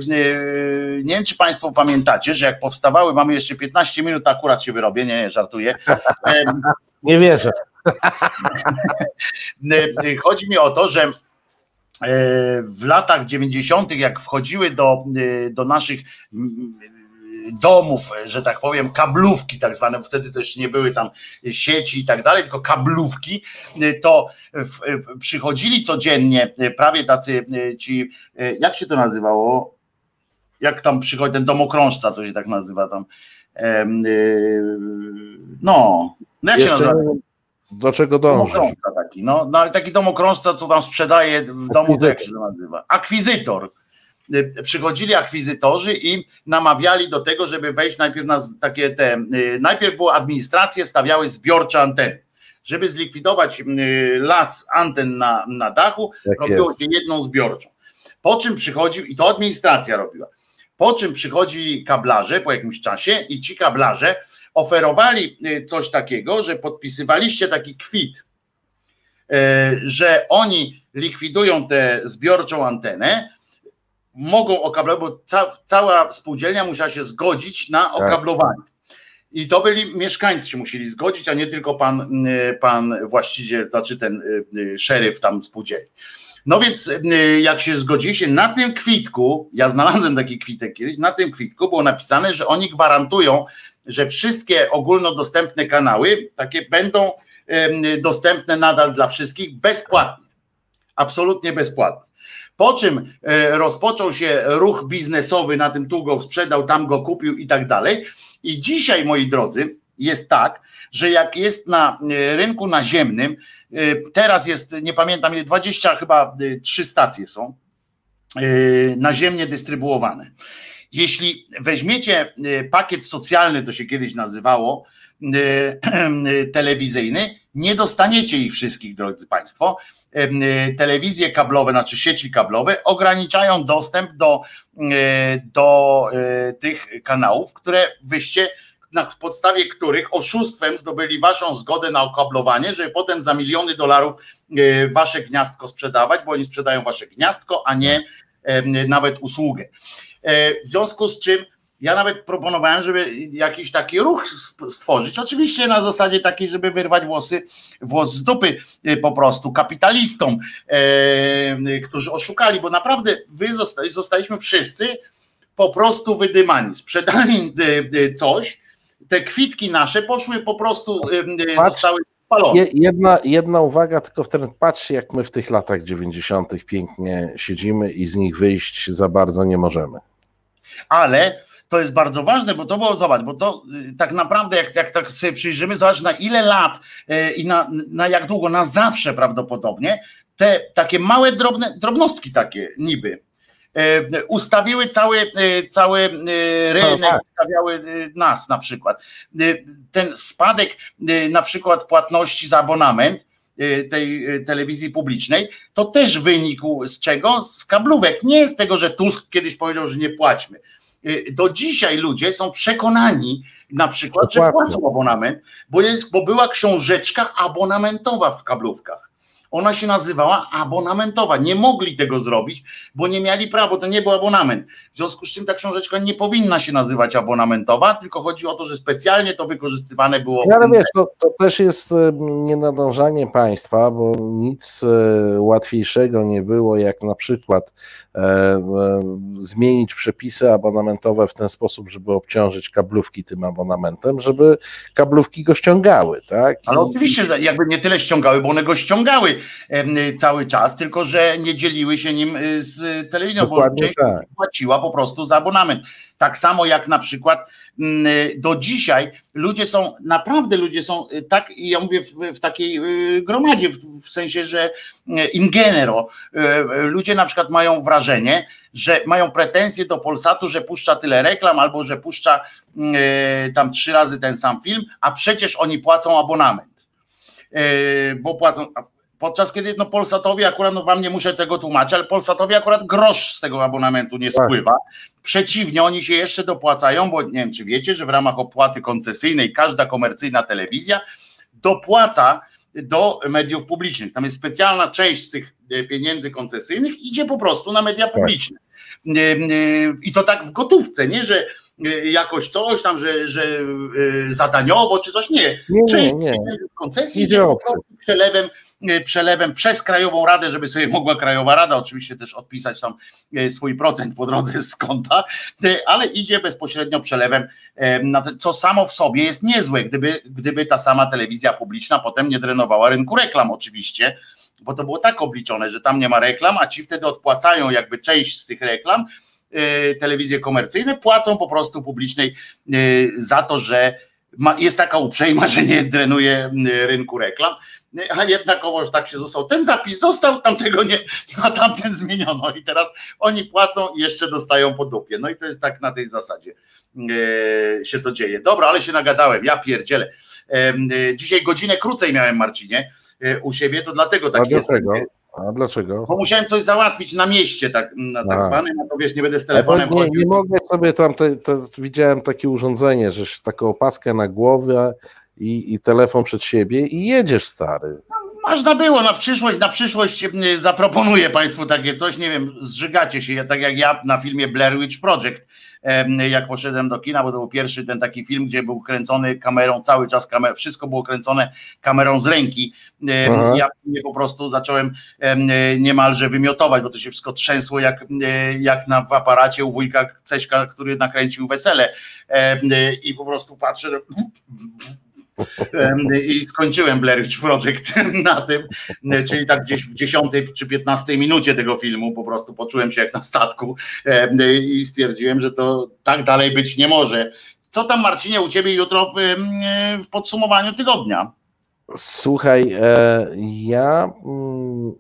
nie wiem czy Państwo pamiętacie, że jak powstawały, mamy jeszcze 15 minut, akurat się wyrobię, nie, nie żartuję. Nie wierzę. Chodzi mi o to, że w latach 90., jak wchodziły do, do naszych domów, że tak powiem, kablówki tak zwane, bo wtedy też nie były tam sieci i tak dalej, tylko kablówki, to przychodzili codziennie prawie tacy e, ci, e, jak się to nazywało? Jak tam przychodzi ten domokrążca, to się tak nazywa tam. E, No, no jak się Jeszcze nazywa? nie wiem, do czego dążysz. Domokrążca taki, no, no ale taki domokrążca, co tam sprzedaje w domu, to jak się to nazywa? Akwizytor. Y, Przychodzili akwizytorzy i namawiali do tego, żeby wejść najpierw na takie te, y, najpierw było administracje stawiały zbiorcze anteny. Żeby zlikwidować y, las anten na, na dachu, Jak robiło się jedną zbiorczą. Po czym przychodził, i to administracja robiła, po czym przychodzi kablarze po jakimś czasie i ci kablarze oferowali coś takiego, że podpisywaliście taki kwit, że oni likwidują tę zbiorczą antenę, mogą okablować, bo ca, cała spółdzielnia musiała się zgodzić na okablowanie. I to byli mieszkańcy się musieli zgodzić, a nie tylko pan, y, pan właściciel, znaczy ten y, y, szeryf tam spółdzielni. No więc jak się zgodzili się na tym kwitku, ja znalazłem taki kwitek kiedyś, na tym kwitku było napisane, że oni gwarantują, że wszystkie ogólnodostępne kanały takie będą dostępne nadal dla wszystkich bezpłatnie. Absolutnie bezpłatnie. Po czym e, rozpoczął się ruch biznesowy na tym tu go sprzedał, tam go kupił i tak dalej. I dzisiaj, moi drodzy, jest tak, że jak jest na e, rynku naziemnym, e, teraz jest, nie pamiętam, ile, 20 chyba e, trzy stacje są naziemnie dystrybuowane. Jeśli weźmiecie pakiet socjalny, to się kiedyś nazywało, telewizyjny, nie dostaniecie ich wszystkich, drodzy Państwo. E, Telewizje kablowe, znaczy sieci kablowe, ograniczają dostęp do, e, do e, tych kanałów, które wyście, na podstawie których oszustwem zdobyli waszą zgodę na okablowanie, żeby potem za miliony dolarów wasze gniazdko sprzedawać, bo oni sprzedają wasze gniazdko, a nie em, nawet usługę. E, W związku z czym ja nawet proponowałem, żeby jakiś taki ruch stworzyć. Oczywiście na zasadzie takiej, żeby wyrwać włosy, włos z dupy y, po prostu kapitalistom, e, którzy oszukali, bo naprawdę wy zostali, zostaliśmy wszyscy po prostu wydymani. Sprzedali coś, te kwitki nasze poszły po prostu, Patrz, zostały spalone. Je, jedna, jedna uwaga, tylko wtedy patrzcie, jak my w tych latach 90. pięknie siedzimy i z nich wyjść za bardzo nie możemy. ale to jest bardzo ważne, bo to było, zobacz, bo to y, tak naprawdę, jak, jak tak sobie przyjrzymy, zobacz na ile lat y, i na, na jak długo, na zawsze prawdopodobnie, te takie małe drobne, drobnostki takie niby y, ustawiły cały, cały rynek, tak. ustawiały nas na przykład. Ten spadek na przykład płatności za abonament tej telewizji publicznej, to też wynikł z czego? Z kablówek. Nie z tego, że Tusk kiedyś powiedział, że nie płaćmy do dzisiaj ludzie są przekonani na przykład, że Dokładnie. płacą abonament, bo, jest, bo była książeczka abonamentowa w kablówkach. Ona się nazywała abonamentowa. Nie mogli tego zrobić, bo nie mieli prawa, to nie był abonament. W związku z czym ta książeczka nie powinna się nazywać abonamentowa, tylko chodzi o to, że specjalnie to wykorzystywane było No, ale wiesz, to, to też jest e, nienadążanie państwa, bo nic e, łatwiejszego nie było, jak na przykład zmienić przepisy abonamentowe w ten sposób, żeby obciążyć kablówki tym abonamentem, żeby kablówki go ściągały, tak? Ale I- oczywiście, że jakby nie tyle ściągały, bo one go ściągały cały czas, tylko że nie dzieliły się nim y, z telewizją, bo Dokładnie część tak. płaciła po prostu za abonament. Tak samo jak na przykład mm, do dzisiaj ludzie są, naprawdę ludzie są y, tak, ja mówię w, w takiej y, gromadzie, w, w sensie, że y, in genero, ludzie na przykład mają wrażenie, że mają pretensje do Polsatu, że puszcza tyle reklam, albo że puszcza tam trzy razy ten sam film, a przecież oni płacą abonament. Bo płacą. Podczas kiedy no Polsatowi akurat, no wam nie muszę tego tłumaczyć, ale Polsatowi akurat grosz z tego abonamentu nie Tak. spływa. Przeciwnie, oni się jeszcze dopłacają, bo nie wiem, czy wiecie, że w ramach opłaty koncesyjnej każda komercyjna telewizja dopłaca do mediów publicznych. Tam jest specjalna część z tych e, pieniędzy koncesyjnych, idzie po prostu na media publiczne. E, e, I to tak w gotówce, nie, że jakoś coś tam, że, że zadaniowo czy coś. Nie, Nie, nie, część nie. pieniędzy z koncesji Idzie po prostu przelewem, przelewem przez Krajową Radę, żeby sobie mogła Krajowa Rada oczywiście też odpisać tam e, swój procent po drodze z konta, e, ale idzie bezpośrednio przelewem, co samo w sobie jest niezłe, gdyby, gdyby ta sama telewizja publiczna potem nie drenowała rynku reklam oczywiście, bo to było tak obliczone, że tam nie ma reklam, a ci wtedy odpłacają jakby część z tych reklam, telewizje komercyjne płacą po prostu publicznej za to, że ma, jest taka uprzejma, że nie drenuje rynku reklam, a jednakowoż tak się został. Ten zapis został, tamtego nie, a tamten zmieniono i teraz oni płacą i jeszcze dostają po dupie. No i to jest tak na tej zasadzie e, się to dzieje. Dobra, ale się nagadałem, ja pierdzielę. E, dzisiaj godzinę krócej miałem Marcinie e, u siebie, to dlatego A tak jest. dlaczego? A dlaczego? Bo musiałem coś załatwić na mieście, tak, na tak A. zwanym, no to wiesz, nie będę z A telefonem nie, chodził. nie mogę sobie tam, to widziałem takie urządzenie, że taką opaskę na głowę i, i telefon przed siebie i jedziesz stary. Można było na przyszłość, na przyszłość m, zaproponuję Państwu takie coś, nie wiem, zżygacie się, ja- tak jak ja na filmie Blair Witch Project, jak poszedłem do kina, bo to był pierwszy ten taki film, gdzie był kręcony kamerą, cały czas kamer, wszystko było kręcone kamerą z ręki. Aha. Ja mnie po prostu zacząłem em, niemalże wymiotować, bo to się wszystko trzęsło jak, e, jak na w aparacie u wujka Ceśka, który nakręcił wesele Em, i po prostu patrzę, I skończyłem Blair Witch Project na tym, czyli tak gdzieś w 10 czy 15 minucie tego filmu po prostu poczułem się jak na statku i stwierdziłem, że to tak dalej być nie może. Co tam Marcinie u Ciebie jutro w, w podsumowaniu tygodnia? Słuchaj, e, ja mm,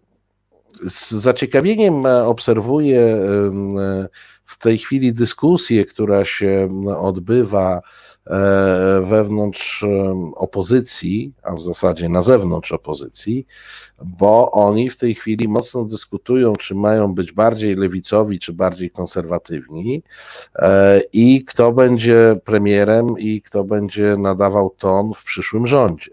z zaciekawieniem obserwuję w tej chwili dyskusję, która się odbywa wewnątrz em, opozycji, a w zasadzie na zewnątrz opozycji, bo oni w tej chwili mocno dyskutują, czy mają być bardziej lewicowi, czy bardziej konserwatywni e, i kto będzie premierem i kto będzie nadawał ton w przyszłym rządzie.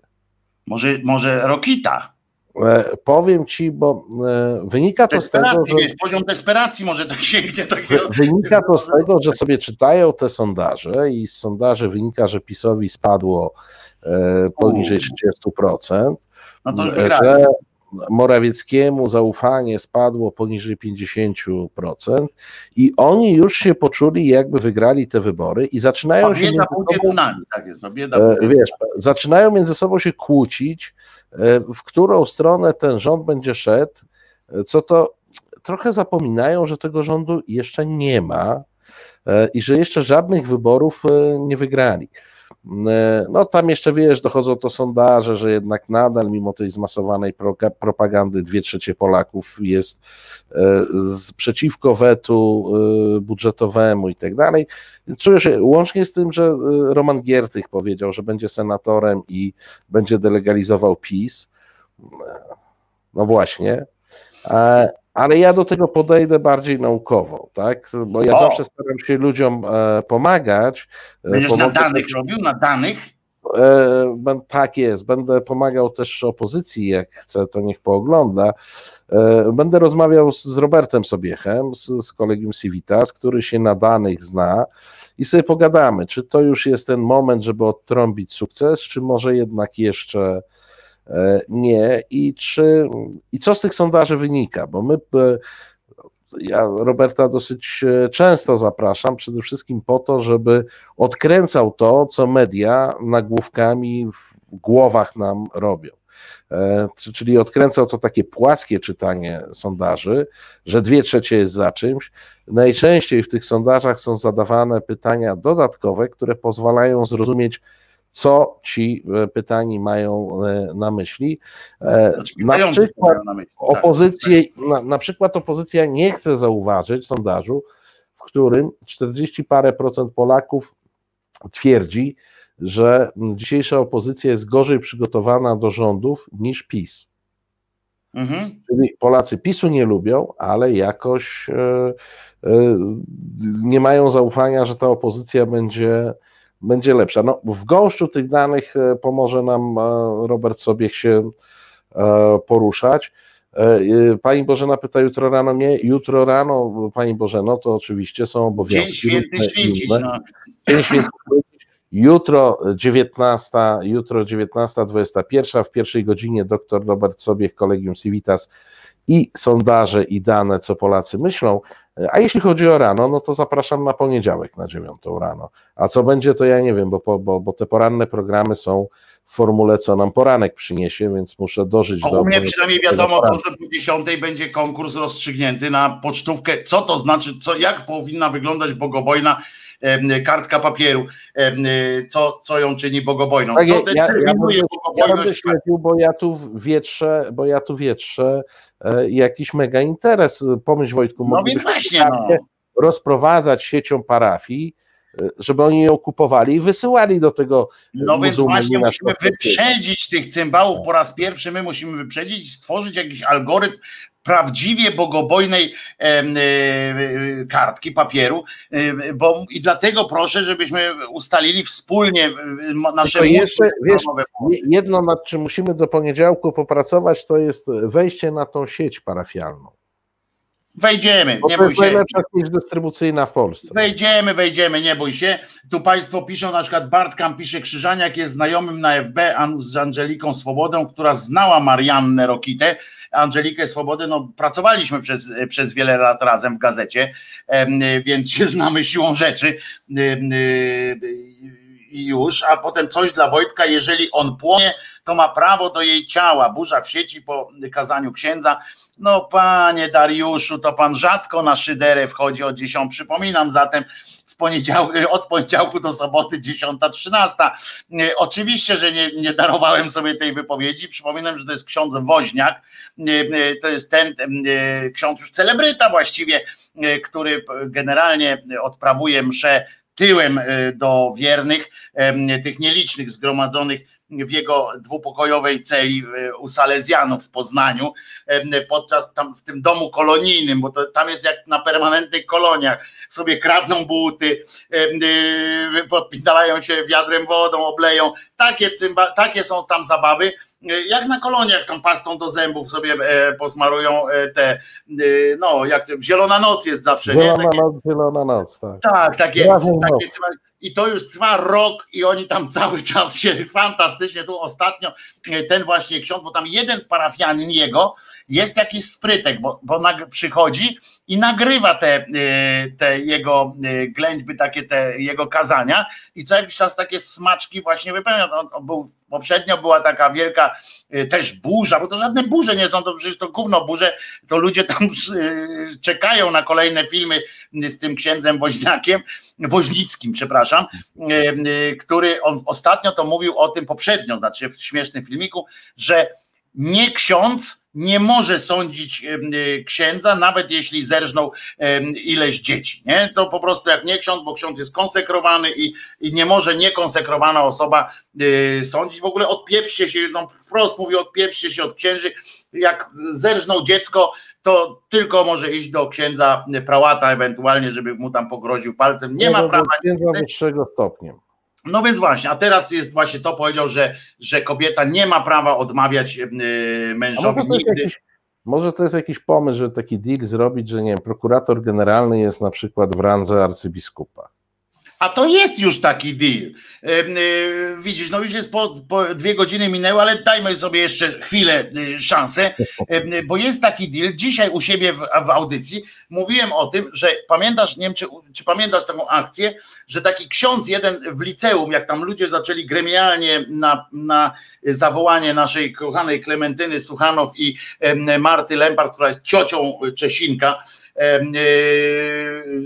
Może, może Rokita? E, Powiem ci, bo e, wynika to z tego, że poziom desperacji może tak sięgnie takiego. wynika to z tego, że sobie czytają te sondaże i z sondaży wynika, że PiSowi spadło e, poniżej 30%, No to już że. Morawieckiemu zaufanie spadło poniżej 50% i oni już się poczuli, jakby wygrali te wybory i zaczynają się Bieda między pójdzie sobą z nami, tak jest, no bieda wiesz, zaczynają między sobą się kłócić, w którą stronę ten rząd będzie szedł, e, co to trochę zapominają, że tego rządu jeszcze nie ma e, i że jeszcze żadnych wyborów e, nie wygrali. E, No tam jeszcze wiesz, dochodzą to sondaże, że jednak nadal mimo tej zmasowanej propagandy dwie trzecie Polaków jest e, z, przeciwko wetu e, budżetowemu i tak dalej. Czuję się, łącznie z tym, że Roman Giertych powiedział, że będzie senatorem i będzie delegalizował PiS. No właśnie. Ale ja do tego podejdę bardziej naukowo, tak? Bo ja O! zawsze staram się ludziom e, pomagać. e, Będziesz na danych robił, na danych? E, tak jest, będę pomagał też opozycji, jak chce, to niech poogląda. Będę rozmawiał z, z Robertem Sobiechem, z, z kolegium Civitas, który się na danych zna i sobie pogadamy, czy to już jest ten moment, żeby odtrąbić sukces, czy może jednak jeszcze nie i czy i co z tych sondaży wynika, bo my e, ja Roberta dosyć e, często zapraszam, przede wszystkim po to, żeby odkręcał to, co media nagłówkami w głowach nam robią. E, czy- Czyli odkręcał to takie płaskie czytanie sondaży, że dwie trzecie jest za czymś. Najczęściej w tych sondażach są zadawane pytania dodatkowe, które pozwalają zrozumieć, co ci e, pytani mają e, na myśli. E, Znaczy, Na przykład mają na myśli, tak. opozycję, na, na przykład opozycja nie chce zauważyć sondażu, w którym 40 parę procent Polaków twierdzi, że dzisiejsza opozycja jest gorzej przygotowana do rządów niż PiS. Mhm. Czyli Polacy PiSu nie lubią, ale jakoś nie mają zaufania, że ta opozycja będzie, będzie lepsza. No, w gąszczu tych danych e, pomoże nam e, Robert Sobiech się e, poruszać. Pani Bożena pyta jutro rano, nie, jutro rano, Pani Bożeno, to oczywiście są Dzień obowiązki. święty różne święcić. No. Dzień święty. Jutro 19, jutro 19.21 w pierwszej godzinie dr Robert Sobiech, Kolegium Civitas i sondaże i dane, co Polacy myślą. A jeśli chodzi o rano, no to zapraszam na poniedziałek na 9 rano. A co będzie, to ja nie wiem, bo, po- bo, bo te poranne programy są w formule, co nam poranek przyniesie, więc muszę dożyć O, do. u mnie przynajmniej wiadomo to, że po 10 będzie konkurs rozstrzygnięty na pocztówkę. Co to znaczy, co, jak powinna wyglądać bogobojna em, kartka papieru, em, co, co ją czyni bogobojną. Tak, Co ja- ja- ja determinuje będę- Ja bogobojność? śledził, bo ja tu wietrzę, bo ja tu wietrzę e, jakiś mega interes. Pomyśl Wojtku, No więc właśnie, no. rozprowadzać siecią parafii, e, żeby oni ją kupowali i wysyłali do tego. No więc właśnie musimy wyprzedzić tych cymbałów po raz pierwszy. My musimy wyprzedzić i stworzyć jakiś algorytm prawdziwie bogobojnej e, kartki papieru, bo i dlatego proszę, żebyśmy ustalili wspólnie nasze Tylko jeszcze, wiesz, jedno nad czym musimy do poniedziałku popracować, to jest wejście na tą sieć parafialną. Wejdziemy, nie to bój jest się. najlepsza sieć dystrybucyjna w Polsce. Wejdziemy, wejdziemy, nie bój się. Tu Państwo piszą, na przykład Bartkam pisze, Krzyżaniak jest znajomym na FB z Angeliką Swobodą, która znała Mariannę Rokitę. Angelikę Swobodę, no pracowaliśmy przez, przez wiele lat razem w gazecie, więc się znamy siłą rzeczy i już, a potem coś dla Wojtka, jeżeli on płonie, to ma prawo do jej ciała. Burza w sieci po kazaniu księdza. No panie Dariuszu, to pan rzadko na szyderę wchodzi od 10. Przypominam zatem w poniedziałek, od poniedziałku do soboty 10.13. E, Oczywiście, że nie, nie darowałem sobie tej wypowiedzi. Przypominam, że to jest ksiądz Woźniak. E, e, To jest ten e, ksiądz już celebryta właściwie, e, który generalnie odprawuje mszę tyłem e, do wiernych, em, tych nielicznych zgromadzonych w jego dwupokojowej celi e, u Salezjanów w Poznaniu, podczas tam w tym domu kolonijnym, bo to, tam jest jak na permanentnych koloniach, sobie kradną buty, y, podpindalają się wiadrem wodą, obleją, takie, cymba, takie są tam zabawy, e, jak na koloniach tą pastą do zębów sobie e, posmarują e, te, e, no jak zielona noc jest zawsze, nie? Zielona Takie, noc, zielona noc, tak. tak, takie, takie i to już trwa rok i oni tam cały czas się fantastycznie, tu ostatnio e, ten właśnie ksiądz, bo tam jeden parafianin jego jest jakiś sprytek, bo, bo przychodzi i nagrywa te, e, te jego e, ględźby, takie te jego kazania i co jakiś czas takie smaczki właśnie wypełnia. On, on był, poprzednio była taka wielka e, też burza, bo to żadne burze nie są, to przecież to gówno burze, to ludzie tam czekają na kolejne filmy z tym księdzem Woźniakiem, Woźnickim, przepraszam, który on ostatnio to mówił o tym poprzednio, znaczy w śmiesznym filmiku, że nie ksiądz nie może sądzić y, księdza, nawet jeśli zerżnął ileś dzieci. Nie? To po prostu jak nie ksiądz, bo ksiądz jest konsekrowany i, i nie może niekonsekrowana osoba y, sądzić. W ogóle odpieprzcie się, no wprost mówi, odpieprzcie się od księży. Jak zerżnął dziecko, to tylko może iść do księdza prałata, ewentualnie, żeby mu tam pogroził palcem. Nie ma prawa. Księdza wyższego stopnia. No więc właśnie, a teraz jest właśnie to powiedział, że, że kobieta nie ma prawa odmawiać yy, mężowi nigdy. Jakiś, może to jest jakiś pomysł, że taki deal zrobić, że nie wiem, prokurator generalny jest na przykład w randze arcybiskupa. A to jest już taki deal. Widzisz, no już jest po, po, dwie godziny minęły, ale dajmy sobie jeszcze chwilę, y, szansę, bo jest taki deal. Dzisiaj u siebie w, w audycji mówiłem o tym, że pamiętasz, nie wiem, czy, czy pamiętasz taką akcję, że taki ksiądz jeden w liceum, jak tam ludzie zaczęli gremialnie na, na zawołanie naszej kochanej Klementyny Suchanow i Marty Lempart, która jest ciocią Czesinka,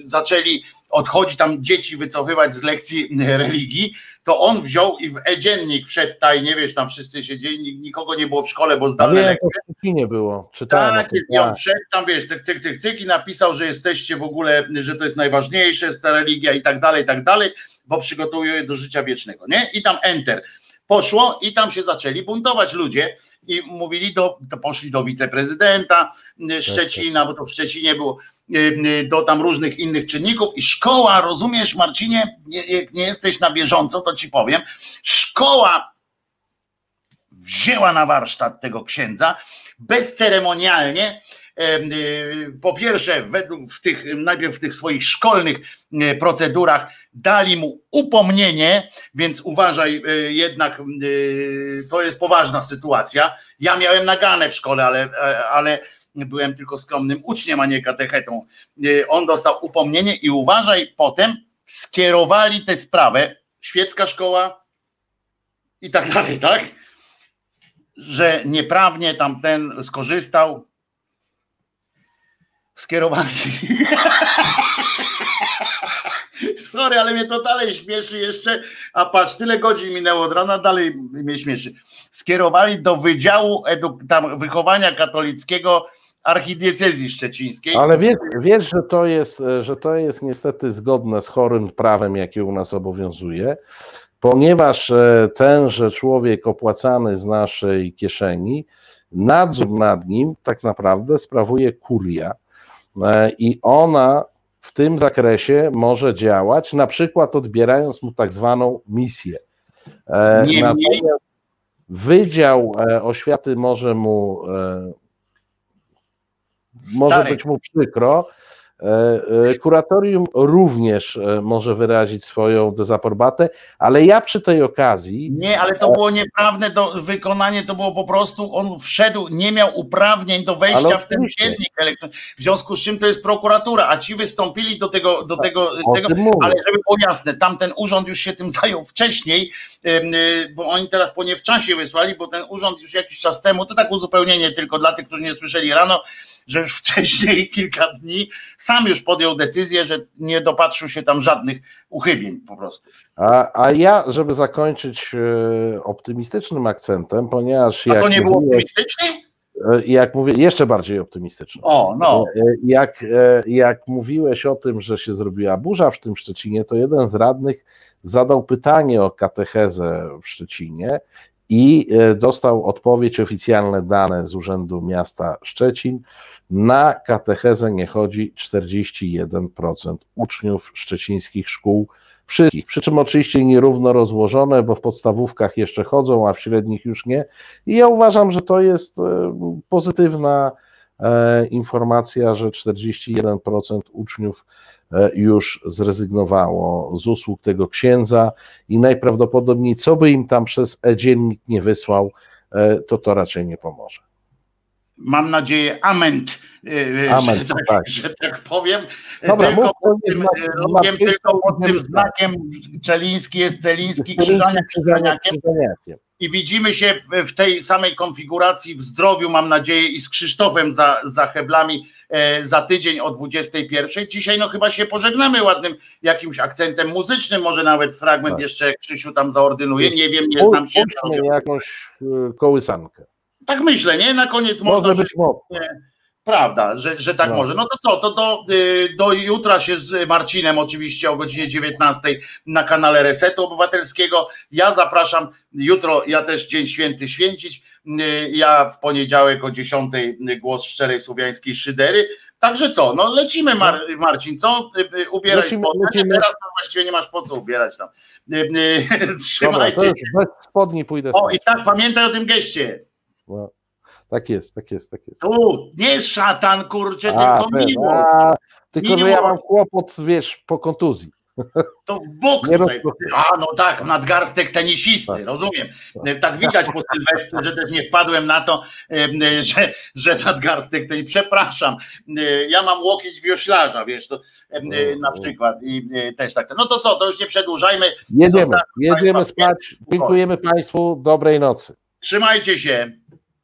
zaczęli odchodzi tam dzieci wycofywać z lekcji religii, to on wziął i w e-dziennik wszedł tajnie, wiesz, tam wszyscy siedzieli, nikogo nie było w szkole, bo zdalne lekcje. To nie było, czytałem. Tak, jest, on wszedł tam, wiesz, cyk, cyk, cyk, cyk i napisał, że jesteście w ogóle, że to jest najważniejsze, jest ta religia i tak dalej, i tak dalej, bo przygotowuje je do życia wiecznego, nie? I tam enter. Poszło i tam się zaczęli buntować ludzie i mówili, do, to poszli do wiceprezydenta Szczecina, bo to w Szczecinie było, do tam różnych innych czynników i szkoła, rozumiesz Marcinie, jak nie jesteś na bieżąco, to ci powiem, szkoła wzięła na warsztat tego księdza bezceremonialnie, y, po pierwsze, według w tych, najpierw w tych swoich szkolnych procedurach dali mu upomnienie, więc uważaj, jednak to jest poważna sytuacja. Ja miałem naganę w szkole, ale, ale byłem tylko skromnym uczniem, a nie katechetą. E, on dostał upomnienie i uważaj, potem skierowali tę sprawę, świecka szkoła i tak dalej, tak? Że nieprawnie tamten skorzystał. Skierowali. Sorry, ale mnie to dalej śmieszy jeszcze. A patrz, tyle godzin minęło od rana, dalej mnie śmieszy. Skierowali do Wydziału Eduk- tam, Wychowania Katolickiego archidiecezji szczecińskiej. Ale wiesz, wiesz, że, to jest, że to jest niestety zgodne z chorym prawem, jakie u nas obowiązuje, ponieważ e, tenże człowiek opłacany z naszej kieszeni, nadzór nad nim tak naprawdę sprawuje kuria e, i ona w tym zakresie może działać, na przykład odbierając mu tak zwaną misję. E, Niemniej... Wydział Oświaty może mu może być mu przykro. E, e, kuratorium również e, może wyrazić swoją dezaprobatę, ale ja przy tej okazji. Nie, ale to było nieprawne do wykonanie, to było po prostu, on wszedł, nie miał uprawnień do wejścia w ten dziennik elektroniczny. W związku z czym to jest prokuratura, a ci wystąpili do tego, do tego, tego ale żeby było jasne, tamten urząd już się tym zajął wcześniej, bo oni teraz po nie w czasie wysłali, bo ten urząd już jakiś czas temu, to tak uzupełnienie tylko dla tych, którzy nie słyszeli rano że już wcześniej, kilka dni, sam już podjął decyzję, że nie dopatrzył się tam żadnych uchybień po prostu. A, a ja, żeby zakończyć e, optymistycznym akcentem, ponieważ. A to nie było optymistyczne? Jak mówię, jeszcze bardziej optymistyczne. O, no. E, jak, e, jak mówiłeś o tym, że się zrobiła burza w tym Szczecinie, to jeden z radnych zadał pytanie o katechezę w Szczecinie i dostał odpowiedź, oficjalne dane z Urzędu Miasta Szczecin. Na katechezę nie chodzi 41% uczniów szczecińskich szkół, wszystkich. Przy czym oczywiście nierówno rozłożone, bo w podstawówkach jeszcze chodzą, a w średnich już nie. I ja uważam, że to jest e, pozytywna e, informacja, że 41% uczniów e, już zrezygnowało z usług tego księdza i najprawdopodobniej, co by im tam przez e-dziennik nie wysłał, to to raczej nie pomoże mam nadzieję, ament, e, ament że, tak, tak. że tak powiem. Dobra, tylko mów, pod tym, powiem, tylko pod tym znakiem Czeliński jest Celiński, Krzyżaniak Krzyżaniakiem. I widzimy się w, w, tej samej konfiguracji w zdrowiu, mam nadzieję, i z Krzysztofem za, za heblami e, za tydzień o 21. Dzisiaj no chyba się pożegnamy ładnym jakimś akcentem muzycznym, może nawet fragment tak. jeszcze Krzysiu tam zaordynuje, nie wiem, nie znam się. Puśćmy jakąś e, kołysankę. Tak myślę, nie? Na koniec można Może być mocno. Prawda, że, że tak No. może. No to co, to do, y, do jutra się z Marcinem oczywiście o godzinie 19 na kanale Resetu Obywatelskiego. Ja zapraszam jutro, ja też Dzień Święty święcić. Y, Ja w poniedziałek o 10 głos szczerej słowiańskiej szydery. Także co, no lecimy Mar Marcin, co? Y, Ubieraj Lecimy, spodnie. Lecimy. Teraz to właściwie nie masz po co ubierać tam. Dobra, Trzymajcie się. bez spodni pójdę O i tak pamiętaj o tym geście. No, tak jest, tak jest, tak jest. Tu nie szatan, kurczę, A, tylko ten, miło. a, tylko, że ja mam kłopot, wiesz, po kontuzji. To w bok Nie tutaj. A, no tak, nadgarstek tenisisty, Tak. rozumiem. Tak widać po sylwetce, że też nie wpadłem na to, em, że, że nadgarstek ten. Przepraszam, e, ja mam łokieć wioślarza, wiesz, to e, na przykład i e, też tak. No to co, to już nie przedłużajmy. Jedziemy, jedziemy spać. Dziękujemy Państwu, dobrej nocy. Trzymajcie się.